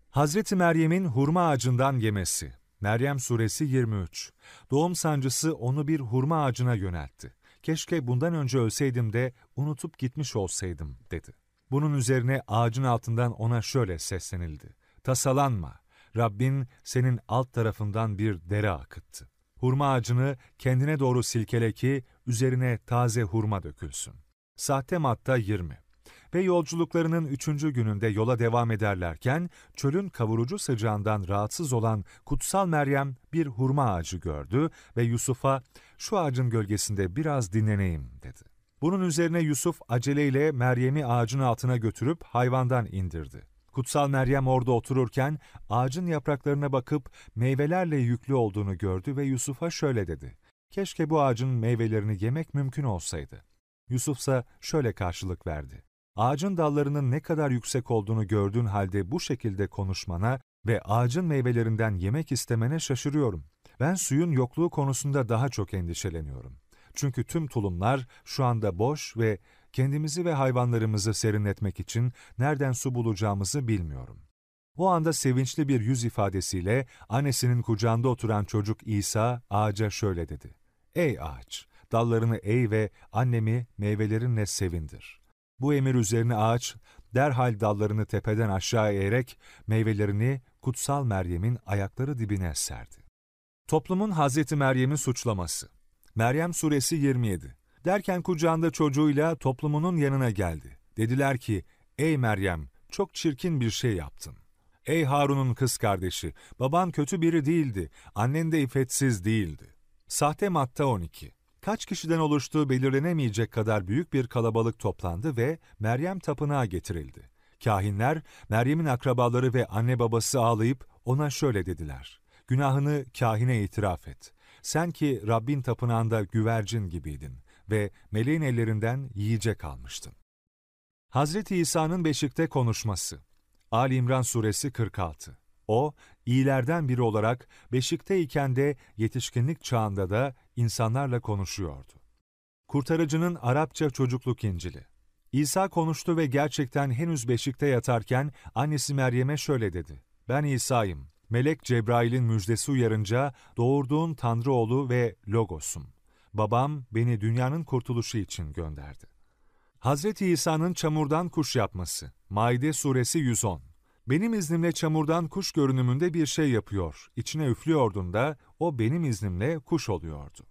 Hazreti Meryem'in hurma ağacından yemesi Meryem Suresi 23 Doğum sancısı onu bir hurma ağacına yöneltti. Keşke bundan önce ölseydim de unutup gitmiş olsaydım dedi. Bunun üzerine ağacın altından ona şöyle seslenildi. Tasalanma, Rabbin senin alt tarafından bir dere akıttı. Hurma ağacını kendine doğru silkele ki üzerine taze hurma dökülsün. Sahte Matta 20 Ve yolculuklarının üçüncü gününde yola devam ederlerken çölün kavurucu sıcağından rahatsız olan kutsal Meryem bir hurma ağacı gördü ve Yusuf'a şu ağacın gölgesinde biraz dinleneyim dedi. Bunun üzerine Yusuf aceleyle Meryem'i ağacın altına götürüp hayvandan indirdi. Kutsal Meryem orada otururken ağacın yapraklarına bakıp meyvelerle yüklü olduğunu gördü ve Yusuf'a şöyle dedi. Keşke bu ağacın meyvelerini yemek mümkün olsaydı. Yusuf ise şöyle karşılık verdi. Ağacın dallarının ne kadar yüksek olduğunu gördüğün halde bu şekilde konuşmana ve ağacın meyvelerinden yemek istemene şaşırıyorum. Ben suyun yokluğu konusunda daha çok endişeleniyorum. Çünkü tüm tulumlar şu anda boş ve kendimizi ve hayvanlarımızı serinletmek için nereden su bulacağımızı bilmiyorum. O anda sevinçli bir yüz ifadesiyle annesinin kucağında oturan çocuk İsa ağaca şöyle dedi. Ey ağaç, dallarını eğ ve annemi meyvelerinle sevindir. Bu emir üzerine ağaç derhal dallarını tepeden aşağı eğerek meyvelerini kutsal Meryem'in ayakları dibine serdi. Toplumun Hazreti Meryem'i suçlaması Meryem Suresi 27 Derken kucağında çocuğuyla toplumunun yanına geldi. Dediler ki, ey Meryem, çok çirkin bir şey yaptın. Ey Harun'un kız kardeşi, baban kötü biri değildi, annen de iffetsiz değildi. Sahte Matta 12 Kaç kişiden oluştuğu belirlenemeyecek kadar büyük bir kalabalık toplandı ve Meryem tapınağa getirildi. Kahinler, Meryem'in akrabaları ve anne babası ağlayıp ona şöyle dediler. Günahını kahine itiraf et. Sen ki Rabbin tapınağında güvercin gibiydin ve meleğin ellerinden yiyecek almıştın. Hazreti İsa'nın beşikte konuşması Ali İmran Suresi 46 O, iyilerden biri olarak beşikteyken de yetişkinlik çağında da insanlarla konuşuyordu. Kurtarıcının Arapça çocukluk İncili İsa konuştu ve gerçekten henüz beşikte yatarken annesi Meryem'e şöyle dedi. Ben İsa'yım. Melek Cebrail'in müjdesi uyarınca doğurduğun Tanrı oğlu ve Logos'um. Babam beni dünyanın kurtuluşu için gönderdi. Hazreti İsa'nın çamurdan kuş yapması. Maide suresi 110. Benim iznimle çamurdan kuş görünümünde bir şey yapıyor. İçine üflüyordun da o benim iznimle kuş oluyordu.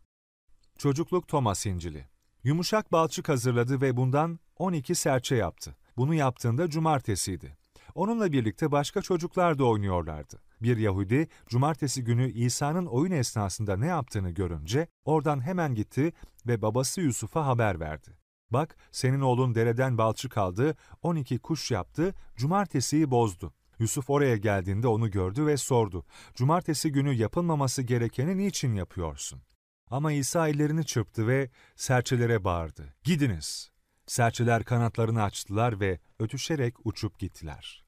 Çocukluk Thomas İncili. Yumuşak balçık hazırladı ve bundan 12 serçe yaptı. Bunu yaptığında cumartesiydi. Onunla birlikte başka çocuklar da oynuyorlardı. Bir Yahudi, cumartesi günü İsa'nın oyun esnasında ne yaptığını görünce oradan hemen gitti ve babası Yusuf'a haber verdi. Bak, senin oğlun dereden balçık aldı, 12 kuş yaptı, cumartesiyi bozdu. Yusuf oraya geldiğinde onu gördü ve sordu. Cumartesi günü yapılmaması gerekeni niçin yapıyorsun? Ama İsa ellerini çırptı ve serçelere bağırdı. Gidiniz! Serçeler kanatlarını açtılar ve ötüşerek uçup gittiler.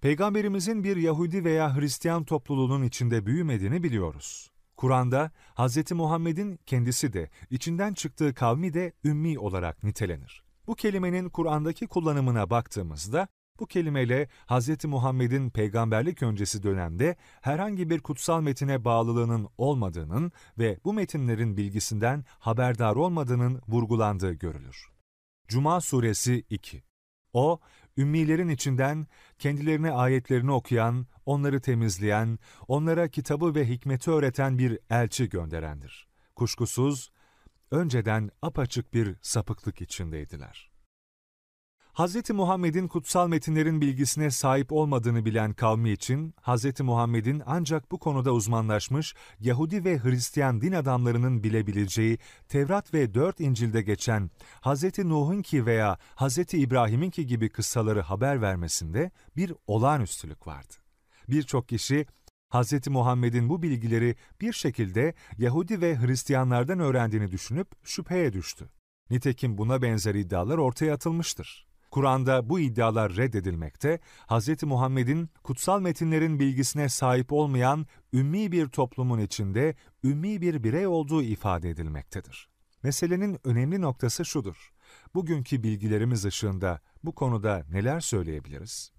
Peygamberimizin bir Yahudi veya Hristiyan topluluğunun içinde büyümediğini biliyoruz. Kur'an'da Hz. Muhammed'in kendisi de, içinden çıktığı kavmi de ümmi olarak nitelenir. Bu kelimenin Kur'an'daki kullanımına baktığımızda, bu kelimeyle Hz. Muhammed'in peygamberlik öncesi dönemde herhangi bir kutsal metine bağlılığının olmadığının ve bu metinlerin bilgisinden haberdar olmadığının vurgulandığı görülür. Cuma Suresi 2 O, ümmilerin içinden kendilerine ayetlerini okuyan, onları temizleyen, onlara kitabı ve hikmeti öğreten bir elçi gönderendir. Kuşkusuz, önceden apaçık bir sapıklık içindeydiler. Hz. Muhammed'in kutsal metinlerin bilgisine sahip olmadığını bilen kavmi için, Hz. Muhammed'in ancak bu konuda uzmanlaşmış Yahudi ve Hristiyan din adamlarının bilebileceği Tevrat ve dört İncil'de geçen Hz. Nuh'unki veya Hz. İbrahim'inki gibi kıssaları haber vermesinde bir olağanüstülük vardı. Birçok kişi Hz. Muhammed'in bu bilgileri bir şekilde Yahudi ve Hristiyanlardan öğrendiğini düşünüp şüpheye düştü. Nitekim buna benzer iddialar ortaya atılmıştır. Kur'an'da bu iddialar reddedilmekte, Hz. Muhammed'in kutsal metinlerin bilgisine sahip olmayan ümmi bir toplumun içinde ümmi bir birey olduğu ifade edilmektedir. Meselenin önemli noktası şudur. Bugünkü bilgilerimiz ışığında bu konuda neler söyleyebiliriz?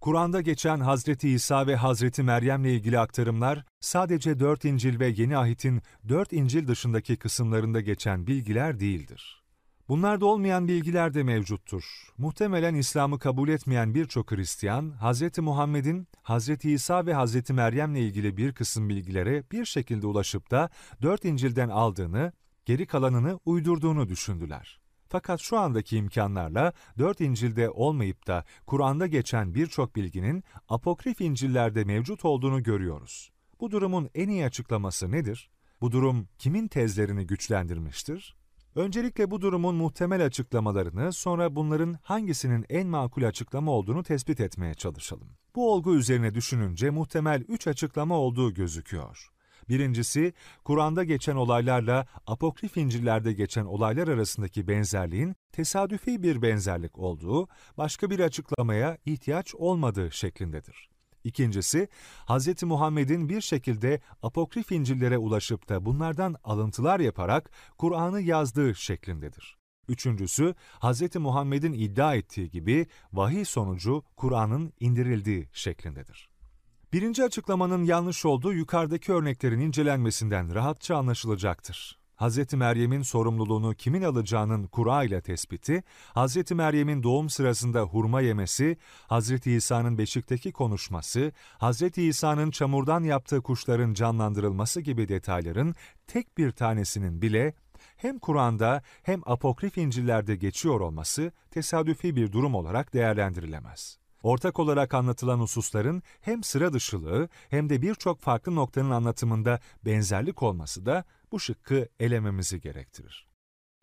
Kur'an'da geçen Hazreti İsa ve Hazreti Meryem'le ilgili aktarımlar sadece dört İncil ve Yeni Ahit'in dört İncil dışındaki kısımlarında geçen bilgiler değildir. Bunlarda olmayan bilgiler de mevcuttur. Muhtemelen İslam'ı kabul etmeyen birçok Hristiyan, Hz. Muhammed'in Hz. İsa ve Hz. Meryem'le ilgili bir kısım bilgilere bir şekilde ulaşıp da dört İncil'den aldığını, geri kalanını uydurduğunu düşündüler. Fakat şu andaki imkanlarla dört İncil'de olmayıp da Kur'an'da geçen birçok bilginin apokrif İncil'lerde mevcut olduğunu görüyoruz. Bu durumun en iyi açıklaması nedir? Bu durum kimin tezlerini güçlendirmiştir? Öncelikle bu durumun muhtemel açıklamalarını, sonra bunların hangisinin en makul açıklama olduğunu tespit etmeye çalışalım. Bu olgu üzerine düşününce muhtemel üç açıklama olduğu gözüküyor. Birincisi, Kur'an'da geçen olaylarla apokrif İncil'lerde geçen olaylar arasındaki benzerliğin tesadüfi bir benzerlik olduğu, başka bir açıklamaya ihtiyaç olmadığı şeklindedir. İkincisi, Hz. Muhammed'in bir şekilde apokrif İncil'lere ulaşıp da bunlardan alıntılar yaparak Kur'an'ı yazdığı şeklindedir. Üçüncüsü, Hz. Muhammed'in iddia ettiği gibi vahiy sonucu Kur'an'ın indirildiği şeklindedir. Birinci açıklamanın yanlış olduğu yukarıdaki örneklerin incelenmesinden rahatça anlaşılacaktır. Hz. Meryem'in sorumluluğunu kimin alacağının Kur'a ile tespiti, Hz. Meryem'in doğum sırasında hurma yemesi, Hz. İsa'nın beşikteki konuşması, Hz. İsa'nın çamurdan yaptığı kuşların canlandırılması gibi detayların tek bir tanesinin bile hem Kur'an'da hem apokrif İncil'lerde geçiyor olması tesadüfi bir durum olarak değerlendirilemez. Ortak olarak anlatılan hususların hem sıra dışılığı hem de birçok farklı noktanın anlatımında benzerlik olması da bu şıkkı elememizi gerektirir.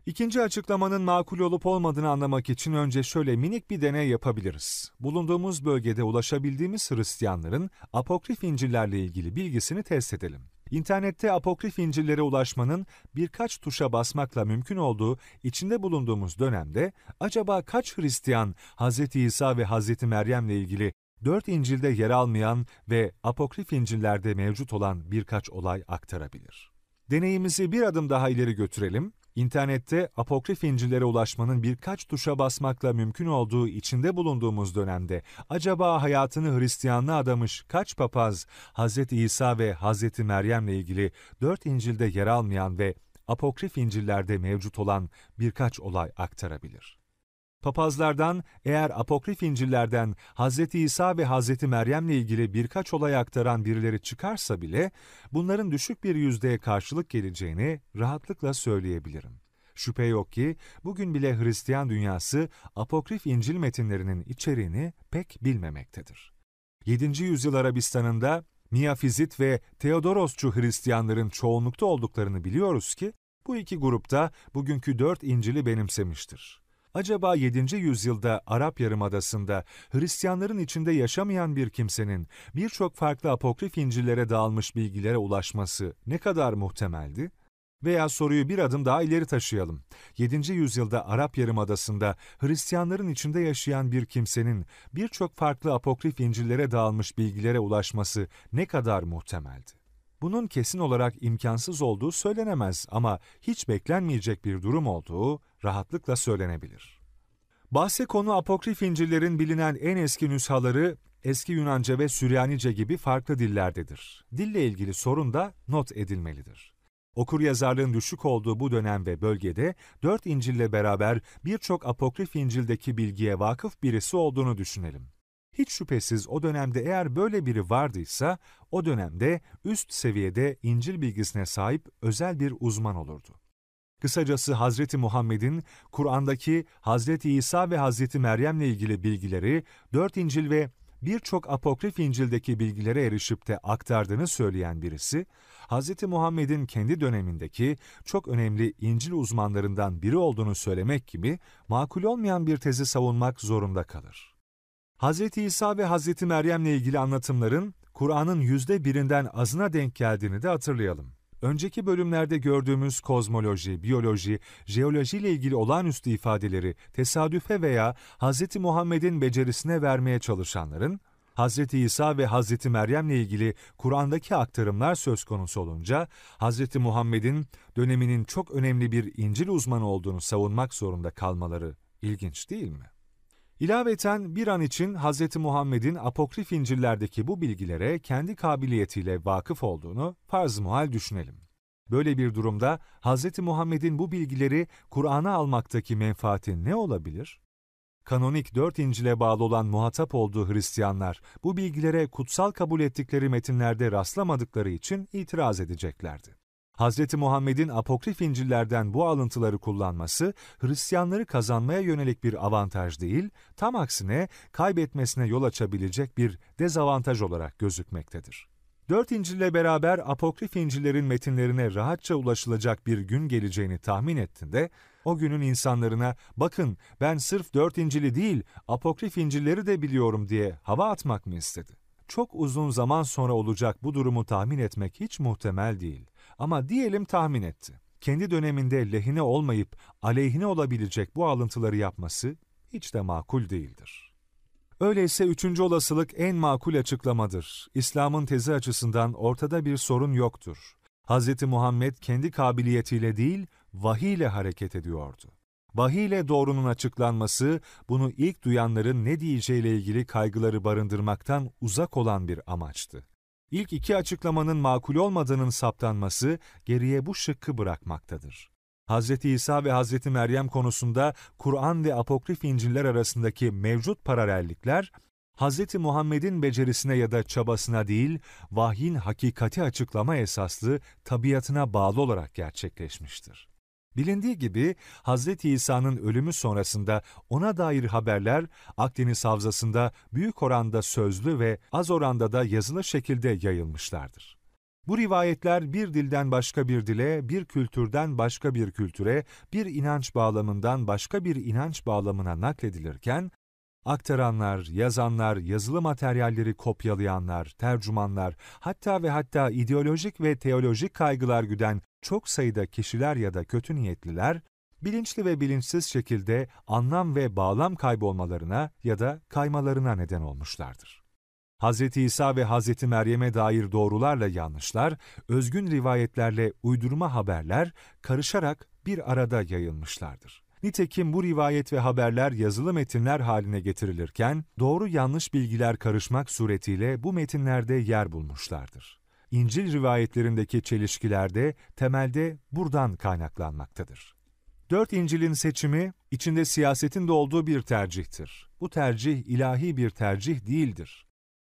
İkinci açıklamanın makul olup olmadığını anlamak için önce şöyle minik bir deney yapabiliriz. Bulunduğumuz bölgede ulaşabildiğimiz Hristiyanların apokrif İncil'lerle ilgili bilgisini test edelim. İnternette apokrif İncil'lere ulaşmanın birkaç tuşa basmakla mümkün olduğu içinde bulunduğumuz dönemde acaba kaç Hristiyan Hz. İsa ve Hz. Meryem'le ilgili dört İncil'de yer almayan ve apokrif İncil'lerde mevcut olan birkaç olay aktarabilir? Deneyimizi bir adım daha ileri götürelim İnternette apokrif İncil'lere ulaşmanın birkaç tuşa basmakla mümkün olduğu içinde bulunduğumuz dönemde acaba hayatını Hristiyanlığa adamış kaç papaz Hz. İsa ve Hz. Meryem'le ilgili dört İncil'de yer almayan ve apokrif İncil'lerde mevcut olan birkaç olay aktarabilir? Papazlardan eğer apokrif İncil'lerden Hz. İsa ve Hz. Meryem'le ilgili birkaç olay aktaran birileri çıkarsa bile bunların düşük bir yüzdeye karşılık geleceğini rahatlıkla söyleyebilirim. Şüphe yok ki bugün bile Hristiyan dünyası apokrif İncil metinlerinin içeriğini pek bilmemektedir. 7. yüzyıl Arabistan'ında Miyafizit ve Teodorosçu Hristiyanların çoğunlukta olduklarını biliyoruz ki bu iki grupta bugünkü dört İncil'i benimsemiştir. Acaba 7. yüzyılda Arap Yarımadası'nda Hristiyanların içinde yaşamayan bir kimsenin birçok farklı apokrif İncil'lere dağılmış bilgilere ulaşması ne kadar muhtemeldi? Veya soruyu bir adım daha ileri taşıyalım. 7. yüzyılda Arap Yarımadası'nda Hristiyanların içinde yaşayan bir kimsenin birçok farklı apokrif İncil'lere dağılmış bilgilere ulaşması ne kadar muhtemeldi? Bunun kesin olarak imkansız olduğu söylenemez ama hiç beklenmeyecek bir durum olduğu rahatlıkla söylenebilir. Bahse konu apokrif İncil'lerin bilinen en eski nüshaları eski Yunanca ve Süryanice gibi farklı dillerdedir. Dille ilgili sorun da not edilmelidir. Okur yazarlığın düşük olduğu bu dönem ve bölgede dört İncil'le beraber birçok apokrif İncil'deki bilgiye vakıf birisi olduğunu düşünelim. Hiç şüphesiz o dönemde eğer böyle biri vardıysa, o dönemde üst seviyede İncil bilgisine sahip özel bir uzman olurdu. Kısacası Hazreti Muhammed'in Kur'an'daki Hazreti İsa ve Hazreti Meryem'le ilgili bilgileri dört İncil ve birçok apokrif İncil'deki bilgilere erişip de aktardığını söyleyen birisi, Hz. Muhammed'in kendi dönemindeki çok önemli İncil uzmanlarından biri olduğunu söylemek gibi makul olmayan bir tezi savunmak zorunda kalır. Hz. İsa ve Hz. Meryem'le ilgili anlatımların Kur'an'ın yüzde birinden azına denk geldiğini de hatırlayalım. Önceki bölümlerde gördüğümüz kozmoloji, biyoloji, jeoloji ile ilgili olağanüstü ifadeleri tesadüfe veya Hz. Muhammed'in becerisine vermeye çalışanların, Hz. İsa ve Hz. Meryem'le ilgili Kur'an'daki aktarımlar söz konusu olunca, Hz. Muhammed'in döneminin çok önemli bir İncil uzmanı olduğunu savunmak zorunda kalmaları ilginç değil mi? İlaveten bir an için Hz. Muhammed'in apokrif İncil'lerdeki bu bilgilere kendi kabiliyetiyle vakıf olduğunu farz muhal düşünelim. Böyle bir durumda Hz. Muhammed'in bu bilgileri Kur'an'a almaktaki menfaati ne olabilir? Kanonik dört İncil'e bağlı olan muhatap olduğu Hristiyanlar bu bilgilere kutsal kabul ettikleri metinlerde rastlamadıkları için itiraz edeceklerdi. Hz. Muhammed'in apokrif İncil'lerden bu alıntıları kullanması, Hristiyanları kazanmaya yönelik bir avantaj değil, tam aksine kaybetmesine yol açabilecek bir dezavantaj olarak gözükmektedir. Dört İncil'le beraber apokrif İncil'lerin metinlerine rahatça ulaşılacak bir gün geleceğini tahmin ettiğinde, o günün insanlarına bakın ben sırf dört İncil'i değil apokrif İncil'leri de biliyorum diye hava atmak mı istedi? çok uzun zaman sonra olacak bu durumu tahmin etmek hiç muhtemel değil. Ama diyelim tahmin etti. Kendi döneminde lehine olmayıp aleyhine olabilecek bu alıntıları yapması hiç de makul değildir. Öyleyse üçüncü olasılık en makul açıklamadır. İslam'ın tezi açısından ortada bir sorun yoktur. Hz. Muhammed kendi kabiliyetiyle değil, vahiy ile hareket ediyordu. Vahiy ile doğrunun açıklanması, bunu ilk duyanların ne diyeceğiyle ilgili kaygıları barındırmaktan uzak olan bir amaçtı. İlk iki açıklamanın makul olmadığının saptanması geriye bu şıkkı bırakmaktadır. Hz. İsa ve Hz. Meryem konusunda Kur'an ve apokrif İncil'ler arasındaki mevcut paralellikler, Hz. Muhammed'in becerisine ya da çabasına değil, vahyin hakikati açıklama esaslı tabiatına bağlı olarak gerçekleşmiştir. Bilindiği gibi Hz. İsa'nın ölümü sonrasında ona dair haberler Akdeniz Havzası'nda büyük oranda sözlü ve az oranda da yazılı şekilde yayılmışlardır. Bu rivayetler bir dilden başka bir dile, bir kültürden başka bir kültüre, bir inanç bağlamından başka bir inanç bağlamına nakledilirken, aktaranlar, yazanlar, yazılı materyalleri kopyalayanlar, tercümanlar, hatta ve hatta ideolojik ve teolojik kaygılar güden çok sayıda kişiler ya da kötü niyetliler, bilinçli ve bilinçsiz şekilde anlam ve bağlam kaybolmalarına ya da kaymalarına neden olmuşlardır. Hz. İsa ve Hz. Meryem'e dair doğrularla yanlışlar, özgün rivayetlerle uydurma haberler karışarak bir arada yayılmışlardır. Nitekim bu rivayet ve haberler yazılı metinler haline getirilirken, doğru yanlış bilgiler karışmak suretiyle bu metinlerde yer bulmuşlardır. İncil rivayetlerindeki çelişkiler de temelde buradan kaynaklanmaktadır. Dört İncil'in seçimi, içinde siyasetin de olduğu bir tercihtir. Bu tercih ilahi bir tercih değildir.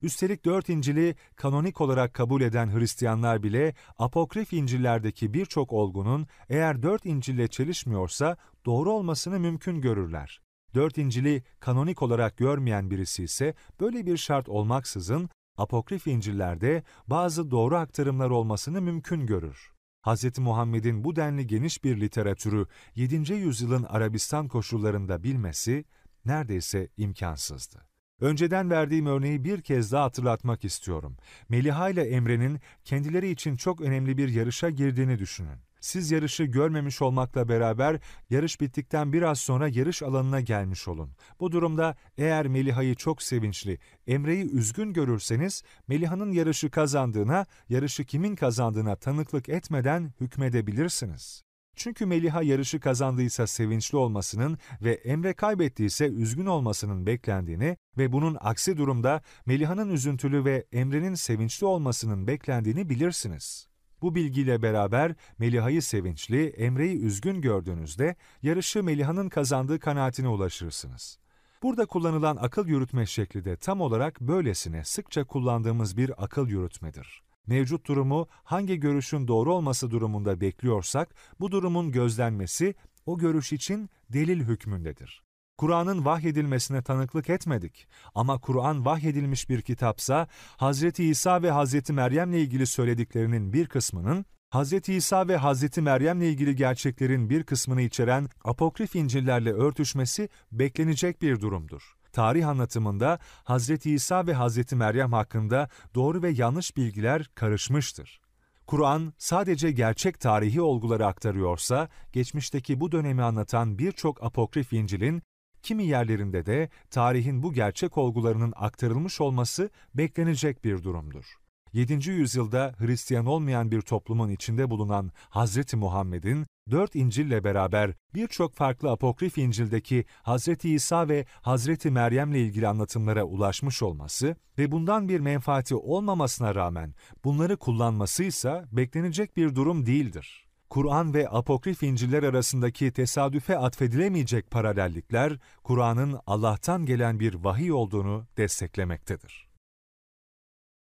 Üstelik dört İncil'i kanonik olarak kabul eden Hristiyanlar bile apokrif İncil'lerdeki birçok olgunun eğer dört İncil'le çelişmiyorsa doğru olmasını mümkün görürler. Dört İncil'i kanonik olarak görmeyen birisi ise böyle bir şart olmaksızın apokrif İncil'lerde bazı doğru aktarımlar olmasını mümkün görür. Hz. Muhammed'in bu denli geniş bir literatürü 7. yüzyılın Arabistan koşullarında bilmesi neredeyse imkansızdı. Önceden verdiğim örneği bir kez daha hatırlatmak istiyorum. Meliha ile Emre'nin kendileri için çok önemli bir yarışa girdiğini düşünün. Siz yarışı görmemiş olmakla beraber yarış bittikten biraz sonra yarış alanına gelmiş olun. Bu durumda eğer Meliha'yı çok sevinçli, Emre'yi üzgün görürseniz Meliha'nın yarışı kazandığına, yarışı kimin kazandığına tanıklık etmeden hükmedebilirsiniz. Çünkü Meliha yarışı kazandıysa sevinçli olmasının ve Emre kaybettiyse üzgün olmasının beklendiğini ve bunun aksi durumda Meliha'nın üzüntülü ve Emre'nin sevinçli olmasının beklendiğini bilirsiniz. Bu bilgiyle beraber Meliha'yı sevinçli, Emre'yi üzgün gördüğünüzde yarışı Meliha'nın kazandığı kanaatine ulaşırsınız. Burada kullanılan akıl yürütme şekli de tam olarak böylesine sıkça kullandığımız bir akıl yürütmedir. Mevcut durumu hangi görüşün doğru olması durumunda bekliyorsak, bu durumun gözlenmesi o görüş için delil hükmündedir. Kur'an'ın vahyedilmesine tanıklık etmedik. Ama Kur'an vahyedilmiş bir kitapsa, Hz. İsa ve Hz. Meryem'le ilgili söylediklerinin bir kısmının, Hz. İsa ve Hz. Meryem'le ilgili gerçeklerin bir kısmını içeren apokrif İncil'lerle örtüşmesi beklenecek bir durumdur. Tarih anlatımında Hz. İsa ve Hz. Meryem hakkında doğru ve yanlış bilgiler karışmıştır. Kur'an sadece gerçek tarihi olguları aktarıyorsa, geçmişteki bu dönemi anlatan birçok apokrif İncil'in kimi yerlerinde de tarihin bu gerçek olgularının aktarılmış olması beklenecek bir durumdur. 7. yüzyılda Hristiyan olmayan bir toplumun içinde bulunan Hz. Muhammed'in dört İncil'le beraber birçok farklı apokrif İncil'deki Hz. İsa ve Hz. Meryem'le ilgili anlatımlara ulaşmış olması ve bundan bir menfaati olmamasına rağmen bunları kullanması ise beklenecek bir durum değildir. Kur'an ve apokrif İncil'ler arasındaki tesadüfe atfedilemeyecek paralellikler, Kur'an'ın Allah'tan gelen bir vahiy olduğunu desteklemektedir.